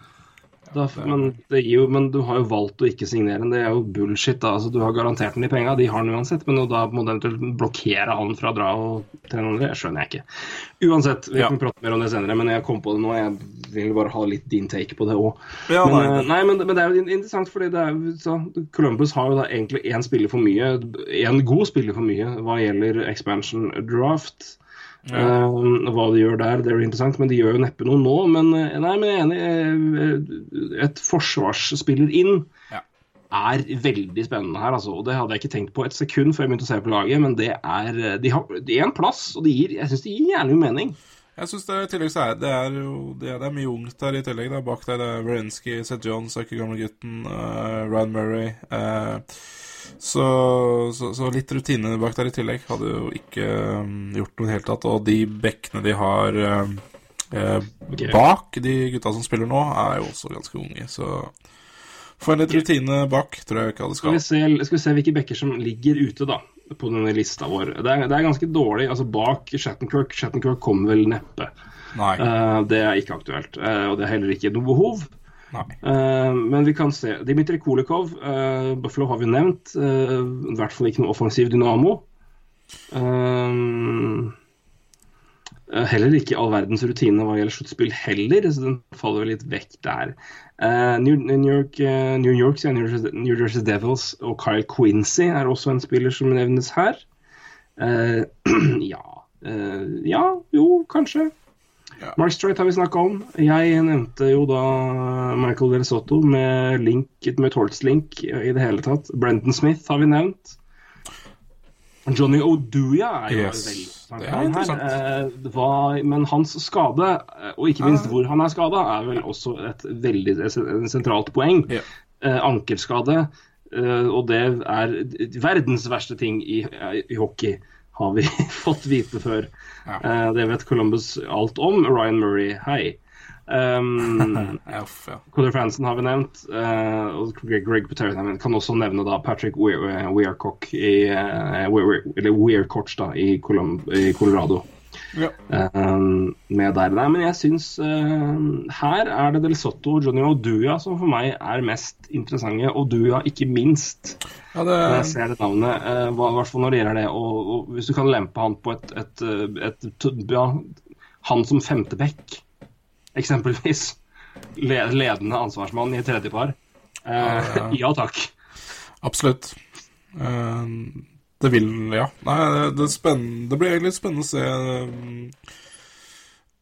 da, men, jo, men du har jo valgt å ikke signere den. Det er jo bullshit. da, altså Du har garantert den de penga, de har den uansett. Men da må du eventuelt blokkere han fra å dra og trene andre. Det skjønner jeg ikke. Uansett, vi Ja. kan prate mer om det senere, men jeg kom på det nå. Jeg vil bare ha litt din take på det òg. Ja, men, nei, eh, nei, men, men det er jo interessant, fordi det er, så, Columbus har jo da egentlig én spiller for mye, en god spiller for mye hva gjelder expansion draft. Eh, hva de gjør der, det jo interessant, men de gjør jo neppe noe nå. Men, eh, nei, men jeg er enig. eh, Et forsvarsspiller inn Ja. er veldig spennende her, altså. Og det hadde jeg ikke tenkt på et sekund før jeg begynte å se på laget, men det er De har de er en plass, og gir, jeg syns det gir gjerne mening. Jeg synes det, er det er det, er- det er mye ungt der i tillegg. Da. Bak der det er Werensky, Seth Jones, er gamle gamlegutten, uh, Ryan Murray. eh, så, så, så litt rutine bak der i tillegg hadde jo ikke um, gjort noe i det hele tatt. Og de bekkene de har um, eh, bak, de gutta som spiller nå, er jo også ganske unge. Så få en litt rutine bak, tror jeg ikke hadde Skal skal. skal vi se hvilke bekker som ligger ute, da, på denne lista vår. Det er, det er ganske dårlig. altså Bak Shattenkirk Shattenkirk kommer vel neppe. Eh, det er ikke aktuelt. Uh, og det er heller ikke noe behov. Eh, men vi kan se. Dmitrij Kolikov, uh, Buffalo har vi nevnt. Uh, I hvert fall ikke noe offensiv dynamo. Eh, heller ikke all verdens rutine hva gjelder sluttspill heller, så den faller litt vekk der. Eh, New, New York, eh, New York New Jersey, New Jersey Devils og Kyle Quincy er også en spiller som nevnes her. Eh, ja eh, Ja, jo, kanskje. Ja. Mark Strait har vi snakka om. Jeg nevnte jo da Michael Del Soto med link, med Torts-link i det hele tatt. Brendan Smith har vi nevnt. Johnny Oduya er jo Yes, veldig det er interessant. Her. Eh, det men hans skade, eh, og ikke minst hvor han er skada, er vel også et veldig et sentralt poeng. Ja. Eh, ankelskade, eh, og det er verdens verste ting i, i hockey, har vi fått vite før. Ja. Uh, det vet Columbus alt om. Ryan Murray, hei. Um, uff, ja. Franson har vi nevnt, Uh, og Greg, nevnt. kan også nevne da Patrick Weir- Weircock i uh, Weir, eller Weircoch da, i, Colum, i Colorado. Ja. Eh, med der. Nei, men jeg syns uh, her er det Del Sotto og Johnny Oduya som for meg er mest interessante. Oduya ikke minst, ja, når jeg det ser det navnet. I uh, hvert fall når det gjelder det. Og, og hvis du kan lempe han på et, et, et, et ja, Han som femteback, eksempelvis. Ledende ansvarsmann i et tredjepar. Eh, Ja, ja. ja takk. Absolutt. Eh, det vil Ja. Nei, det, det, blir egentlig spennende å se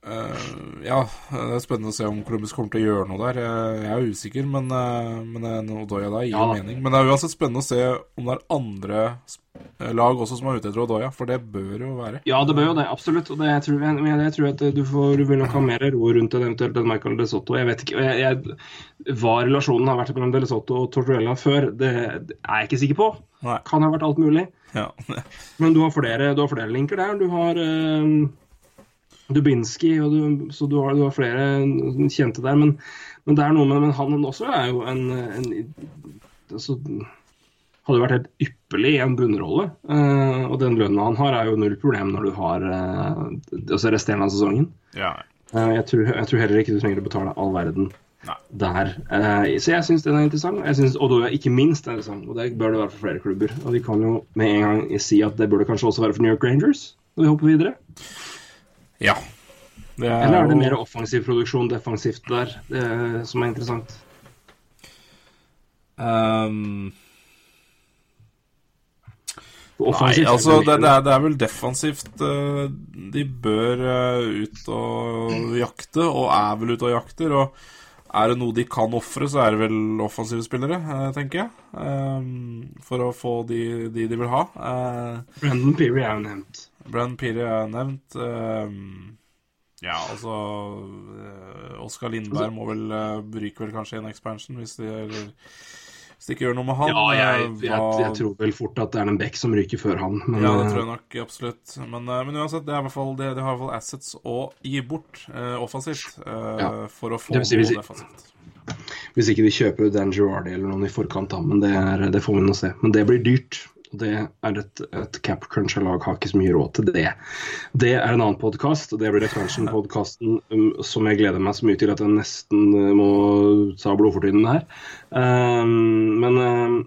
eh, Ja, det er spennende å se om Columbus kommer til å gjøre noe der. Jeg, er usikker, men, uh, men Odoya der gir Ja. mening. Men det er uansett spennende å se om det er andre lag også som er ute etter Odoya, for det bør jo være. Ja, det bør jo det, absolutt. Og det, jeg, tror, jeg, jeg tror at du, får, du vil nok ha mer ro rundt en eventuelt enn Michael De Soto. Jeg vet ikke jeg, hva relasjonen har vært mellom De Soto og Tortorella før, det, det er jeg ikke sikker på. Nei. Kan ha vært alt mulig. Ja. Men du har flere, du har flere linker der. Du har eh, Dubinski, du, så du har, du har flere kjente der. Men, men det er noe med men han også er jo en, en altså, Hadde vært helt ypperlig i en bunnrolle. eh, og den lønna han har, er jo null problem når du har eh, altså resterende av sesongen. ja. Eh, jeg, tror, jeg tror heller ikke du trenger å betale all verden. Der. Eh, så jeg syns den er interessant. Jeg synes, og da er ikke minst interessant, og det bør det være for flere klubber. Og vi kan jo med en gang si at det burde kanskje også være for New York Rangers, når vi hopper videre. ja. Det er Eller er det mer offensiv produksjon defensivt der det, som er interessant? Um... Nei, altså er det, det det, er, det er vel defensivt eh, De bør eh, ut og jakte, og er vel ute og jakter. Og er det noe de kan ofre, så er det vel offensive spillere, eh, tenker jeg. Ehm, for å få de, de de vil ha. Uh, Brendan Peary er jo nevnt. Brendan Piri er nevnt. ehm, ja, altså uh, Oskar Lindberg må vel uh, ryke vel kanskje en expansion hvis de, eller, hvis de ikke gjør noe med han. Ja, jeg, Eh, jeg, jeg tror vel fort at det er en Beck som ryker før han. Men ja, det eh, tror jeg nok absolutt. Men, eh, men uansett, det er i fall, det, de har i hvert fall assets å gi bort eh, offensivt eh, Ja. for å få Det si- noe defensivt. hvis ikke de kjøper Dan Girardi eller noen i forkant, da. Men det, er, det får vi nå se. Men det blir dyrt. Det er et, et cap cruncher-lag har ikke så mye råd til det. Det er en annen podkast, det blir expansion-podkasten um, som jeg gleder meg så mye til at jeg nesten uh, må ta blodfortynnen her. Um, men um,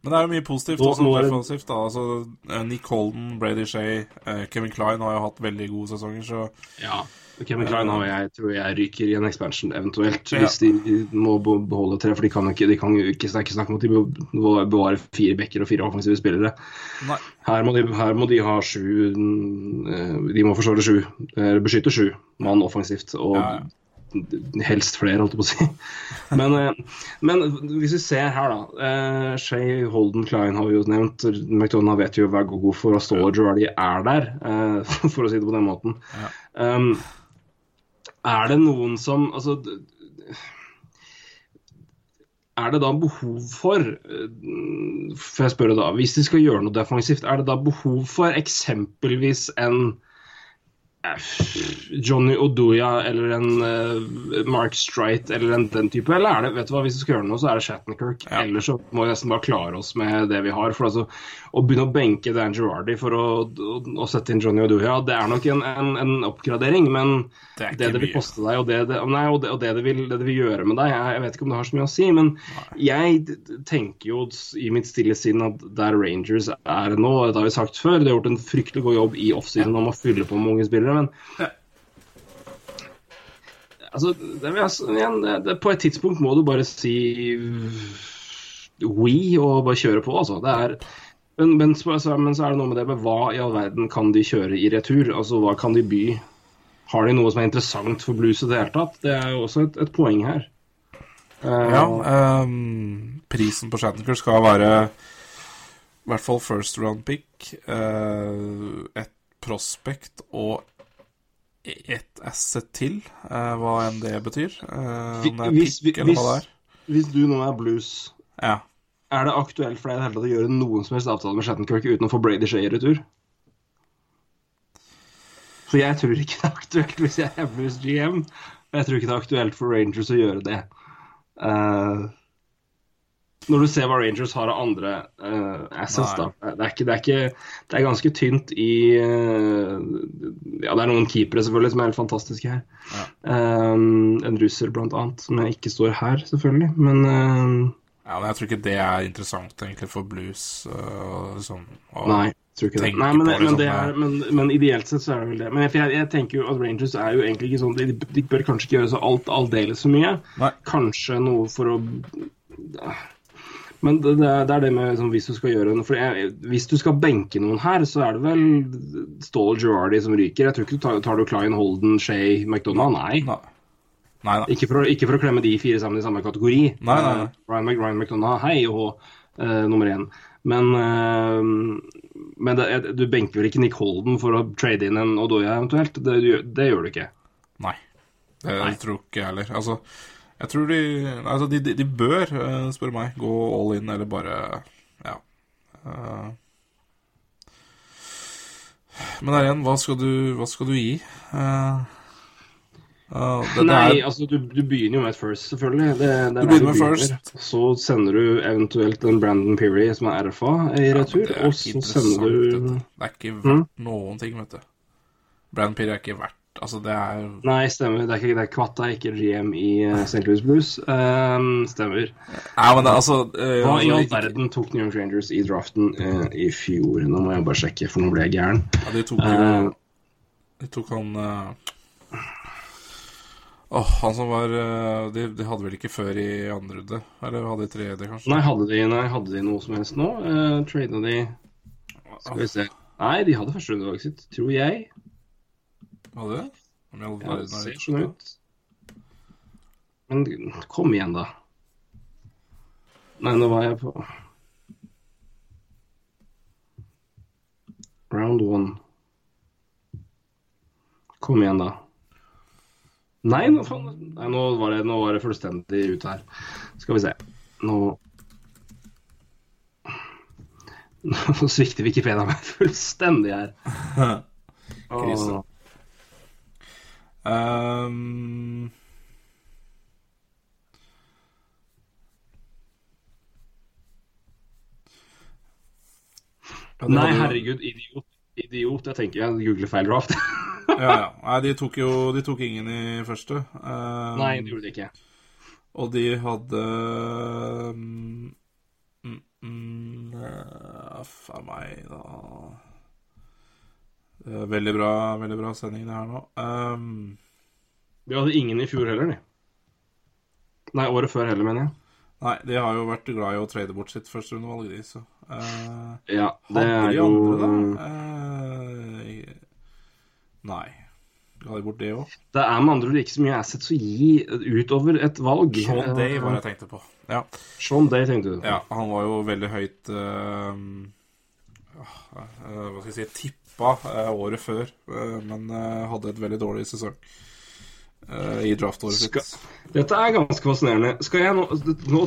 Men det er jo mye positivt også nå er defensivt. da, altså eh, Nick Holden, Brady Shea, eh, Kevin Klein har jo hatt veldig gode sesonger, så ja. Kevin Klein har jeg, tror jeg ryker i en expansion eventuelt, Ja. hvis de må beholde tre. For de kan ikke, de kan ikke snakke, snakke om at de må bevare fire backer og fire offensive spillere. Her må de, her må de ha sju eh, De må forsvare sju. eller Beskytte sju mann offensivt. Og Ja, helst flere, holdt jeg på å si. Men, eh, men hvis vi ser her, da. eh, Shay, Holden, Klein har vi jo nevnt. McDonagh vet jo hva god for og Girardi er der, for å si det på den måten. Ja. Um, er det noen som Altså er det da behov for for Får jeg spørre da, Hvis de skal gjøre noe defensivt, er det da behov for eksempelvis en eh, Johnny Oduya eller en uh, Mark Strite eller en, den type? Eller er det vet du hva, hvis vi skal gjøre noe, så er det Shattenkirk. Ja. Ellers så må vi nesten bare klare oss med det vi har. For altså, Å begynne å benke Dan Girardi for å, å, å sette inn Johnny Oduya, det er nok en, en, en oppgradering, men Det det det vil koste deg, og det det, nei, og det, og det, vil, det vil gjøre med deg, jeg, jeg vet ikke om det har så mye å si. Men jeg d- d- tenker jo i mitt stille sinn at der Rangers er nå, det har vi sagt før, de har gjort en fryktelig god jobb i offsiden om å fylle på med unge spillere, men Ja. Altså, det, igjen, det, det, på et tidspunkt må du bare si we og bare kjøre på, altså. Det er men, men, så, men så er det noe med det med hva i all verden kan de kjøre i retur? Altså hva kan de by har de noe som er interessant for blues i det hele tatt? Det er jo også et, et poeng her. Uh, Ja, um, prisen på Shattenkirk skal være i hvert fall first round pick, uh, et prospect og ett asset til, eh, hva enn det betyr. Eh, om det er Hvis- pick eller hva det er. Hvis du nå er blues, Ja. er det aktuelt for deg i det hele tatt å gjøre noen som helst avtale med Shattenkirk uten å få Brady Shea i retur? For jeg tror ikke det er aktuelt hvis jeg er blues GM. Jeg tror ikke det er aktuelt for Rangers å gjøre det. Eh, når du ser hva Rangers har av andre uh, assets, da. Det er, ikke, det, er ikke, det er ganske tynt i uh, Ja, det er noen keepere selvfølgelig som er helt fantastiske her. Eh, en russer blant annet, som jeg ikke står her, selvfølgelig. Men uh, ja, men jeg tror ikke det er interessant egentlig for blues. uh, sånn, å- Nei, tror ikke det. Nei, men, på men, liksom det det. er, men, men ideelt sett så er det vel det. Men jeg, jeg, jeg tenker jo at Rangers er jo egentlig ikke sånn De, de bør kanskje ikke gjøre så alt aldeles så mye. Nei. Kanskje noe for å Men det, det, er, det med liksom, hvis du skal gjøre noe For jeg, hvis du skal benke noen her, så er det vel Ståle Girardi som ryker. Jeg tror ikke du tar, tar du Klein, Holden, Shay, McDonagh. Nei. Nei. Nei, nei. Ikke for, ikke for å klemme de fire sammen i samme kategori. Nei, nei, nei. Eh, Ryan, Ryan McDonagh, hei, og uh, nummer én. Men, uh, men det, du benker vel ikke Nick Holden for å trade inn en Odoya eventuelt? Det, det gjør du ikke. Nei. Det tror ikke jeg heller. Altså, jeg tror de Altså, de, de, de bør, eh, spør meg, gå all in eller bare Ja. Eh, men der igjen, hva skal du, hva skal du gi? Uh, ja, det, det Nei, er, altså du, du begynner jo med et first, selvfølgelig. Det, det Du begynner med first. Så sender du eventuelt en Brandon Peary som er RFA i retur, det er og så sender du dette. Det er ikke verdt noen ting, vet du. Brandon Peary er ikke verdt Altså, det er Nei, stemmer. Det er ikke det er ikke GM i uh, St. Louis Blues. Um, stemmer. Nei, men det, altså Uh, Hva i altså, all ikke- verden tok New York Rangers i draften uh, i fjor? Nå må jeg bare sjekke, for nå ble jeg gæren. Ja, de tok Eh, De tok han eh, Åh, han som var eh, de, de hadde vel ikke før i andre runde? Eller hadde de tredje, kanskje? nei, hadde de, nei, hadde de noe som helst nå? Uh, Trada de Skal vi se. Nei, de hadde første førsterundevalget sitt, tror jeg. Hadde det Om i Ja, det ser sånn ut. Men kom igjen, da. Nei, nå var jeg på Round one. Kom igjen, da. Nei, nå, faen, nei, nå, var det, nå var det fullstendig ute her. Skal vi se. Nå Nå svikter Wikipedia meg fullstendig her. Krise. Ja, Nei, herregud, idiot. Idiot. Jeg tenker jeg googler feil draft. Ja, ja. Nei, de tok jo de tok ingen i første. Um, Nei, det gjorde de ikke. Og de hadde um, mm, mm, eh, Faen meg, da Veldig bra, veldig bra sending, det her nå. Um... Vi hadde ingen i fjor heller, de. Nei, året før heller, mener jeg. nei, de har jo vært glad i å trade bort sitt førsterundevalg, de, så uh... Ja, det er de jo da? Uh... nei. Ga de bort det òg? Det er med andre ord ikke så mye assets å gi utover et valg. Sean Day var det Eh, jeg tenkte på. Ja. Sean Day tenkte du. Ja, han var jo veldig høyt eh, eh, Hva skal jeg si tippa eh, året før, eh, men eh, hadde et veldig dårlig sesong eh, i draftåret sitt. Skal- Dette er ganske fascinerende. Skal jeg nå, nå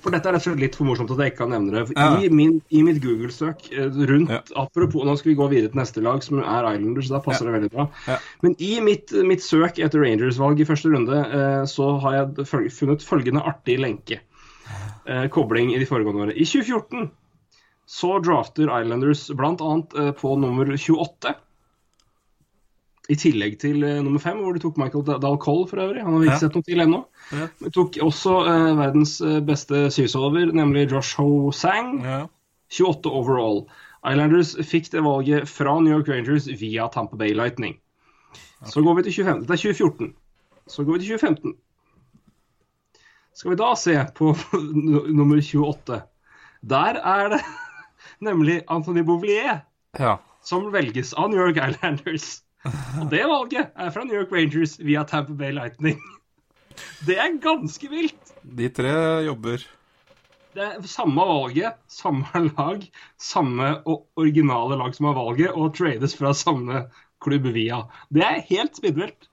For dette er rett og slett litt for morsomt at jeg ikke kan nevne det. Ja. I, min, I mitt Google-søk eh, rundt Ja. Apropos, nå skal vi gå videre til neste lag, som er Islanders. Da passer det veldig bra. Ja. Men i mitt, mitt søk etter Rangers-valg i første runde, eh, så har jeg funnet følgende artig lenke. Eh, kobling i de foregående årene. I 2014 så drafter Islanders bl.a. Eh, på nummer 28. I tillegg til eh, nummer fem, hvor de tok Michael Dahl Cole for øvrig. Han har vi ikke Ja. sett noe til ennå. Ja. De tok også eh, verdens eh, beste syvsolver, nemlig Josh Ho Sang. Ja. 28 overall. Islanders fikk det valget fra New York Rangers via Tampa Bay Lightning. Så går vi til 25. Det er 2014. Så går vi til 2015. Skal vi da se på nummer 28. Der er det nemlig Anthony Bouvier ja. som velges av New York Islanders. Og det valget er fra New York Rangers via Tamper Bay Lightning. Det er ganske vilt. De tre jobber. Det er samme valget, samme lag, samme originale lag som har valget, og trades fra samme klubb via. Det er helt spinnvilt,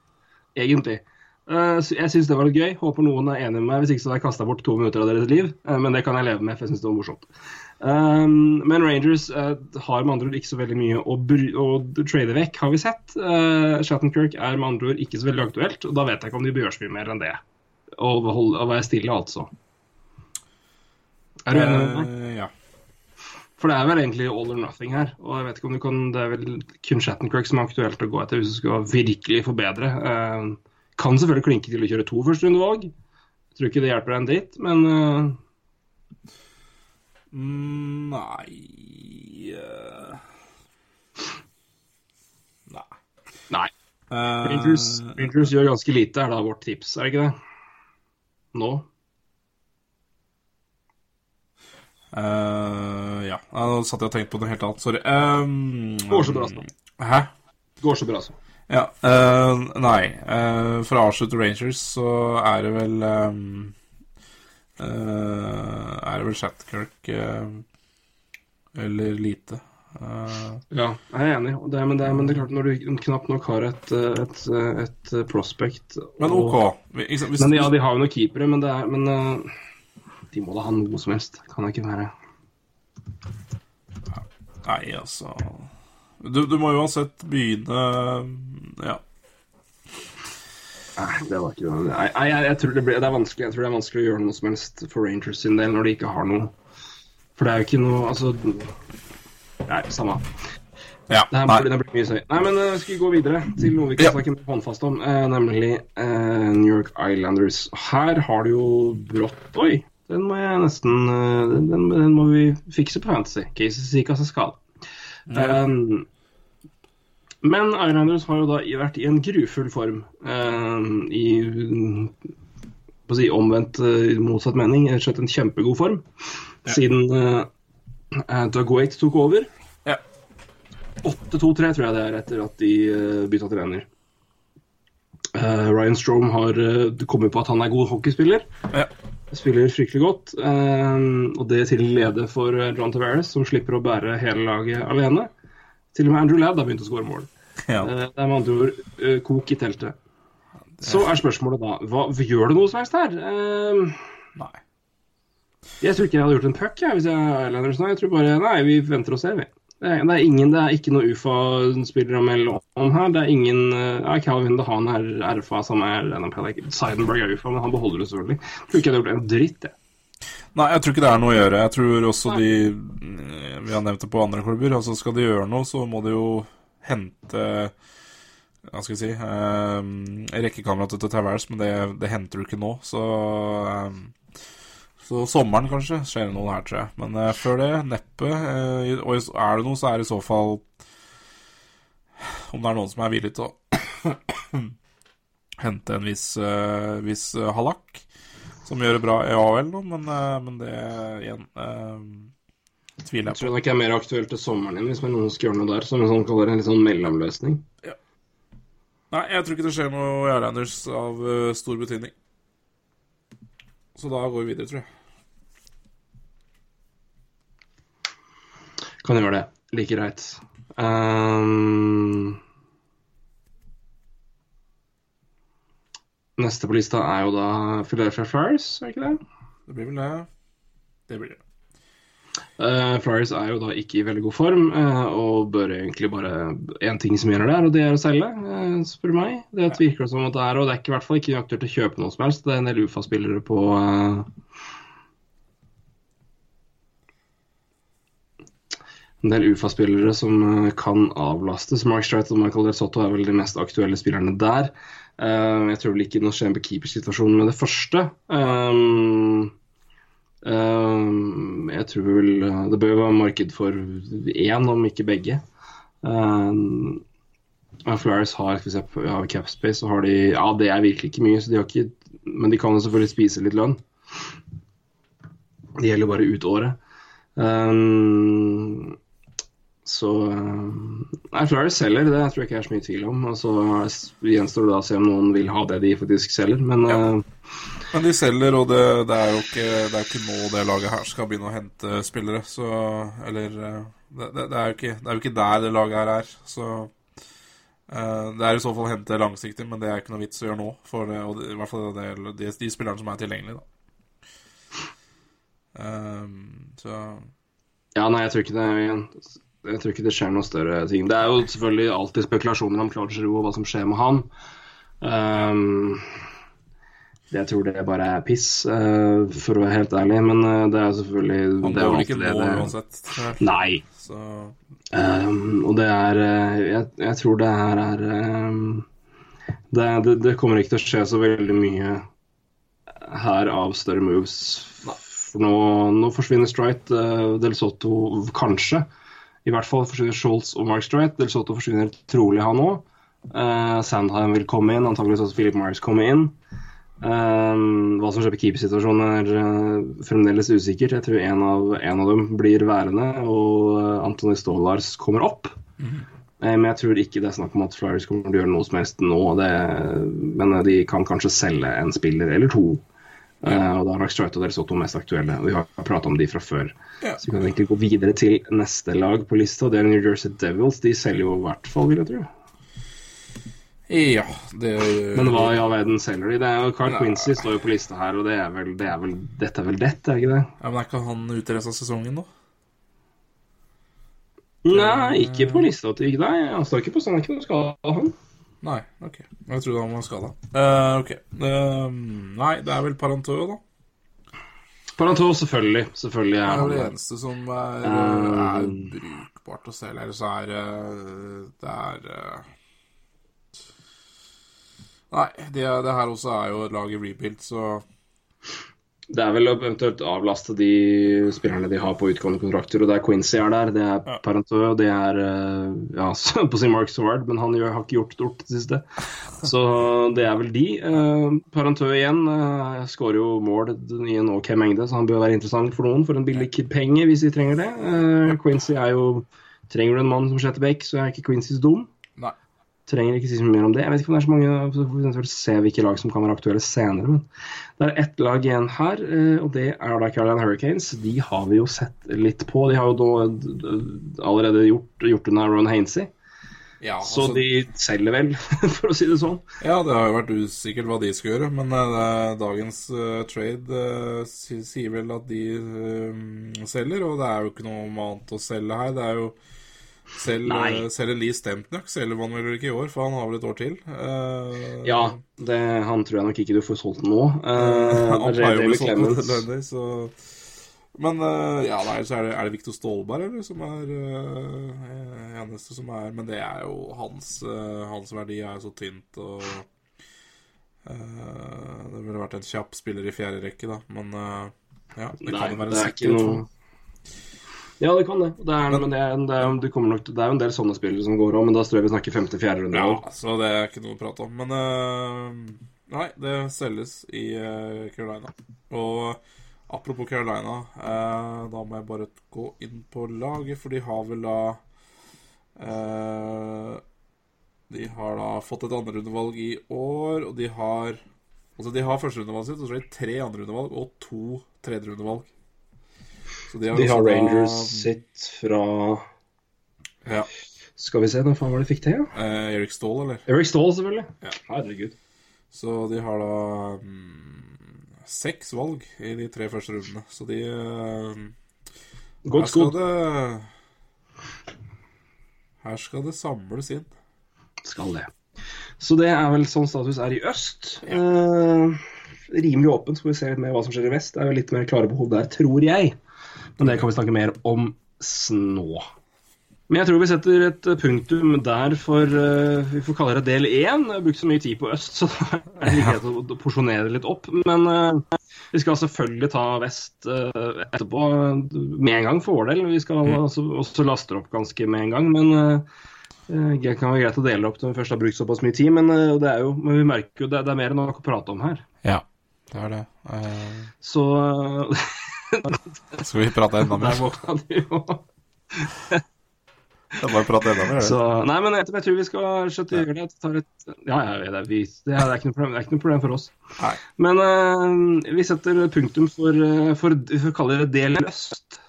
egentlig. Uh, jeg syns det var litt gøy. Håper noen er enig med meg. Hvis ikke så hadde jeg kasta bort to minutter av deres liv. Uh, men det kan jeg leve med, for jeg syns det var morsomt. Um, men Rangers uh, har med andre ord ikke så veldig mye å, å trade vekk, har vi sett. Uh, Shattenkirk er med andre ord ikke så veldig aktuelt, og da vet jeg ikke om de bør gjøre så mye mer enn det. Å, holde, være stille, altså. Er du enig med meg? ja. For det er vel egentlig all or nothing her. Og jeg vet ikke om du kan, Det er vel kun Shattenkirk som er aktuelt å gå etter hvis du skal virkelig forbedre. Uh, kan selvfølgelig klinke til å kjøre to førsterundevalg. Tror ikke det hjelper en dritt, men uh... Nei uh... Nei. Nei. Uh... Rangers, Rangers, gjør ganske lite, er da vårt tips, er det ikke det? Nå? ja. Nå satt jeg og tenkte på noe helt annet. Sorry. Um... Går så bra, så. Hæ? Går så bra, så. Ja. Uh, nei. Uh, for å avslutte Rangers, så er det vel um, uh, Er det vel Shatterkirk eller lite. ja, jeg er enig. Det, men, det, men, det, er klart, når du knapt nok har et, et, et prospect Men OK. Og, men, ja, de har jo noen keepere, men, det er, men de må da ha noe som helst. Kan det ikke være. Nei, altså du, du, må uansett begynne Ja. Nei, det var ikke det. Nei, jeg, jeg, tror det, blir, det, er vanskelig. Jeg tror det er vanskelig å gjøre noe som helst for Rangers sin del når de ikke har noe. For det er jo ikke noe Altså Nei, samme. Ja, det, her, blir, det blir mye søy. Nei, men uh, skal vi gå videre til noe vi kan ja. snakke mer håndfast om, uh, nemlig uh, New York Islanders. Her har det jo brått Oi, den må jeg nesten den, den, må vi fikse på fantasy. Casey Sika seg skade. Um, men Islanders har jo da vært i en grufull form. eh, I si omvendt uh, motsatt mening. Rett en kjempegod form ja. siden eh, Doug Waite tok over. Ja. 8-2-3 tror jeg det er etter at de uh, bytta trener. Uh, Ryan Strom har uh, kommet på at han er god hockeyspiller. Ja. Spiller fryktelig godt. Uh, og det til glede for John Tavares, som slipper å bære hele laget alene. Til og med Andrew Ladd har begynt å skåre mål. Ja. det er med andre ord kok i teltet. Så er spørsmålet da hva, Gjør det noe som helst her? Nei. Jeg tror ikke jeg hadde gjort en puck hvis jeg er Islanders nå. Jeg tror bare Nei, vi venter og ser, vi. Det er, det er, ingen, det er ikke noe UFA-spillere å melde om her. Det er ingen ja, Calvin DeHaan er RFA, som er NMPL. Seidenberg er UFA, men han beholder det selvfølgelig. Jeg tror ikke jeg hadde gjort en dritt, jeg. Nei, jeg tror ikke det er noe å gjøre. Jeg tror også Nei. de Vi har nevnt det på andre klubber. Altså Skal de gjøre noe, så må de jo hente Hva skal jeg si eh, Rekkekamerater til Tavares, men det, det, henter du ikke nå. Så eh, så sommeren kanskje skjer det noe her, tror jeg. Men eh, før det, neppe. Eh, og er det noe, så er det i så fall Om det er noen som er villig til å hente en viss, uh, viss halakk, som gjør det bra i AHL men, men, det igjen tviler jeg på. Jeg tror nok er mer aktuelt til sommeren igjen, hvis man noen skal gjøre noe der. Som en sånn, kaller en litt sånn mellomløsning. Ja. Nei, jeg tror ikke det skjer noe i Islanders av stor betydning. Så da går vi videre, tror jeg. Kan gjøre det. Like greit. Um, neste på lista er jo da Philadelphia Flyers, er ikke det? Det blir vel det. Det blir det. Uh, Flyers er jo da ikke i veldig god form, uh, og bør egentlig bare én ting som gjør det, og det er å selge, uh, spør meg. Det virker som at det er, og det er ikke, i hvert fall ikke aktuelt å kjøpe noe som helst. Det er en del UFA-spillere på en del UFA-spillere som kan avlastes. Mark Streit og Michael Del Sotto er vel de mest aktuelle spillerne der. Uh, jeg tror vel ikke noe skjer med keepersituasjonen med det første. Um, um, jeg tror vel Det bør jo være marked for én, om ikke begge. Um, Flyers har hvis jeg, ja, capspace, så har de Ja, det er virkelig ikke mye, så de har ikke Men de kan jo selvfølgelig spise litt lønn. Det gjelder bare ut året. Um, Så eh, Nei, Flyers selger, det tror jeg ikke er så mye tvil om. Og så gjenstår det da å se om noen vil ha det de faktisk selger. Men Ja. eh, Men de selger, og det, det, er jo ikke, det er ikke nå det laget her skal begynne å hente spillere. Så Eller eh, det, det, er jo ikke, det er jo ikke der det laget her er. Så uh, det er i så fall å hente langsiktig, men det er ikke noe vits å gjøre nå. For det, og I hvert fall det, de, de spillerne som er tilgjengelige, da. Um, så Ja, nei, jeg tror ikke det Jeg tror ikke det skjer noen større ting. Det er jo selvfølgelig alltid spekulasjoner om Claude Giroux og hva som skjer med han. Um, jeg tror det bare er piss, uh, for å være helt ærlig. Men uh, det er selvfølgelig Han det er går vel ikke det- uansett. Nei. Så Um, og det er uh, jeg, jeg tror det her er um, det, det, det kommer ikke til å skje så veldig mye her av større moves. For nå, nå forsvinner Strite, Del Sotto kanskje. I hvert fall forsvinner Scholz og Mark Strite. Del Soto forsvinner trolig han òg. Uh, Sandheim vil komme inn, antakeligvis også Philip Myers komme inn. Um, hva som skjer på keepersituasjonen er uh, fremdeles usikkert. Jeg tror en av, en av dem blir værende, og uh, Antony Stolars kommer opp. Eh, Men jeg tror ikke det er snakk om at Flyers kommer til å gjøre noe som helst nå. Det, men uh, de kan kanskje selge en spiller eller to. Uh, og da er nok Strite og Del Sotto mest aktuelle. Vi har pratet om de fra før. Ja. Så vi kan egentlig gå videre til neste lag på lista, det er New Jersey Devils. De selger jo i hvert fall, vil jeg tro. Ja, det Men hva i all verden selger de? Det er jo Carl Quincy står jo på lista her, og det er vel, det er vel dette er vel dette, er ikke det? Ja, Men er ikke han ute resten av sesongen, da? Nei, ikke på lista til Nei. Han står ikke på sånn, han er ikke noe skada, han. Nei, ok. Jeg trodde han var skada. ok. Uh, nei, det er vel Parantø, da. Paranto, selvfølgelig. Selvfølgelig Det er er vel det eneste som er, Um, er brukbart å selge. Ellers er eh, det er eh, Nei, det, det her også er jo et lag i rebuild, så Det er vel å eventuelt avlaste de spillerne de har på utgående kontrakter, og det er Quincy er der, det er Ja. Paranto, og det er eh, ja, på sin Mark Sword, men han har ikke gjort stort det siste. Så det er vel de. Uh, Paranto igjen uh, skårer jo mål i en OK mengde, så han bør være interessant for noen for en billig penge hvis de trenger det. Eh, Quincy er jo Trenger du en mann som Shatterbeck, Beck, så er ikke Quincy så dum. Trenger ikke si så mye mer om det. Jeg vet ikke om det er så mange så får se hvilke lag som kan være aktuelle senere. Men det er ett lag igjen her, eh, og det er da Carolina Hurricanes. De har vi jo sett litt på. De har jo da d- allerede gjort, gjort unna Ron Hainsey. ja, Så altså, de selger vel, for å si det sånn. ja, det har jo vært usikkert hva de skal gjøre, men uh, dagens uh, trade uh, sier vel at de eh, selger, og det er jo ikke noe annet å selge her. Det er jo selv, eh, selv en Lee Stempniak selger man vel ikke i år, for han har vel et år til. Uh, Ja, det, han tror jeg nok ikke du får solgt nå. Uh, Han er pleier jo å bli solgt nødvendig, så Men uh, ja, nei, så er det, er det Viktor Stålberg eller, som er uh, eneste som er Men det er jo hans, hans verdi er så tynt og Det ville vært en kjapp spiller i fjerde rekke, da, men ja, det kan jo være en er ikke sikker noe Ja, det kan det. det er, men det er, det, er, det, kommer nok, det er jo en del sånne spillere som går òg, men da tror jeg vi snakker femte-fjerde runde. Ja, så det er ikke noe å prate om. Men uh, nei, det selges i uh, Carolina. Og apropos Carolina, uh, da må jeg bare gå inn på laget, for de har vel da De har da fått et andrerundevalg i år, og de har Altså, de har førsterundevalget sitt, og så har de tre andrerundevalg og to tredjerundevalg. Så De har da- Rangers sitt fra Ja. Skal vi se, når faen var det de fikk til? Ja? Eh, Eric Stahl, eller? Eric Stahl, selvfølgelig. Ja. Herregud. Så de har da mm, seks valg i de tre første rundene. Så de uh, Godt skodd. det Her skal det samles inn. Skal det. Så det er vel sånn status er i øst. Eh, rimelig åpent, så får vi se litt mer hva som skjer i vest. Det er jo litt mer klare behov der, tror jeg. Men det kan vi snakke mer om snå. Men jeg tror vi setter et punktum der for uh, Vi får kalle det del én. Jeg har brukt så mye tid på øst, så da er det greit å porsjonere det litt opp. Men uh, vi skal selvfølgelig ta vest uh, etterpå med en gang for vår del. Vi skal også, også laste opp ganske med en gang, men Det kan være greit å dele opp når vi først har brukt såpass mye tid, men, det er jo, men vi merker jo det, det er mer enn nok å prate om her. Ja, det er det. Så skal vi prate enda der mer? våkna de jo. Jeg bare prater enda mer. Så, nei, men jeg, jeg tror vi skal skjøtte gjøre det. Et, ja, ja, det, vi, det, er, det, ikke noe problem, det er ikke noe problem for oss. Nei. Men uh, vi setter punktum for, eh, for, for å kalle det del øst.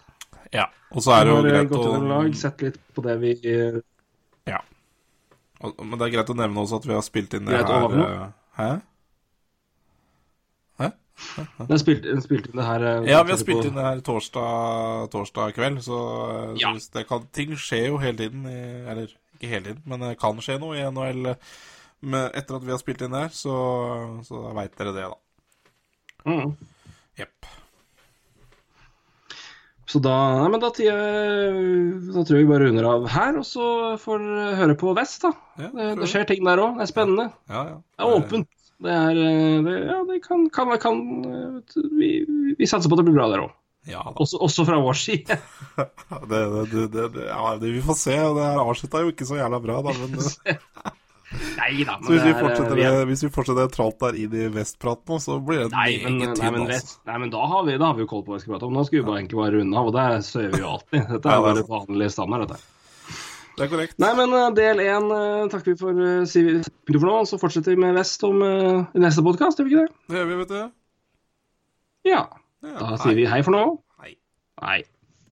Ja. Og så er det jo eh, greit å lag, sett litt på det vi Ja. Og- Men det er greit å nevne også at vi har spilt inn det Greit å her eh, Hæ? Den spilte, den spilte inn det her eh, Ja, vi har spilt inn det her torsdag, torsdag kveld, så, så Ja. hvis det kan, ting skjer jo hele tiden. I, eller ikke hele tiden, men det kan skje noe i NHL men etter at vi har spilt inn det her, så, så veit dere det, da. Mm. Så da, nei, men da, tida, da tror jeg vi bare runder av her, og så får dere høre på Vest, da. Ja, Det, det skjer ting der òg. Det er spennende. Ja, ja. Det er åpent. Det er eh, det, Ja, det kan, kan, kan eh, vi, vi satser på at det blir bra der òg. Ja. Også, også fra vår side. Det, ja, det, vi får se. Det her avslutta jo ikke så jævla bra, da. Men, Nei da, men hvis vi er, vi er- det- hvis vi fortsetter tralt der inn i vestpraten nå, så blir det Nei, men, meget nei, men, altså. nei, men da har vi, da har vi jo koll på hva vi skal prate om. Nå skal vi bare egentlig bare runde av, og det så vi jo alltid. Dette er det er bare vanlig standard, dette. Det er korrekt. Nei, men eh, del én takker vi for, uh, sier vi for nå, så fortsetter vi med Vest om eh, i neste podkast, gjør vi ikke det? Det gjør vi, vet du. Ja. Ja, Da sier vi hei for nå. Hei. Hei.